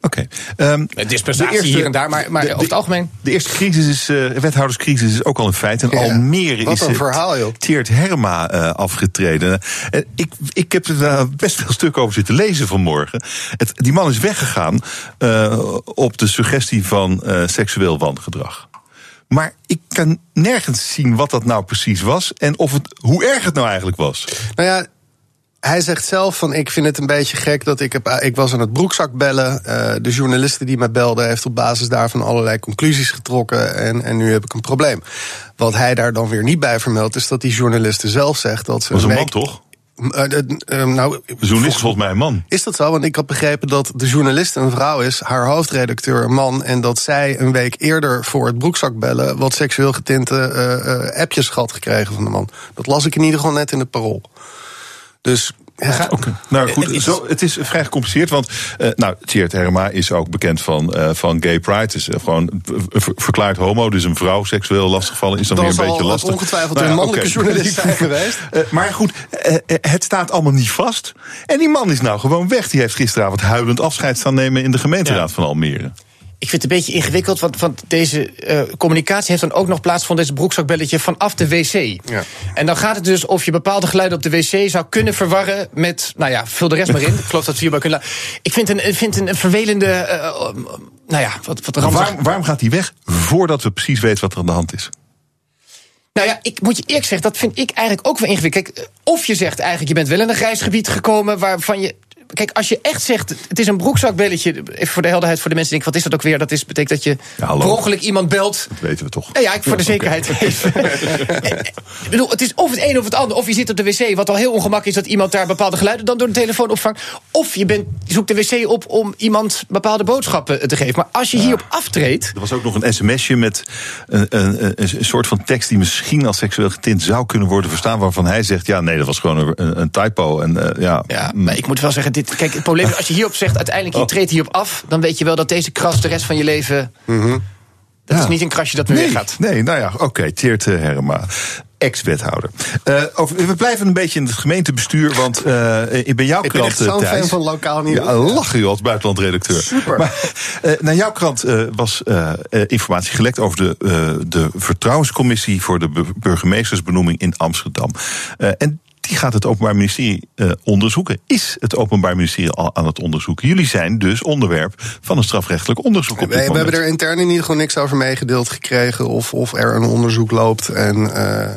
[SPEAKER 2] Oké. Ehm,
[SPEAKER 10] Het dispensatie
[SPEAKER 2] de eerste-
[SPEAKER 10] hier en daar, maar, maar
[SPEAKER 2] de-
[SPEAKER 10] over het algemeen.
[SPEAKER 2] De eerste crisis is, eh wethouderscrisis is ook al een feit. En
[SPEAKER 11] Ja,
[SPEAKER 2] Almere
[SPEAKER 11] wat
[SPEAKER 2] is
[SPEAKER 11] een
[SPEAKER 2] het
[SPEAKER 11] verhaal, joh.
[SPEAKER 2] Teert Herma eh, afgetreden. En ik, ik heb er best veel stuk over zitten lezen vanmorgen. Het, die man is weggegaan eh, op de suggestie van eh, seksueel wangedrag. Maar ik kan nergens zien wat dat nou precies was en of het, hoe erg het nou eigenlijk was.
[SPEAKER 11] Nou ja, hij zegt zelf van ik vind het een beetje gek dat ik heb, ik was aan het broekzak bellen. Eh, de journalisten die mij belden heeft op basis daarvan allerlei conclusies getrokken en, en nu heb ik een probleem. Wat hij daar dan weer niet bij vermeldt is dat die journalisten zelf zegt dat ze
[SPEAKER 2] was een man
[SPEAKER 11] week-
[SPEAKER 2] toch?
[SPEAKER 11] Eh, eh, eh, nou,
[SPEAKER 2] journalist is volgens mij een man.
[SPEAKER 11] is dat zo? Want ik had begrepen dat de journalist een vrouw is, haar hoofdredacteur een man. En dat zij een week eerder voor het broekzakbellen wat seksueel getinte eh, eh, appjes had gekregen van de man. Dat las ik in ieder geval net in het parool. Dus ja,
[SPEAKER 2] Nou goed, zo, het is vrij gecompliceerd. Want uh, nou, Tjeerd Herma is ook bekend van, uh, van gay pride. Is uh, gewoon ver, verklaard homo. Dus een vrouw seksueel lastigvallen is dan,
[SPEAKER 11] dan
[SPEAKER 2] weer een beetje lastig.
[SPEAKER 11] het ongetwijfeld nou, een mannelijke okay. journalist zijn geweest.
[SPEAKER 2] Maar goed, het staat allemaal niet vast. En die man is nou gewoon weg. Die heeft gisteravond huilend afscheid staan nemen in de gemeenteraad ja. van Almere.
[SPEAKER 10] Ik vind het een beetje ingewikkeld, want, want deze uh, communicatie heeft dan ook nog plaats van deze broekzakbelletje vanaf de wc.
[SPEAKER 11] Ja.
[SPEAKER 10] En dan gaat het dus of je bepaalde geluiden op de wc zou kunnen verwarren met, nou ja, vul de rest maar in. Ik geloof dat we hierbij kunnen. Ik vind een, vind een, een vervelende, uh, nou ja, wat, wat.
[SPEAKER 2] Waarom, waarom gaat hij weg voordat we precies weten wat er aan de hand is?
[SPEAKER 10] Nou ja, ik moet je eerlijk zeggen, dat vind ik eigenlijk ook wel ingewikkeld. Kijk, of je zegt eigenlijk, je bent wel in een grijs gebied gekomen waarvan je Kijk, als je echt zegt, het is een broekzakbelletje... even voor de helderheid voor de mensen denken, wat is dat ook weer? Dat is, betekent dat je ja, iemand belt.
[SPEAKER 2] Dat weten we toch.
[SPEAKER 10] Ja, ja ik voor de zekerheid okay. ik bedoel, het is of het een of het ander. Of je zit op de wc, wat al heel ongemakkelijk is... dat iemand daar bepaalde geluiden dan door de telefoon opvangt. Of je, bent, je zoekt de wc op om iemand bepaalde boodschappen te geven. Maar als je hierop aftreedt...
[SPEAKER 2] Er was ook nog een sms'je met een, een, een, een, soort van tekst... die misschien als seksueel getint zou kunnen worden verstaan... waarvan hij zegt, ja, nee, dat was gewoon een, een typo. En, uh, ja,
[SPEAKER 10] ja, maar ik moet wel zeggen... Dit, Kijk, het probleem is, als je hierop zegt, uiteindelijk je treedt hierop af... dan weet je wel dat deze kras de rest van je leven...
[SPEAKER 11] Mm -hmm.
[SPEAKER 10] Dat
[SPEAKER 2] Ja.
[SPEAKER 10] is niet een krasje dat weer
[SPEAKER 2] nee,
[SPEAKER 10] weggaat.
[SPEAKER 2] Nee, nou ja, oké. Tjeerd eh, Herma. Ex-wethouder. Eh, over- we blijven een beetje in het gemeentebestuur, want eh in bij jouw
[SPEAKER 11] Ik ben
[SPEAKER 2] krant,
[SPEAKER 11] echt zo'n
[SPEAKER 2] Thijs-
[SPEAKER 11] fan van lokaal nieuws.
[SPEAKER 2] Ja, lachen joh, als buitenlandredacteur.
[SPEAKER 11] Super.
[SPEAKER 2] Maar eh, naar jouw krant eh, was informatie gelekt over de, eh, de vertrouwenscommissie voor de bu- burgemeestersbenoeming in Amsterdam. Eh, en die gaat het Openbaar Ministerie eh, onderzoeken. Is het Openbaar Ministerie al aan het onderzoeken? Jullie zijn dus onderwerp van een strafrechtelijk onderzoek op
[SPEAKER 11] We,
[SPEAKER 2] dit
[SPEAKER 11] we
[SPEAKER 2] moment.
[SPEAKER 11] hebben er intern in ieder geval niks over meegedeeld gekregen. Of, of er een onderzoek loopt en eh,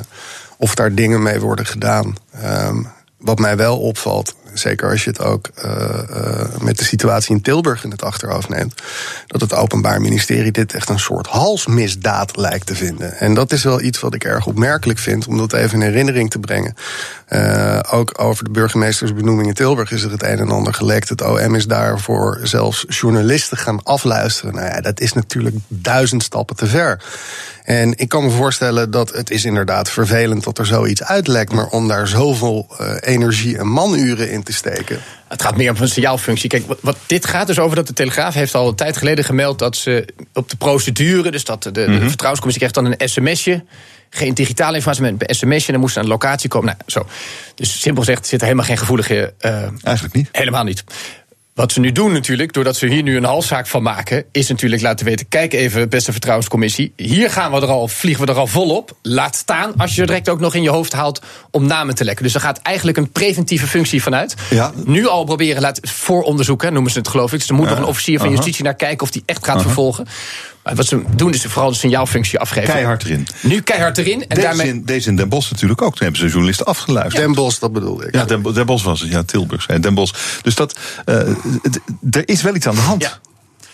[SPEAKER 11] of daar dingen mee worden gedaan. Ehm, wat mij wel opvalt, zeker als je het ook eh, eh, met de situatie in Tilburg in het achterhoofd neemt, dat het Openbaar Ministerie dit echt een soort halsmisdaad lijkt te vinden. En dat is wel iets wat ik erg opmerkelijk vind, om dat even in herinnering te brengen. Eh, ook over de burgemeestersbenoeming in Tilburg is er het een en ander gelekt. Het OM is daarvoor zelfs journalisten gaan afluisteren. Nou ja, dat is natuurlijk duizend stappen te ver. En ik kan me voorstellen dat het is inderdaad vervelend dat er zoiets uitlekt. Maar om daar zoveel energie en manuren in te steken.
[SPEAKER 10] Het gaat meer om een signaalfunctie. Kijk, wat, dit gaat dus over dat de Telegraaf heeft al een tijd geleden gemeld dat ze op de procedure, dus dat de, de vertrouwenscommissie krijgt dan een sms'je. Geen digitale informatie, maar een sms'je. Dan moest ze naar een locatie komen. Nou, zo. Dus simpel gezegd zit er helemaal geen gevoelige. eh,
[SPEAKER 2] Eigenlijk niet.
[SPEAKER 10] Helemaal niet. Wat ze nu doen natuurlijk, doordat ze hier nu een halszaak van maken, is natuurlijk laten weten: kijk even, beste vertrouwenscommissie, hier gaan we er al, vliegen we er al volop. Laat staan als je er direct ook nog in je hoofd haalt om namen te lekken. Dus er gaat eigenlijk een preventieve functie vanuit.
[SPEAKER 2] Ja.
[SPEAKER 10] Nu al proberen laten vooronderzoeken, noemen ze het geloof ik. Dus er moet
[SPEAKER 2] Ja.
[SPEAKER 10] nog een officier van justitie naar kijken of die echt gaat vervolgen. Maar wat ze doen is vooral de signaalfunctie afgeven.
[SPEAKER 2] Keihard erin.
[SPEAKER 10] Nu keihard erin. En
[SPEAKER 2] Deze,
[SPEAKER 10] daarmee.
[SPEAKER 2] in, deze in Den Bosch natuurlijk ook. Toen hebben ze journalisten afgeluisterd.
[SPEAKER 11] Den Bosch, dat bedoelde ik.
[SPEAKER 2] Ja, Den, Den Bosch was het. Ja, Tilburg. zei Den Bosch. Dus dat, eh, er is wel iets aan de hand.
[SPEAKER 10] Ja.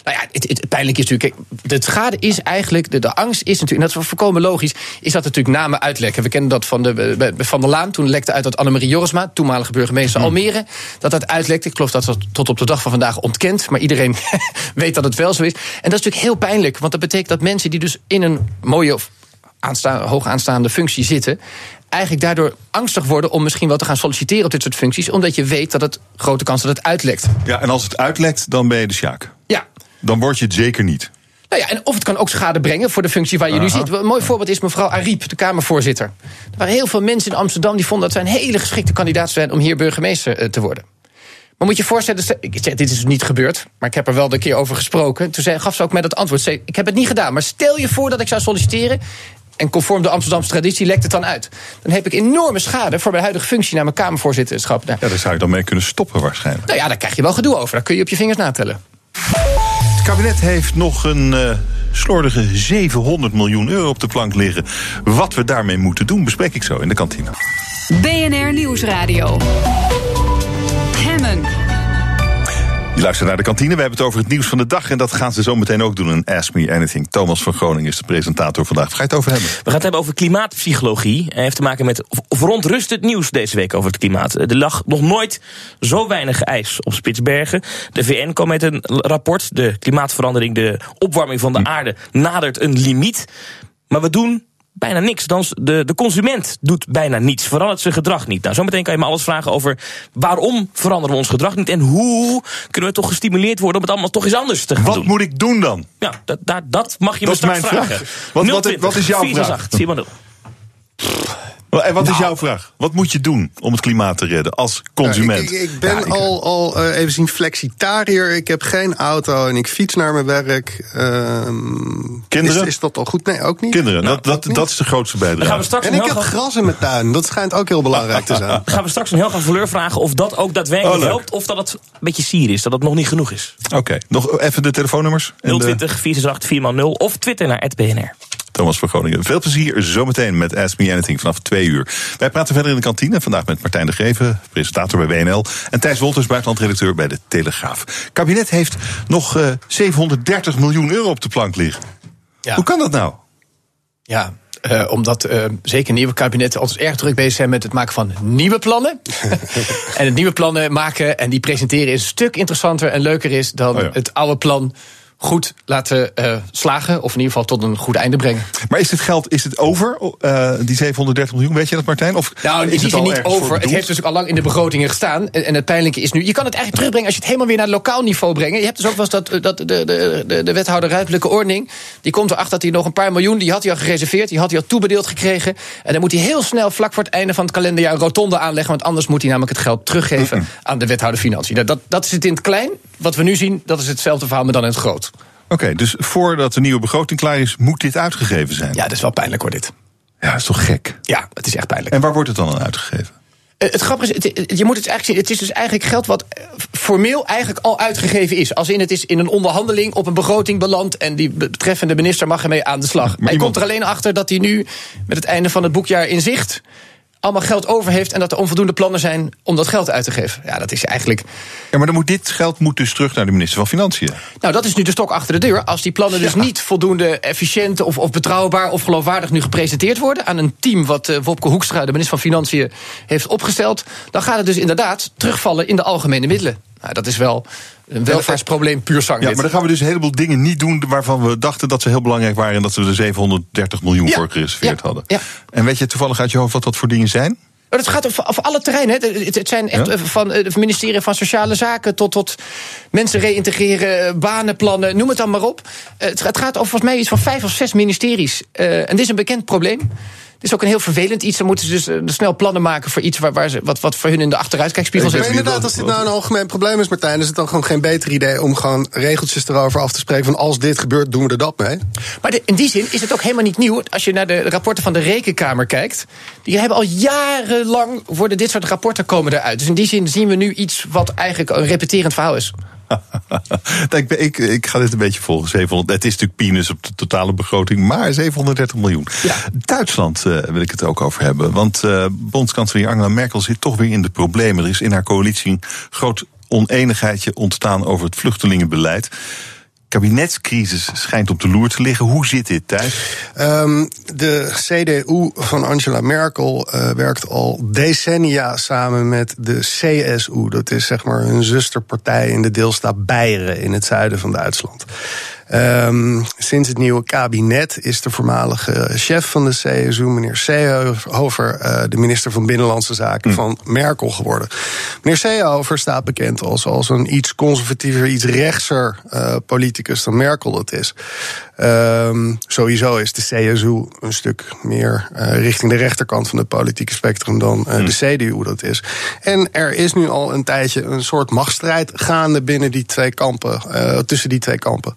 [SPEAKER 10] Nou ja, het, het, het pijnlijke is natuurlijk. Kijk, de schade is eigenlijk. De, de angst is natuurlijk. En dat is voorkomen logisch. Is dat natuurlijk namen uitlekken. We kennen dat van de, Van der Laan. Toen lekte uit dat Annemarie Jorisma, toenmalige burgemeester Almere. Dat dat uitlekte. Ik geloof dat dat tot op de dag van vandaag ontkend. Maar iedereen weet dat het wel zo is. En dat is natuurlijk heel pijnlijk. Want dat betekent dat mensen die dus in een mooie of aansta hoog aanstaande functie zitten. Eigenlijk daardoor angstig worden om misschien wel te gaan solliciteren op dit soort functies. Omdat je weet dat het grote kans dat het uitlekt.
[SPEAKER 2] Ja, en als het uitlekt, dan ben je de sjaak.
[SPEAKER 10] Ja,
[SPEAKER 2] Dan word je het zeker niet.
[SPEAKER 10] Nou ja, en of het kan ook schade brengen voor de functie waar je nu zit. Een mooi voorbeeld is mevrouw Ariep, de Kamervoorzitter. Er waren heel veel mensen in Amsterdam die vonden dat zij een hele geschikte kandidaat zijn om hier burgemeester eh, te worden. Maar moet je je voorstellen, stel- ik zeg, dit is dus niet gebeurd, maar ik heb er wel een keer over gesproken. Toen zei, gaf ze ook mij dat antwoord. Ze zei, ik heb het niet gedaan, maar stel je voor dat ik zou solliciteren. En conform de Amsterdamse traditie lekt het dan uit. Dan heb ik enorme schade voor mijn huidige functie naar mijn Kamervoorzitterschap. Nou,
[SPEAKER 2] Ja, daar zou je dan mee kunnen stoppen waarschijnlijk.
[SPEAKER 10] nou ja, daar krijg je wel gedoe over. Daar kun je op je vingers natellen.
[SPEAKER 2] Het kabinet heeft nog een eh, slordige 700 miljoen euro op de plank liggen. Wat we daarmee moeten doen, bespreek ik zo in de kantine.
[SPEAKER 1] BNR Nieuwsradio.
[SPEAKER 2] Je luistert naar de kantine. We hebben het over het nieuws van de dag. En dat gaan ze zo meteen ook doen in Ask Me Anything. Thomas van Groningen is de presentator vandaag. Waar ga je het over hebben?
[SPEAKER 12] We gaan het hebben over klimaatpsychologie. Het heeft te maken met verontrustend nieuws deze week over het klimaat. Er lag nog nooit zo weinig ijs op Spitsbergen. De VN kwam met een rapport. De klimaatverandering, de opwarming van de aarde nadert een limiet. Maar we doen bijna niks. Dan de, de consument doet bijna niets. Verandert zijn gedrag niet. Nou, zometeen kan je me alles vragen over waarom veranderen we ons gedrag niet. En hoe kunnen we toch gestimuleerd worden om het allemaal toch eens anders te gaan
[SPEAKER 2] Wat
[SPEAKER 12] doen.
[SPEAKER 2] moet ik doen dan?
[SPEAKER 12] Ja, dat, dat, dat mag je
[SPEAKER 2] Dat
[SPEAKER 12] me straks vragen.
[SPEAKER 2] vraag. Wat- wat-
[SPEAKER 12] 020
[SPEAKER 2] wat is jouw
[SPEAKER 12] 468 4x0.
[SPEAKER 2] En wat is jouw vraag? Wat moet je doen om het klimaat te redden als consument?
[SPEAKER 11] Ik, ik, ik ben
[SPEAKER 2] Ja, ik-
[SPEAKER 11] al, al eh, even zien flexitariër. Ik heb geen auto en ik fiets naar mijn werk. Ehm,
[SPEAKER 2] Kinderen?
[SPEAKER 11] Is, is dat al goed? Nee, ook niet.
[SPEAKER 2] Kinderen,
[SPEAKER 11] Nou,
[SPEAKER 2] dat, dat,
[SPEAKER 11] niet.
[SPEAKER 2] dat is de grootste
[SPEAKER 12] Dan gaan we
[SPEAKER 2] bijdrage.
[SPEAKER 12] straks
[SPEAKER 11] En ik heb gras in mijn tuin. Dat schijnt ook heel belangrijk te zijn.
[SPEAKER 12] Dan gaan we straks een heel graag vragen of dat ook daadwerkelijk
[SPEAKER 2] Oh,
[SPEAKER 12] helpt. Of dat het een beetje sier is, dat het nog niet genoeg is.
[SPEAKER 2] Oké, nog even de telefoonnummers. En de-
[SPEAKER 12] 020 468 4x0 of Twitter naar @bnr.
[SPEAKER 2] Thomas van Groningen. Veel plezier zometeen met Ask Me Anything vanaf twee uur. Wij praten verder in de kantine. Vandaag met Martijn de Greven, presentator bij WNL. En Thijs Wolters, buitenlandredacteur bij de Telegraaf. kabinet heeft nog eh, 730 miljoen euro op de plank liggen.
[SPEAKER 10] Ja.
[SPEAKER 2] Hoe kan dat nou?
[SPEAKER 10] Ja, eh, omdat eh, zeker nieuwe kabinetten altijd erg druk bezig zijn met het maken van nieuwe plannen. en het nieuwe plannen maken en die presenteren is een stuk interessanter en leuker is dan
[SPEAKER 2] Oh ja.
[SPEAKER 10] het oude plan goed laten eh, slagen. Of in ieder geval tot een goed einde brengen.
[SPEAKER 2] Maar is dit geld is het over, eh, die 730 miljoen? Weet je dat, Martijn? Of
[SPEAKER 10] Nou,
[SPEAKER 2] is
[SPEAKER 10] is het niet over. Het heeft dus ook al lang in de begrotingen gestaan. En en het pijnlijke is nu. Je kan het eigenlijk terugbrengen als je het helemaal weer naar het lokaal niveau brengt. Je hebt dus ook wel eens dat, dat de, de, de, de wethouder ruimtelijke ordening. Die komt erachter dat hij nog een paar miljoen. Die had hij al gereserveerd. Die had hij al toebedeeld gekregen. En dan moet hij heel snel, vlak voor het einde van het kalenderjaar. een rotonde aanleggen. Want anders moet hij namelijk het geld teruggeven aan de wethouder Financiën. Nou, dat, dat is het in het klein. Wat we nu zien, dat is hetzelfde verhaal, maar dan in het groot.
[SPEAKER 2] Oké, dus voordat de nieuwe begroting klaar is, moet dit uitgegeven zijn.
[SPEAKER 10] Ja, dat is wel pijnlijk hoor, dit.
[SPEAKER 2] Ja, dat is toch gek?
[SPEAKER 10] Ja, het is echt pijnlijk.
[SPEAKER 2] En waar wordt het dan aan uitgegeven?
[SPEAKER 10] Eh, Het grappige is, het- je moet het eigenlijk zien. Het is dus eigenlijk geld wat eh, formeel eigenlijk al uitgegeven is. Als in het is in een onderhandeling op een begroting beland. En die betreffende minister mag ermee aan de slag. Maar, hij
[SPEAKER 2] iemand-
[SPEAKER 10] komt er alleen achter dat hij nu met het einde van het boekjaar in zicht. Allemaal geld over heeft. en dat er onvoldoende plannen zijn om dat geld uit te geven. Ja, dat is eigenlijk.
[SPEAKER 2] Ja, maar dan moet dit geld moet dus terug naar de minister van Financiën.
[SPEAKER 10] Nou, dat is nu de stok achter de deur. Als die plannen dus niet voldoende efficiënt of, of betrouwbaar of geloofwaardig nu gepresenteerd worden aan een team wat eh, Wopke Hoekstra, de minister van Financiën, heeft opgesteld, dan gaat het dus inderdaad terugvallen in de algemene middelen. Nou, dat is wel een welvaartsprobleem puur zang.
[SPEAKER 2] Ja,
[SPEAKER 10] dit.
[SPEAKER 2] maar dan gaan we dus een heleboel dingen niet doen waarvan we dachten dat ze heel belangrijk waren en dat we er 730 miljoen
[SPEAKER 10] Ja,
[SPEAKER 2] voor gereserveerd
[SPEAKER 10] ja,
[SPEAKER 2] hadden.
[SPEAKER 10] ja.
[SPEAKER 2] En weet je toevallig uit je hoofd wat dat voor dingen zijn?
[SPEAKER 10] Maar het gaat over, over alle terreinen. hè. Het, het zijn echt
[SPEAKER 2] Ja?
[SPEAKER 10] eh, van eh, het ministerie van Sociale Zaken tot, tot mensen reïntegreren, eh, banenplannen, noem het dan maar op. Het, het gaat over volgens mij iets van vijf of zes ministeries. En dit is een bekend probleem. Het is ook een heel vervelend iets. Dan moeten ze dus eh, snel plannen maken voor iets waar, waar ze, wat, wat voor hun in de achteruitkijkspiegel
[SPEAKER 11] Maar
[SPEAKER 10] zit.
[SPEAKER 11] inderdaad, als dit nou een algemeen probleem is, Martijn, is het dan gewoon geen beter idee om gewoon regeltjes erover af te spreken van als dit gebeurt, doen we er dat mee?
[SPEAKER 10] Maar de- in die zin is het ook helemaal niet nieuw. Als je naar de rapporten van de Rekenkamer kijkt. Die hebben al jarenlang worden dit soort rapporten komen eruit. Dus in die zin zien we nu iets wat eigenlijk een repeterend verhaal is.
[SPEAKER 2] ik, ik, ik ga dit een beetje volgen. 700, het is natuurlijk peanuts op de totale begroting, maar 730 miljoen. Duitsland eh, wil ik het ook over hebben. Want eh bondskanselier Angela Merkel zit toch weer in de problemen. Er is in haar coalitie een groot oneenigheidje ontstaan over het vluchtelingenbeleid. Kabinetscrisis schijnt op de loer te liggen. Hoe zit dit thuis?
[SPEAKER 11] Ehm, de CDU van Angela Merkel eh, werkt al decennia samen met de CSU. Dat is zeg maar hun zusterpartij in de deelstaat Beieren in het zuiden van Duitsland. Ehm, sinds het nieuwe kabinet is de voormalige chef van de CSU, meneer Seehofer, eh, de minister van Binnenlandse Zaken van Merkel geworden. Meneer Seehofer staat bekend als, als een iets conservatiever, iets rechtser eh, politicus dan Merkel dat is. Ehm, sowieso is de CSU een stuk meer eh, richting de rechterkant van het politieke spectrum dan de CDU dat is. En er is nu al een tijdje een soort machtsstrijd gaande binnen die twee kampen, tussen die twee kampen.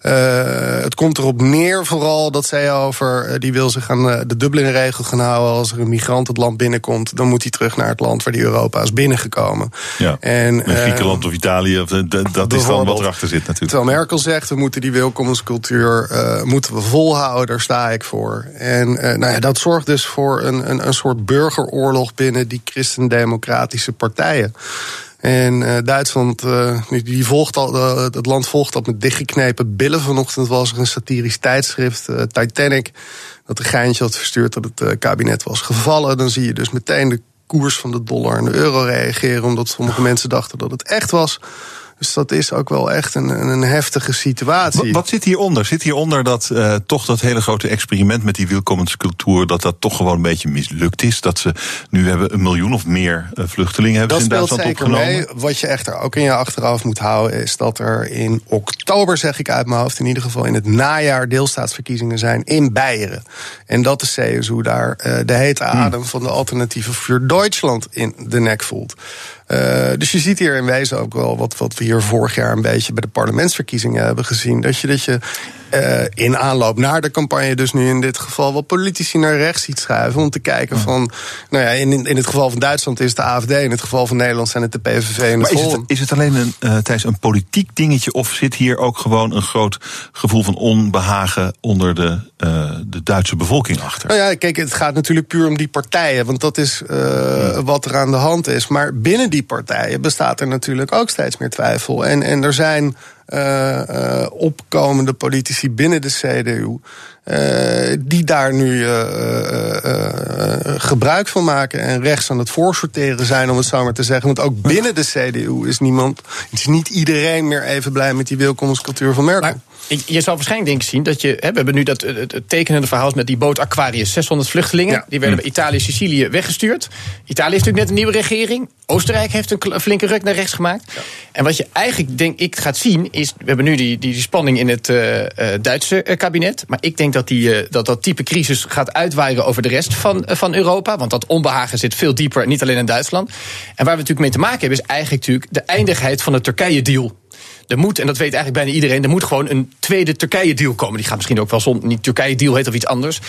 [SPEAKER 11] Eh, het komt erop neer vooral dat Seehofer, eh, die wil zich aan eh, de Dublin-regel gaan houden. Als er een migrant het land binnenkomt, dan moet hij terug naar het land waar die Europa is binnengekomen.
[SPEAKER 2] Ja,
[SPEAKER 11] En,
[SPEAKER 2] Griekenland of Italië, of, dat is dan wat erachter zit natuurlijk.
[SPEAKER 11] Terwijl Merkel zegt, we moeten die welkomstcultuur eh, moeten we volhouden, daar sta ik voor. En nou ja, dat zorgt dus voor een, een, een soort burgeroorlog binnen die christendemocratische partijen. En eh, Duitsland, eh, die- volgt al, eh, het land volgt dat met dichtgeknepen billen. Vanochtend was er een satirisch tijdschrift, Titanic, dat een geintje had verstuurd dat het kabinet was gevallen. Dan zie je dus meteen de koers van de dollar en de euro reageren, omdat sommige mensen dachten dat het echt was. Dus dat is ook wel echt een, een heftige situatie.
[SPEAKER 2] Wat, wat zit hieronder? Zit hieronder dat eh, toch dat hele grote experiment met die welkomenscultuur... dat dat toch gewoon een beetje mislukt is? Dat ze nu hebben een miljoen of meer eh, vluchtelingen hebben
[SPEAKER 11] Dat
[SPEAKER 2] in Duitsland
[SPEAKER 11] zeker
[SPEAKER 2] opgenomen?
[SPEAKER 11] mee. Wat je echter ook in je achterhoofd moet houden, is dat er in oktober, zeg ik uit mijn hoofd, in ieder geval in het najaar deelstaatsverkiezingen zijn in Beieren. En dat de CSU daar eh, de hete
[SPEAKER 2] Hmm.
[SPEAKER 11] adem van de alternatieve voor Duitsland in de nek voelt. Eh, dus je ziet hier in wezen ook wel wat, wat we hier vorig jaar een beetje bij de parlementsverkiezingen hebben gezien. Dat je, dat je eh, in aanloop naar de campagne, dus nu in dit geval, wat politici naar rechts ziet schuiven. Om te kijken van. Nou ja, in, in het geval van Duitsland is het de AFD, in het geval van Nederland zijn het de PVV en de
[SPEAKER 2] is het, is het alleen een, Thijs, een politiek dingetje... of zit hier ook gewoon een groot gevoel van onbehagen... onder de, eh, de Duitse bevolking achter?
[SPEAKER 11] Nou ja, kijk, het gaat natuurlijk puur om die partijen. Want dat is wat er aan de hand is. Maar binnen die partijen bestaat er natuurlijk ook steeds meer twijfel. En, en er zijn eh, eh, opkomende politici binnen de CDU. eh, die daar nu gebruik van maken en rechts aan het voorsorteren zijn, om het zo maar te zeggen. Want ook binnen de CDU is niemand, is niet iedereen meer even blij met die welkomstcultuur van Merkel.
[SPEAKER 10] Je zou waarschijnlijk denken zien dat je. Hè, we hebben nu dat eh, het, het tekenende verhaal met die boot Aquarius. 600 vluchtelingen. Die werden bij Italië en Sicilië weggestuurd. Italië heeft natuurlijk net een nieuwe regering. Oostenrijk heeft een flinke ruk naar rechts gemaakt. En wat je eigenlijk, denk ik, gaat zien. is. We hebben nu die, die, die spanning in het eh, Duitse kabinet. Maar ik denk dat, die, dat dat type crisis gaat uitwaaien over de rest van, van Europa. Want dat onbehagen zit veel dieper, niet alleen in Duitsland. En waar we natuurlijk mee te maken hebben, is eigenlijk natuurlijk de eindigheid van de Turkije-deal. Er moet, en dat weet eigenlijk bijna iedereen, er moet gewoon een tweede Turkije-deal komen. Die gaat misschien ook wel zonder niet Turkije-deal heet of iets anders.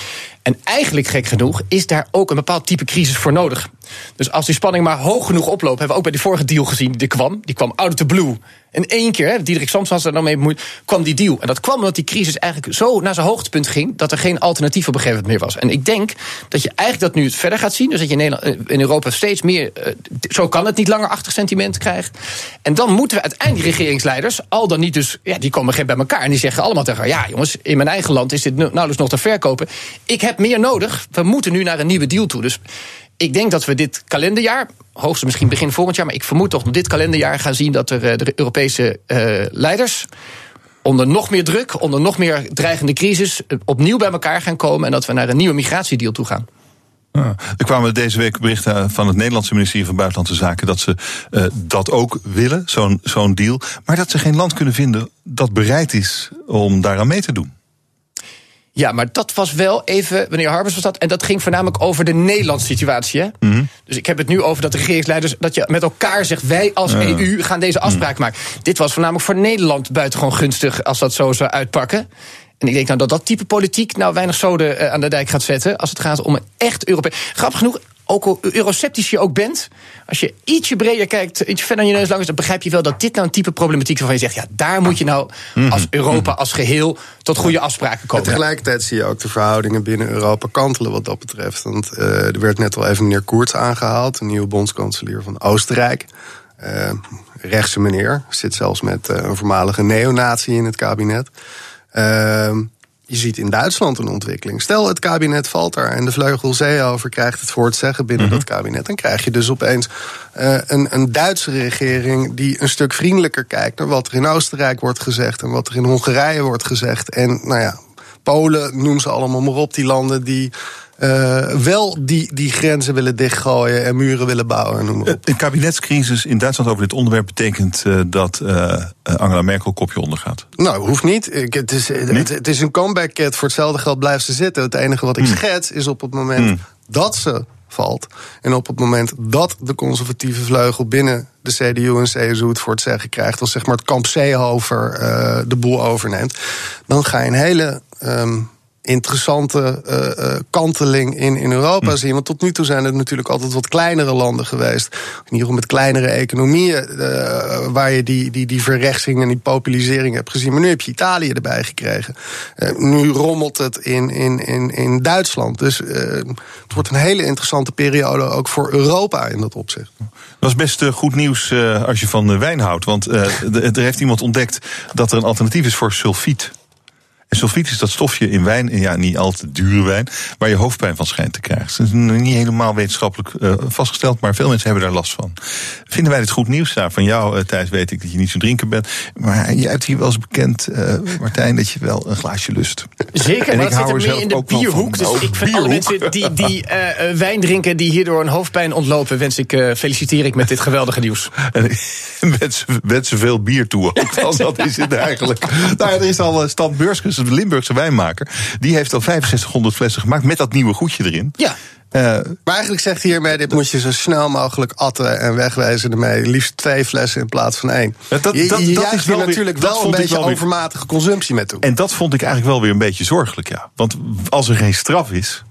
[SPEAKER 10] En eigenlijk, gek genoeg, is daar ook een bepaald type crisis voor nodig. Dus als die spanning maar hoog genoeg oploopt, hebben we ook bij die vorige deal gezien, die kwam. Die kwam out of the blue. In één keer, hè, Diederik Samson was er dan mee bemoeid, kwam die deal. En dat kwam omdat die crisis eigenlijk zo naar zijn hoogtepunt ging, dat er geen alternatief op een gegeven moment meer was. En ik denk dat je eigenlijk dat nu verder gaat zien. Dus dat je in, eh, Europa steeds meer, eh, zo kan het niet langer, achtig sentiment krijgt. En dan moeten we uiteindelijk regeringsleiders, al dan niet dus, ja, die komen geen bij elkaar. En die zeggen allemaal tegen ja jongens, in mijn eigen land is dit nou- nauwelijks nog te verkopen. Ik heb meer nodig. We moeten nu naar een nieuwe deal toe. Dus ik denk dat we dit kalenderjaar, hoogstens misschien begin volgend jaar, maar ik vermoed toch dit kalenderjaar gaan zien dat er eh, de Europese eh, leiders onder nog meer druk, onder nog meer dreigende crisis, eh, opnieuw bij elkaar gaan komen en dat we naar een nieuwe migratiedeal toe gaan.
[SPEAKER 2] Ja. Er kwamen deze week berichten van het Nederlandse ministerie van Buitenlandse Zaken dat ze dat ook willen, zo'n zo'n deal. Maar dat ze geen land kunnen vinden dat bereid is om daaraan mee te doen.
[SPEAKER 10] Ja, maar dat was wel even, meneer Harbers was dat, en dat ging voornamelijk over de Nederlandse situatie. Hè? Dus ik heb het nu over dat de regeringsleiders, dat je met elkaar zegt, wij als. EU gaan deze afspraak maken. Dit was voornamelijk voor Nederland buitengewoon gunstig als dat zo zou uitpakken. En ik denk nou dat dat type politiek nou weinig zoden eh, aan de dijk gaat zetten. Als het gaat om een echt Europees. Grappig genoeg, ook al euroceptisch je ook bent. Als je ietsje breder kijkt, ietsje verder aan je neus langs, dan begrijp je wel dat dit nou een type problematiek is waarvan je zegt: ja, daar moet je nou als Europa als geheel tot goede afspraken
[SPEAKER 11] En
[SPEAKER 10] komen.
[SPEAKER 11] tegelijkertijd zie je ook de verhoudingen binnen Europa kantelen wat dat betreft. Want eh, er werd net al even meneer Koerts aangehaald, een nieuwe bondskanselier van Oostenrijk. Eh, rechtse meneer, zit zelfs met eh, een voormalige neonazi in het kabinet. Je ziet in Duitsland een ontwikkeling. Stel, het kabinet valt daar en de vleugel Seehofer krijgt het voor het zeggen binnen dat kabinet. Dan krijg je dus opeens eh, een, een Duitse regering die een stuk vriendelijker kijkt naar wat er in Oostenrijk wordt gezegd en wat er in Hongarije wordt gezegd. En nou ja, Polen, noem ze allemaal maar op, die landen die eh, wel die, die grenzen willen dichtgooien en muren willen bouwen. en Noem maar op.
[SPEAKER 2] Een kabinetscrisis in Duitsland over dit onderwerp betekent eh, dat eh, Angela Merkel kopje ondergaat.
[SPEAKER 11] Nou, hoeft niet. Ik, het, is, het, het is een comeback. Voor hetzelfde geld blijft ze zitten. Het enige wat ik schets is op het moment dat ze valt. En op het moment dat de conservatieve vleugel binnen de CDU en CSU het voor het zeggen krijgt, als zeg maar het kamp Seehofer eh, de boel overneemt, dan ga je een hele. ehm, interessante eh, eh, kanteling in, in Europa zien. Want tot nu toe zijn het natuurlijk altijd wat kleinere landen geweest. In ieder geval met kleinere economieën. eh, waar je die, die, die verrechtsing en die populisering hebt gezien. Maar nu heb je Italië erbij gekregen. Nu rommelt het in, in, in, in Duitsland. Dus het wordt een hele interessante periode ook voor Europa in dat opzicht.
[SPEAKER 2] Dat is best goed nieuws als je van wijn houdt. Want er heeft iemand ontdekt dat er een alternatief is voor sulfiet. En sulfiet is dat stofje in wijn, en ja, niet al te dure wijn, waar je hoofdpijn van schijnt te krijgen. Het is niet helemaal wetenschappelijk eh, vastgesteld, maar veel mensen hebben daar last van. Vinden wij dit goed nieuws? Nou, van jou, uh, Thijs, weet ik dat je niet zo drinken bent. Maar jij hebt hier wel eens bekend, uh, Martijn, dat je wel een glaasje lust.
[SPEAKER 10] Zeker,
[SPEAKER 2] En
[SPEAKER 10] maar
[SPEAKER 2] ik
[SPEAKER 10] dat
[SPEAKER 2] hou
[SPEAKER 10] zit
[SPEAKER 2] er
[SPEAKER 10] er meer in de bierhoek. Dus
[SPEAKER 2] Oh,
[SPEAKER 10] ik vind alle mensen die, die eh, eh, wijn drinken, die hierdoor een hoofdpijn ontlopen, wens ik, eh, feliciteer ik met dit geweldige nieuws.
[SPEAKER 2] En wens, wens veel bier toe ook. Want dat is het eigenlijk. Nou ja, er is al eh, Stan Beurskens, de Limburgse wijnmaker. Die heeft al 6500 flessen gemaakt met dat nieuwe goedje erin.
[SPEAKER 10] Ja.
[SPEAKER 2] Eh,
[SPEAKER 11] Maar eigenlijk zegt hij hiermee, dit moet je zo snel mogelijk atten en wegwezen ermee. Liefst twee flessen in plaats van één.
[SPEAKER 2] Dat-
[SPEAKER 11] je,
[SPEAKER 2] dat-
[SPEAKER 11] je
[SPEAKER 2] dat
[SPEAKER 11] juicht
[SPEAKER 2] is wel weer-
[SPEAKER 11] natuurlijk wel een beetje
[SPEAKER 2] wel weer-
[SPEAKER 11] overmatige consumptie met toe.
[SPEAKER 2] en dat vond ik eigenlijk wel weer een beetje zorgelijk, ja. Want als er geen straf is,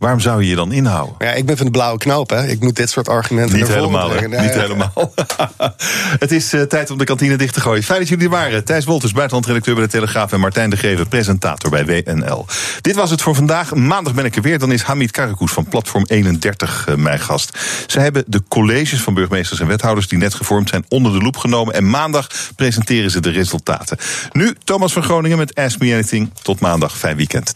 [SPEAKER 2] Waarom zou je je dan inhouden?
[SPEAKER 11] Ja, ik ben van de blauwe knoop, hè. Ik moet dit soort argumenten
[SPEAKER 2] Niet helemaal.
[SPEAKER 11] Nee,
[SPEAKER 2] Niet helemaal. het is eh, tijd om de kantine dicht te gooien. Fijn dat jullie er waren. Thijs Wolters, buitenlandredacteur bij de Telegraaf... en Martijn de Greven, presentator bij WNL. Dit was het voor vandaag. Maandag ben ik er weer. Dan is Hamid Karakoes van Platform 31 eh, mijn gast. Ze hebben de colleges van burgemeesters en wethouders... die net gevormd zijn, onder de loep genomen. En maandag presenteren ze de resultaten. Nu Thomas van Groningen met Ask Me Anything. Tot maandag. Fijn weekend.